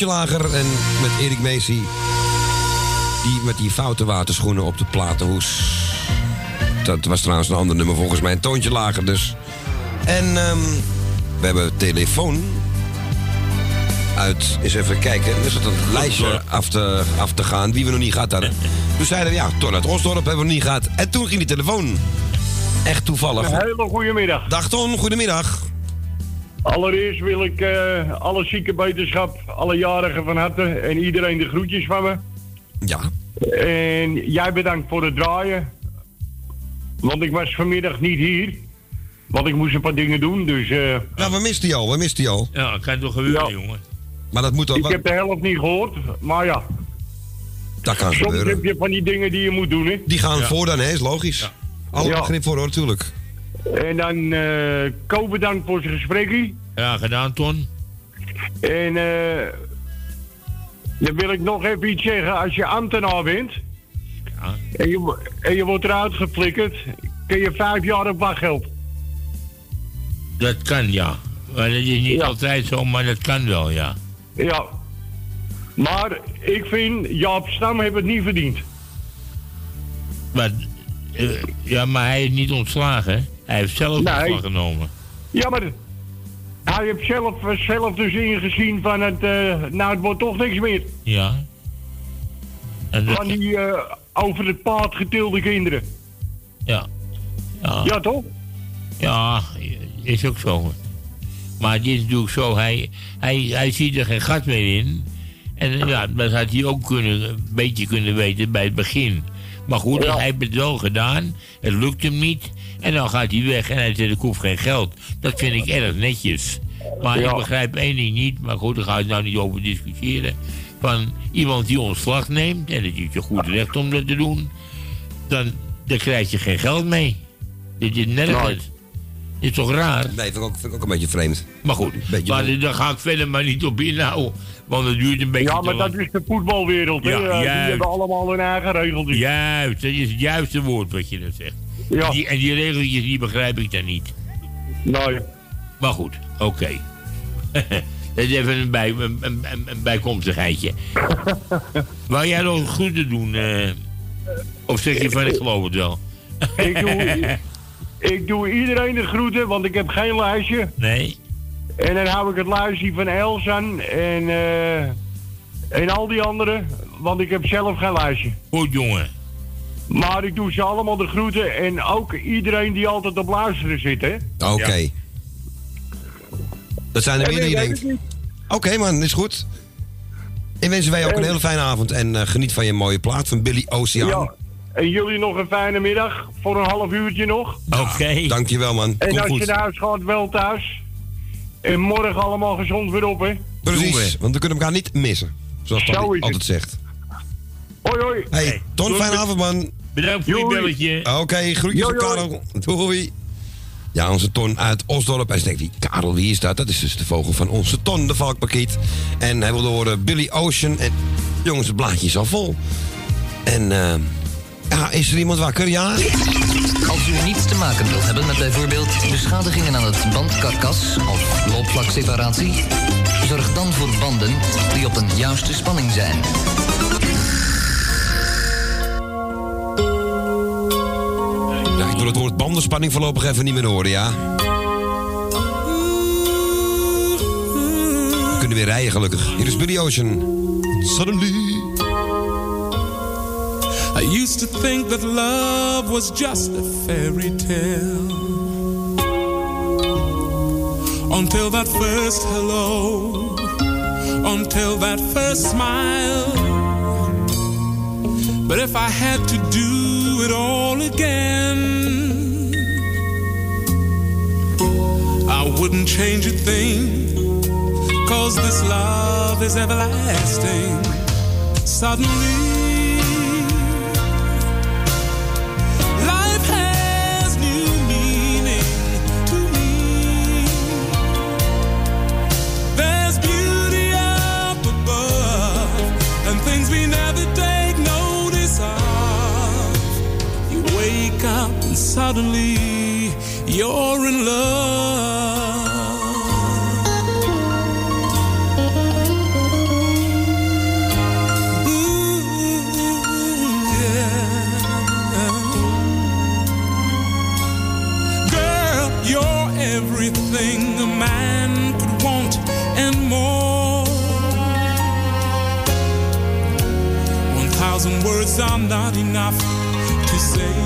Lager en met Erik Meesie. Die met die foute waterschoenen op de platenhoes. Dat was trouwens een ander nummer volgens mij. Een toontje lager dus. En ehm, we hebben telefoon. uit, eens even kijken, er zat een lijstje af te, af te gaan wie we nog niet gehad hadden. Toen zeiden we, ja, Ton uit Osdorp hebben we nog niet gehad. En toen ging die telefoon. Echt toevallig. Een hele goede middag. Dag Ton, goedemiddag. Allereerst wil ik eh, alle zieke beterschap, alle jarigen van harte en iedereen de groetjes van me. Ja. En jij bedankt voor het draaien. Want ik was vanmiddag niet hier. Want ik moest een paar dingen doen, dus... eh, Ja, we misten jou, we misten jou. Ja, dat kan toch gebeuren, jongen. Maar dat moet dan... ik heb de helft niet gehoord, maar ja. Dat kan Soms gebeuren. heb je van die dingen die je moet doen, hè. Die gaan Ja. voor dan, hè, is logisch. Alle Ja. begrip voor, hoor, natuurlijk. En dan eh Ko bedankt voor zijn gesprekje. Ja, gedaan, Ton. En eh dan wil ik nog even iets zeggen. Als je ambtenaar bent en, je, en je wordt eruit geflikkerd, kun je vijf jaar op wachtgeld. Dat kan, ja. Maar dat is niet altijd zo, maar dat kan wel, ja. Ja. Maar ik vind, Jaap Stam heeft het niet verdiend. Maar, eh, ja, maar hij is niet ontslagen. Hij heeft zelf Nee. ontslag genomen. Ja, maar hij heeft zelf, eh, zelf dus ingezien van het, eh, nou het wordt toch niks meer. Ja. En Van die eh, over het paard getilde kinderen. ja. Ja. Ja, toch? Ja, is ook zo. Maar dit is natuurlijk zo, hij, hij, hij ziet er geen gat meer in. En ja, dat had hij ook kunnen, een beetje kunnen weten bij het begin. Maar goed, hij heeft het wel gedaan. Het lukt hem niet. En dan gaat hij weg en hij zegt, ik hoef geen geld. Dat vind ik erg netjes. Maar Ja. ik begrijp één ding niet, maar goed, daar ga ik nou niet over discussiëren. Van iemand die ontslag neemt, en dat is je goed recht om dat te doen, dan, dan krijg je geen geld mee. Dit is nergens. Is toch raar? Nee, vind ik ook, vind ik ook een beetje vreemd. Maar goed, Beetje maar daar ga ik verder maar niet op inhouden. Want het duurt een beetje Ja, te maar lang. dat is de voetbalwereld. hè. Ja, die hebben allemaal hun eigen regeltjes. Juist, dat is het juiste woord wat je dat zegt. Ja. Die, en die regeltjes die begrijp ik dan niet. Nee. Maar goed, oké. dat is even een, bij, een, een, een- bijkomstigheidje. Wou jij nog goed te doen? eh? of zeg je van ik geloof het wel? ik, doe, ik doe iedereen de groeten, want ik heb geen lijstje. Nee? En dan hou ik het lijstje van Elsan en, eh, en al die anderen, want ik heb zelf geen lijstje. Goed, jongen. Maar ik doe ze allemaal de groeten en ook iedereen die altijd op luisteren zit, hè. Oké. Dat zijn er meer dan je ik denkt. Oké man, is goed. En wensen wij ook een hele fijne avond. En eh, geniet van je mooie plaat van Billy Oceaan. Ja. En jullie nog een fijne middag, voor een half uurtje nog. Oké. Dankjewel man. En Kom als goed. je naar huis gaat, wel thuis. En morgen allemaal gezond weer op, hè. Precies, want we kunnen elkaar niet missen. Zoals Zo Tony altijd zegt. Hoi, hoi. Hey, Ton, doei. fijne avond man. Bedankt voor je belletje. Oké, groetjes Yo, van yo. Karel. Doei. Ja, onze Ton uit Osdorp. Hij denkt, wie, Karel, wie is dat? Dat is dus de vogel van onze Ton, de valkpakiet. En hij wilde horen Billy Ocean. En jongens, het blaadje is al vol. En eh, ja, is er iemand wakker? Ja? Als u niets te maken wilt hebben met bijvoorbeeld beschadigingen aan het bandkarkas of loopvlakseparatie, zorg dan voor banden die op een juiste spanning zijn. Wil het woord bandenspanning voorlopig even niet meer horen, ja? We kunnen weer rijden, gelukkig. Hier is Billy Ocean. Suddenly. I used to think that love was just a fairy tale. Until that first hello, until that first smile. But if I had to do it all again, I wouldn't change a thing. Cause this love is everlasting. Suddenly, look up and suddenly you're in love. Ooh, yeah. Girl, you're everything a man could want and more. One thousand words are not enough to say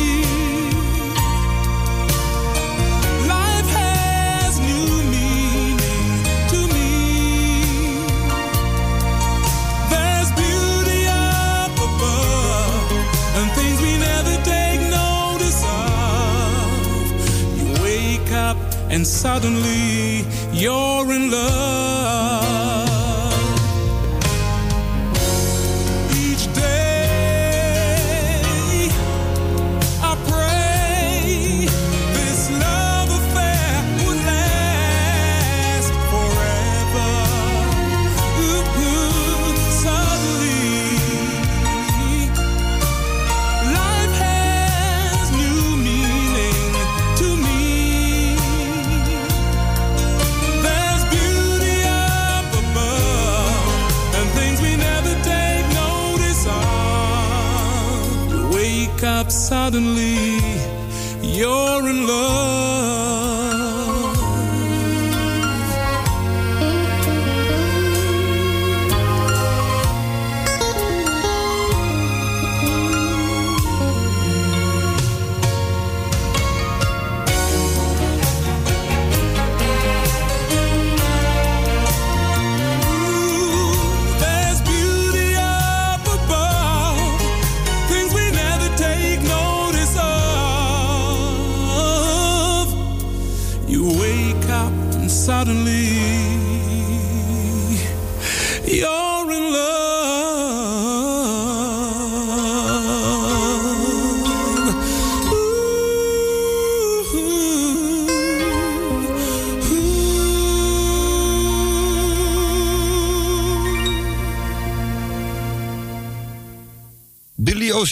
and suddenly you're in love.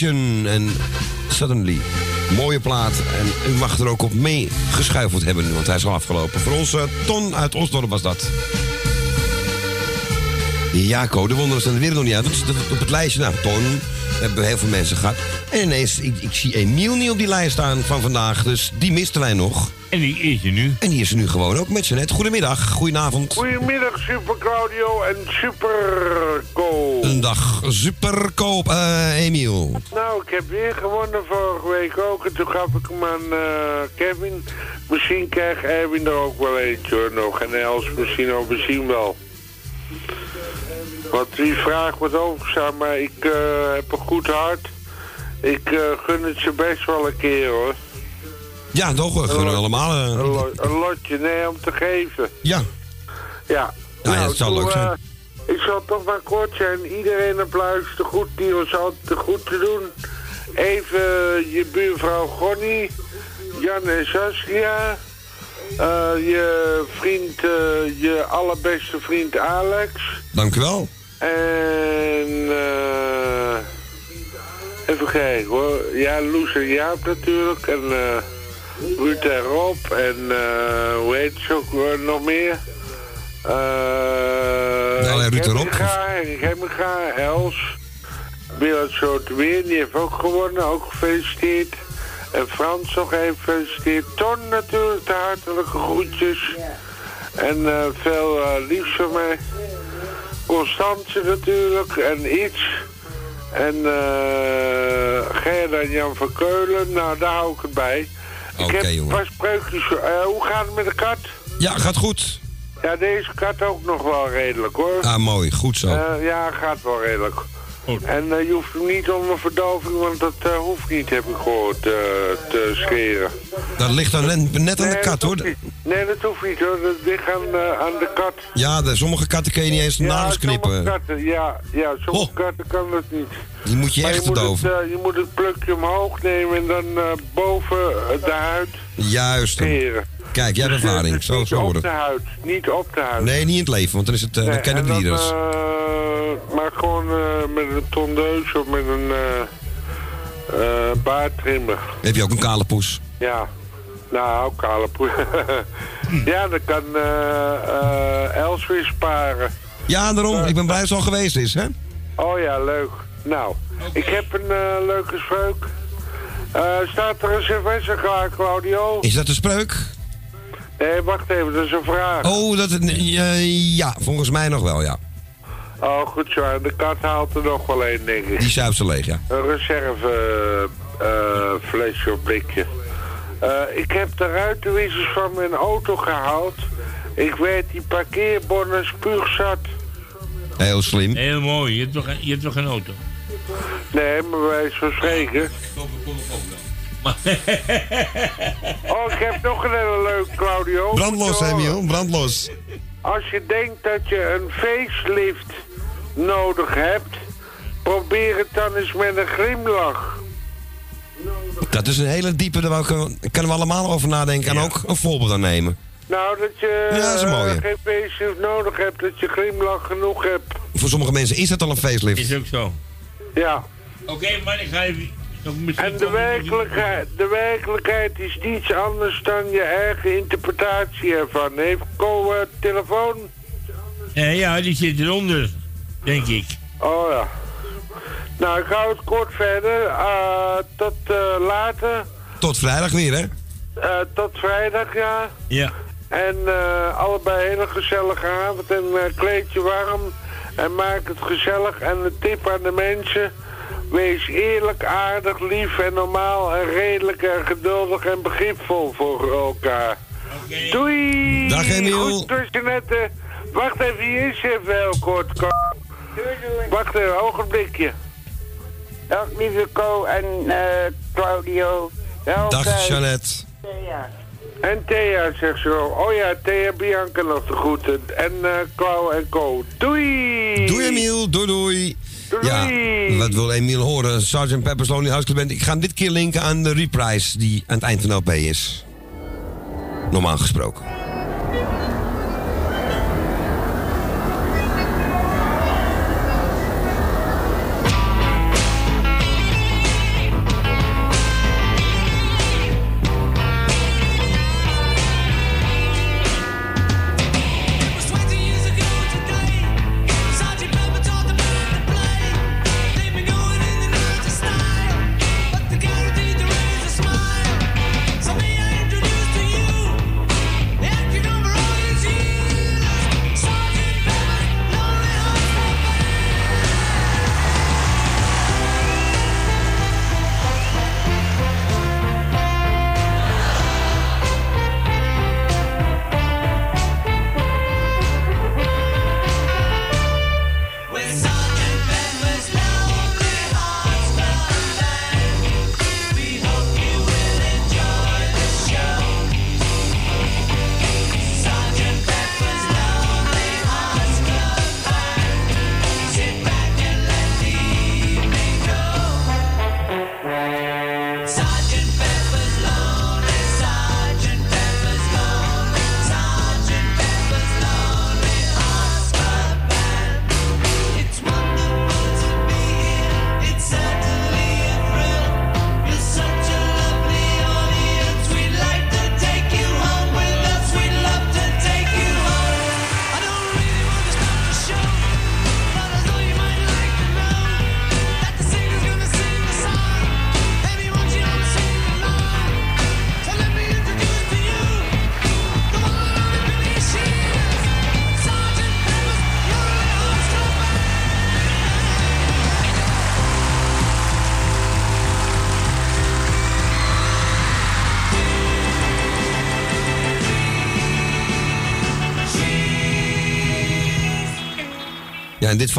En Suddenly. Mooie plaat. En u mag er ook op mee geschuifeld hebben nu, want hij is al afgelopen. Voor ons Ton uit Osdorp was dat. Ja, Co, de wonderen staan er weer nog niet uit. Dat is dat- op het lijstje, nou, Ton, hebben heel veel mensen gehad. En ineens, ik, ik zie Emiel niet op die lijst staan van vandaag, dus die misten wij nog. En die is er nu. En die is er nu gewoon ook met z'n net. Goedemiddag, goedenavond. Goedemiddag, Super Claudio en Super Dag superkoop, eh Emiel. Nou, ik heb weer gewonnen vorige week ook. En toen gaf ik hem aan eh, Kevin. Misschien krijgt Erwin er ook wel eentje hoor, nog. En Els misschien ook, misschien wel. Want die vraag wordt overgestaan, maar ik eh, heb een goed hart. Ik gun het ze best wel een keer hoor. Ja, toch, we gunnen allemaal. Een, lo- een lotje, nee, om te geven. Ja. Ja. Nou ja, het zal leuk zijn. Ik zal toch maar kort zijn. Iedereen applaus te goed die ons altijd goed te doen. Even je buurvrouw Gonnie, Jan en Saskia. eh, je vriend, eh, je allerbeste vriend Alex. Dank u wel. En eh even kijken hoor. Ja, Loes en Jaap natuurlijk. En Ruud en Rob. En hoe heet ze ook nog meer? Eh Ja, alleen Ruud Henk Hemminga, Els. Soteweer, die heeft ook gewonnen. Ook gefeliciteerd. En Frans nog even gefeliciteerd. Ton natuurlijk, de hartelijke groetjes. En eh, veel eh, liefs van mij. Constance natuurlijk en iets. En eh Gerda en Jan van Keulen, nou daar hou ik het bij. Oké, ik heb een jongen. paar spreukjes. eh, hoe gaat het met de kat? Ja, gaat goed. Ja, deze kat ook nog wel redelijk hoor. Ah, mooi. Goed zo. Eh, ja, gaat wel redelijk. En eh, je hoeft hem niet onder verdoving, want dat eh, hoeft niet, heb ik gehoord, eh, te scheren. Dat ligt dan net, aan de kat, hoor. niet. Nee, dat hoeft niet hoor. Dat ligt aan, eh, aan de kat. Ja, de, sommige katten kun je niet eens de sommige knippen. Katten, ja, ja, sommige katten kan dat niet. Die moet je Maar echt je moet, het, verdoven. je moet het plukje omhoog nemen en dan boven de huid Juist. scheren. Kijk, jij hebt ervaring. Zo, niet op de huid, niet op de huid. Nee, niet in het leven, want dan, is het, dan Nee, kennen de dieren. eh, maar gewoon eh, met een tondeus of met een baardtrimmer. Heb je ook een kale poes? Ja, nou, kale poe. ja, dan kan Els weer sparen. Ja, daarom. Ik ben blij dat het al geweest is, hè? Oh ja, leuk. Nou, ik heb een leuke spreuk. Staat er een cerveza klaar, Claudio? Is dat een spreuk? Nee, wacht even, dat is een vraag. Oh, dat het... eh, ja, volgens mij nog wel, ja. Oh, goed zo. En de kat haalt er nog wel één, denk ik. Die zuipt ze leeg, ja. Een reserve eh, flesje of blikje. Eh, ik heb de ruitenwissers van mijn auto gehaald. Ik weet die parkeerbonnen spuugzat. Heel slim. Heel mooi. Je hebt toch, je hebt toch geen auto? Nee, maar wij spreken. Oh, ik heb nog een hele leuk, Claudio. Brandlos, Emiel. Brandlos. Als je denkt dat je een facelift nodig hebt, probeer het dan eens met een glimlach. Dat is een hele diepe, daar kunnen we allemaal over nadenken. En ook een voorbeeld aan nemen. Nou, dat je Ja, dat is een mooie. eh, geen facelift nodig hebt, dat je glimlach genoeg hebt. Voor sommige mensen is dat al een facelift. Is ook zo. Ja. Oké, maar ik ga even... En de werkelijkheid, de werkelijkheid is niets anders dan je eigen interpretatie ervan. Heeft Co eh, telefoon? Eh, ja, die zit eronder, denk ik. Oh ja. Nou, ik hou het kort verder. Eh, tot eh, later. Tot vrijdag weer, hè? Eh, tot vrijdag, ja. Ja. En eh, allebei een hele gezellige avond en kleed je warm. En maak het gezellig. En een tip aan de mensen. Wees eerlijk, aardig, lief en normaal en redelijk en geduldig en begripvol voor elkaar. Doei! Dag, Emiel. Goed tussennetten. Wacht even, hier is even heel kort. Ko. Wacht even, een ogenblikje. Dag lieve Co en eh, Claudio. Dag, Jeannette. En Thea zegt zo. Oh ja, Thea Bianca nog de groeten. En eh Clau en Co. Doei! Doei, Emiel. Doei, doei. Ja, wat wil Emiel horen? Sgt. Pepper's Lonely Hearts Band. Ik ga hem dit keer linken aan de reprise die aan het eind van de LP is. Normaal gesproken.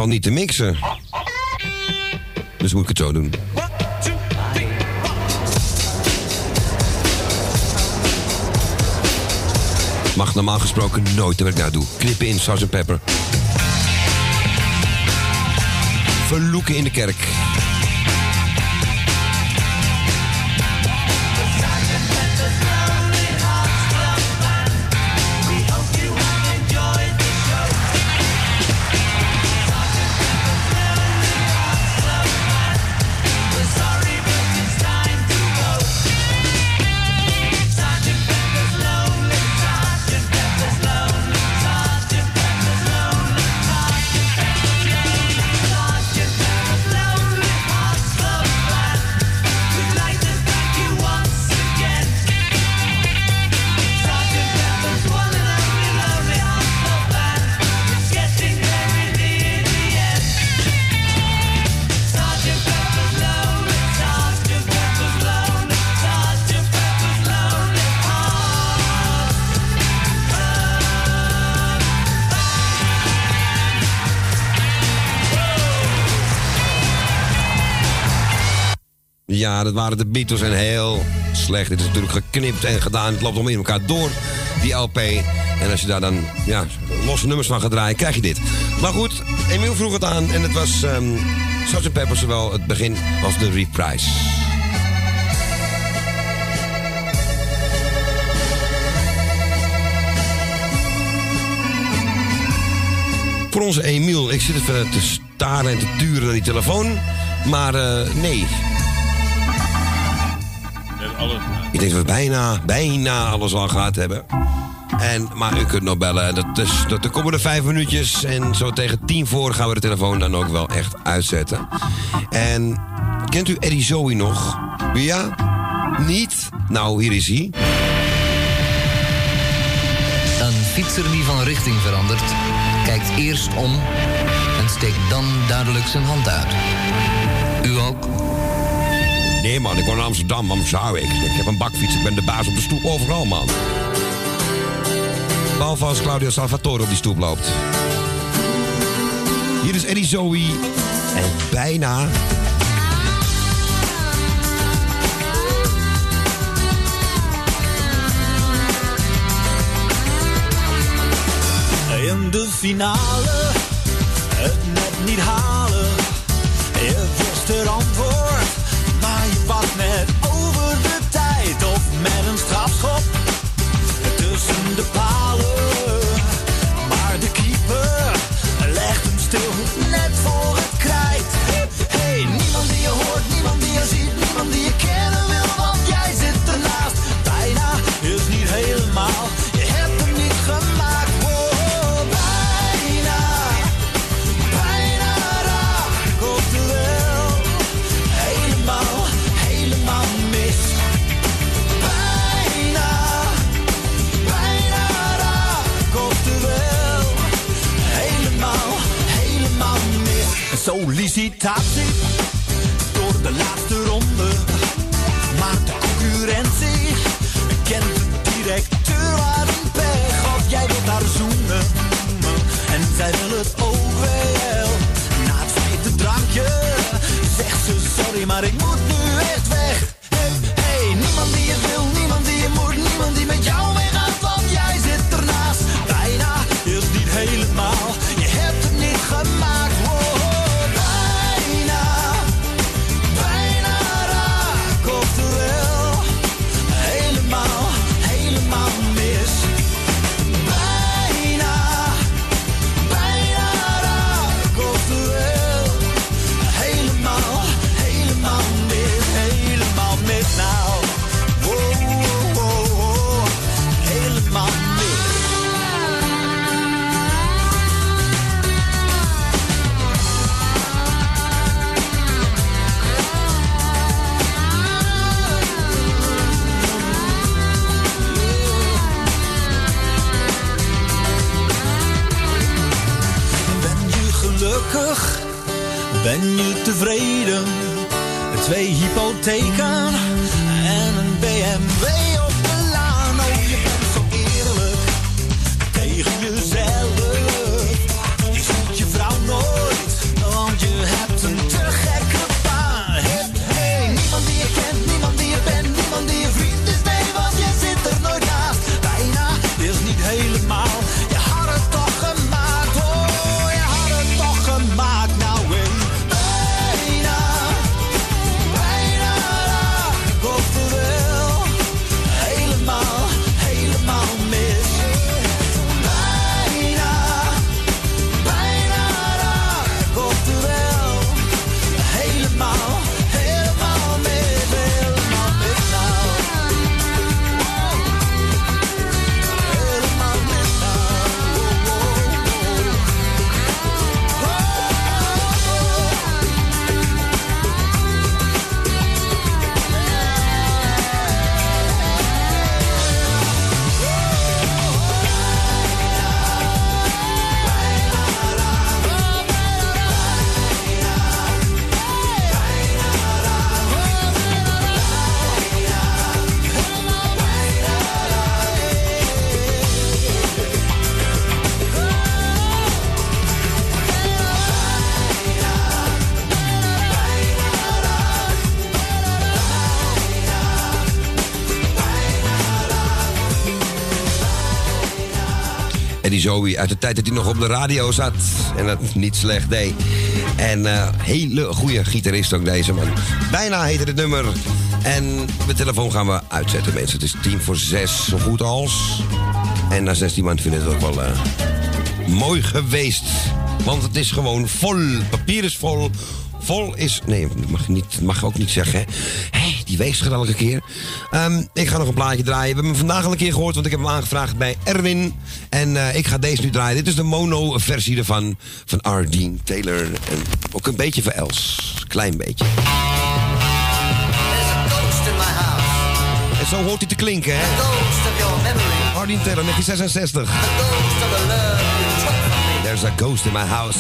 Valt niet te mixen. Dus moet ik het zo doen. Mag normaal gesproken nooit wat ik nou doe. Knippen in Sgt. Pepper. Verloeken in de kerk. Dat waren de Beatles en heel slecht. Dit is natuurlijk geknipt en gedaan. Het loopt allemaal in elkaar door, die LP. En als je daar dan ja, losse nummers van gaat draaien, krijg je dit. Maar goed, Emiel vroeg het aan en het was ehm Sgt. Pepper zowel het begin als de reprise. Voor onze Emiel, ik zit even te staren en te turen naar die telefoon. Maar eh, nee, ik denk dat we bijna, bijna alles al gehad hebben. En, maar u kunt nog bellen. Dat is, dat, de komende vijf minuutjes. En zo tegen tien voor gaan we de telefoon dan ook wel echt uitzetten. En kent u Eddie Zoe nog? Ja? Niet? Nou, hier is hij. Een fietser die van richting verandert, kijkt eerst om en steekt dan duidelijk zijn hand uit. U ook? Nee man, ik woon in Amsterdam, waarom zou ik? Ik heb een bakfiets, ik ben de baas op de stoep overal man. Behalve als Claudio Salvatore op die stoep loopt. Hier is Eddie Zoe. En bijna... In de finale, het net niet. Uit de tijd dat hij nog op de radio zat. En dat niet slecht deed. En eh, hele goede gitarist ook deze man. Bijna heette het nummer. En de telefoon gaan we uitzetten mensen. Het is tien voor zes, zo goed als. En na 16 man vinden het ook wel eh, mooi geweest. Want het is gewoon vol. Papier is vol. Vol is... Nee, dat mag, niet, mag ook niet zeggen. hè. Hé, die er elke keer. Ehm, ik ga nog een plaatje draaien. We hebben hem vandaag al een keer gehoord, want ik heb hem aangevraagd bij Erwin. En eh, ik ga deze nu draaien. Dit is de mono-versie ervan, van R. Dean Taylor. En ook een beetje van Els. Klein beetje. En zo hoort hij te klinken, hè? R. Dean Taylor, 1966. There's a ghost in my house.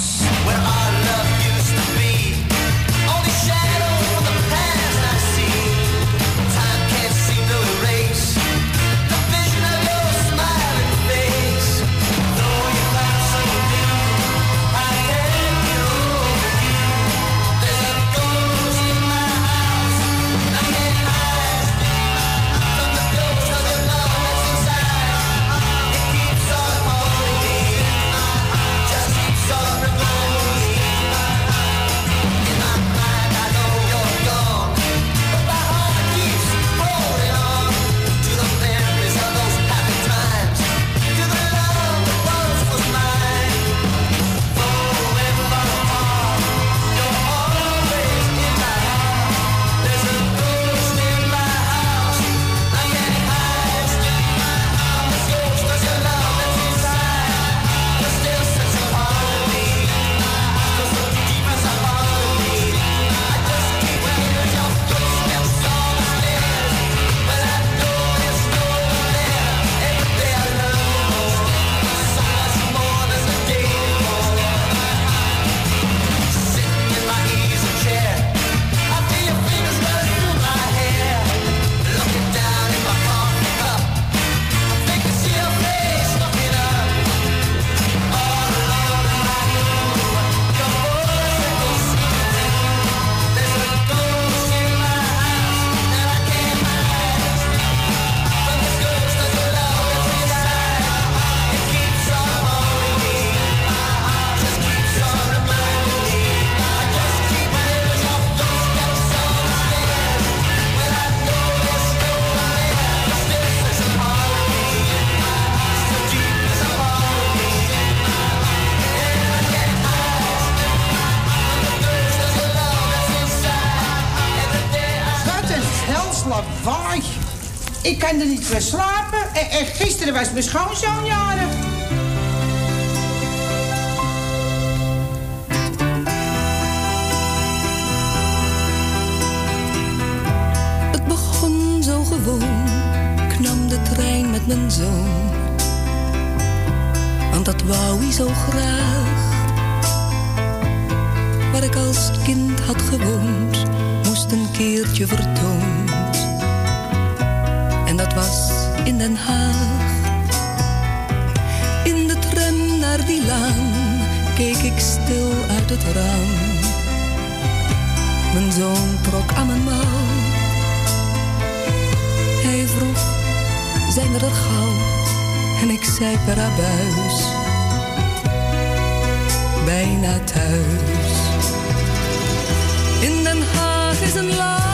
Er voor slapen. En, en gisteren was mijn schoonzoon jarig. Het begon zo gewoon, ik nam de trein met mijn zoon. Want dat wou hij zo graag. Waar ik als kind had gewoond, moest een keertje vertoond. Keek ik stil uit het raam. Mijn zoon trok aan mijn mouw. Hij vroeg, zijn er gauw? En ik zei per abuis, bijna thuis. In Den Haag is een laan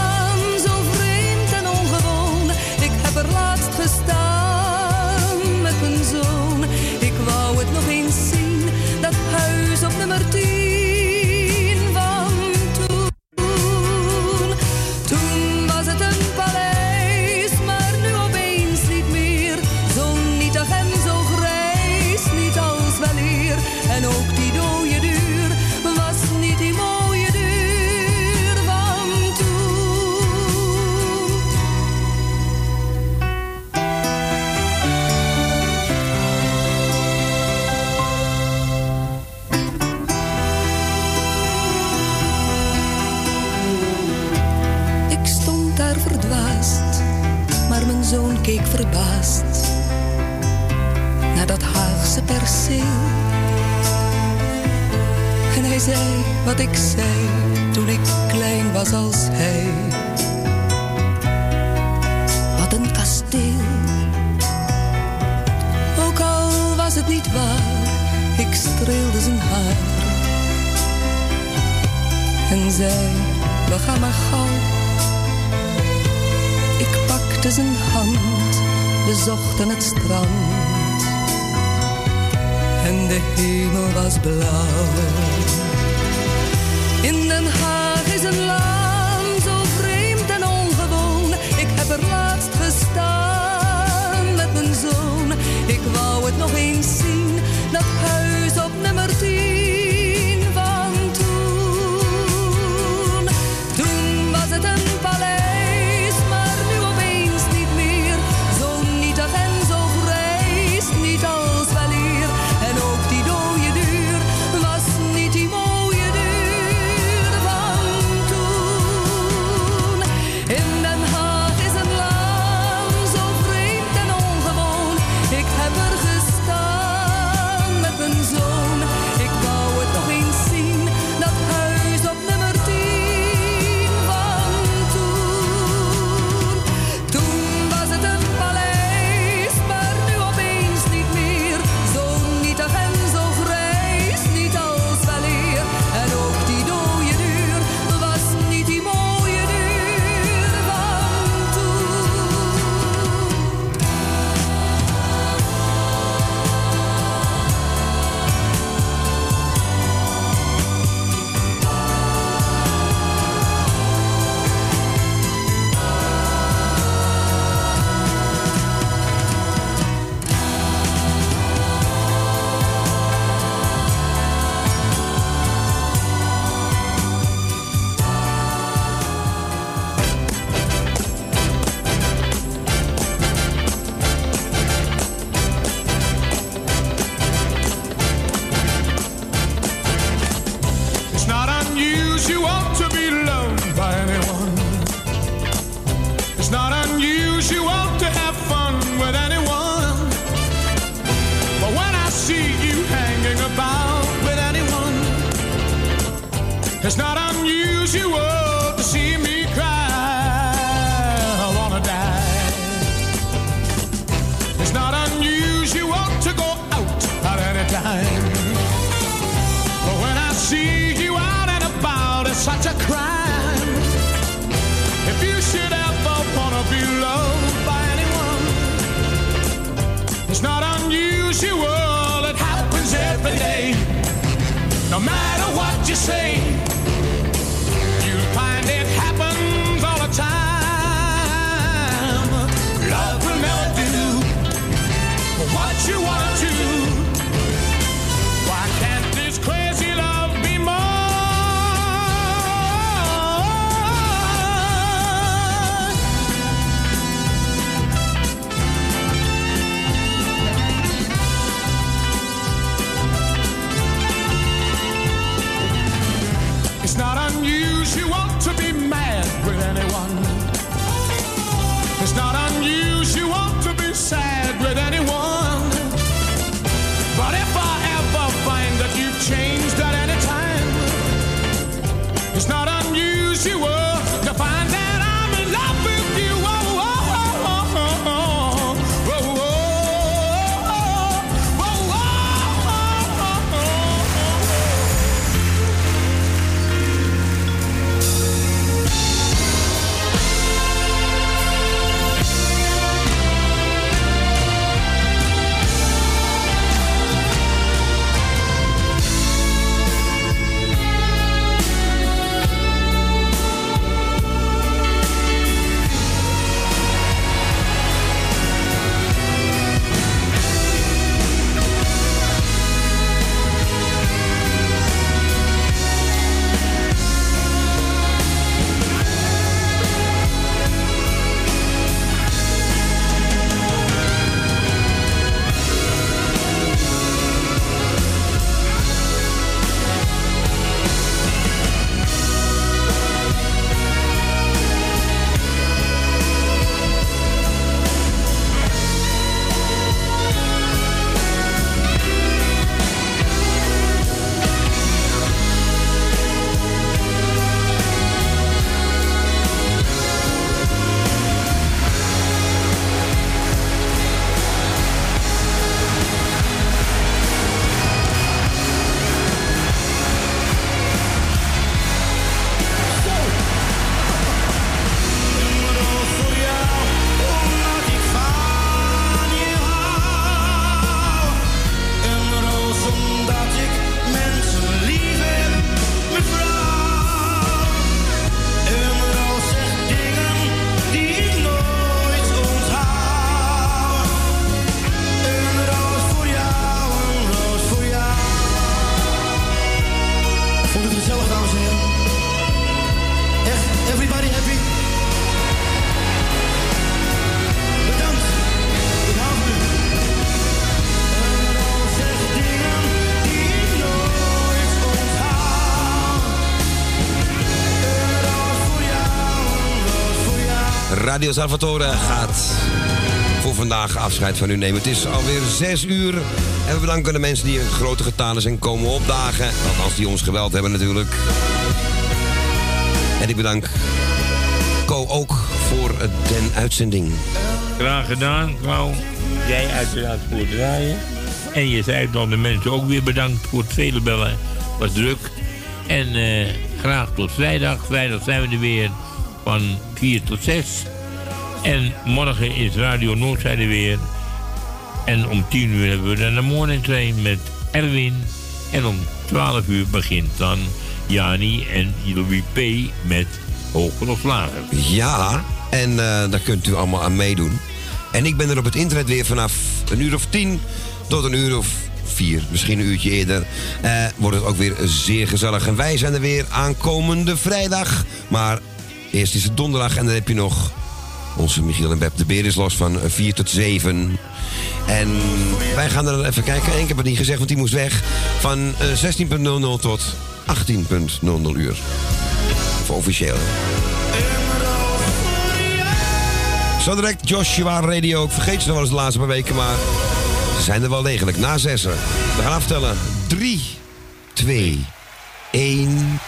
unusual to Radio Salvatore gaat voor vandaag afscheid van u nemen. Het is alweer 6 uur. En we bedanken de mensen die in grote getalen zijn komen opdagen. Althans, die ons geweld hebben natuurlijk. En ik bedank Co ook voor den uitzending. Graag gedaan, Klauw. Jij uiteraard voor het draaien. En je zei dan de mensen ook weer bedankt voor het vele bellen. Was druk. En eh, graag tot vrijdag. Vrijdag zijn we er weer van 4 tot 6. En morgen is Radio Noordzijde weer. En om 10 uur hebben we dan de morning train met Erwin. En om 12 uur begint dan Jani en Louis P. met Hoger of Lager. Ja, en eh, daar kunt u allemaal aan meedoen. En ik ben er op het internet weer vanaf een uur of tien tot een uur of vier, misschien een uurtje eerder. eh, wordt het ook weer zeer gezellig. En wij zijn er weer aankomende vrijdag. Maar eerst is het donderdag en dan heb je nog onze Michiel en Beb de Beer is los van 4 tot 7. En wij gaan er even kijken. Ik heb het niet gezegd, want die moest weg. Van eh, 16.00 tot 18.00 uur. Voor officieel. Zo direct Joshua Radio. Ik vergeet ze nog wel eens de laatste paar weken, maar ze zijn er wel degelijk. Na zessen. We gaan aftellen. 3, 2, 1.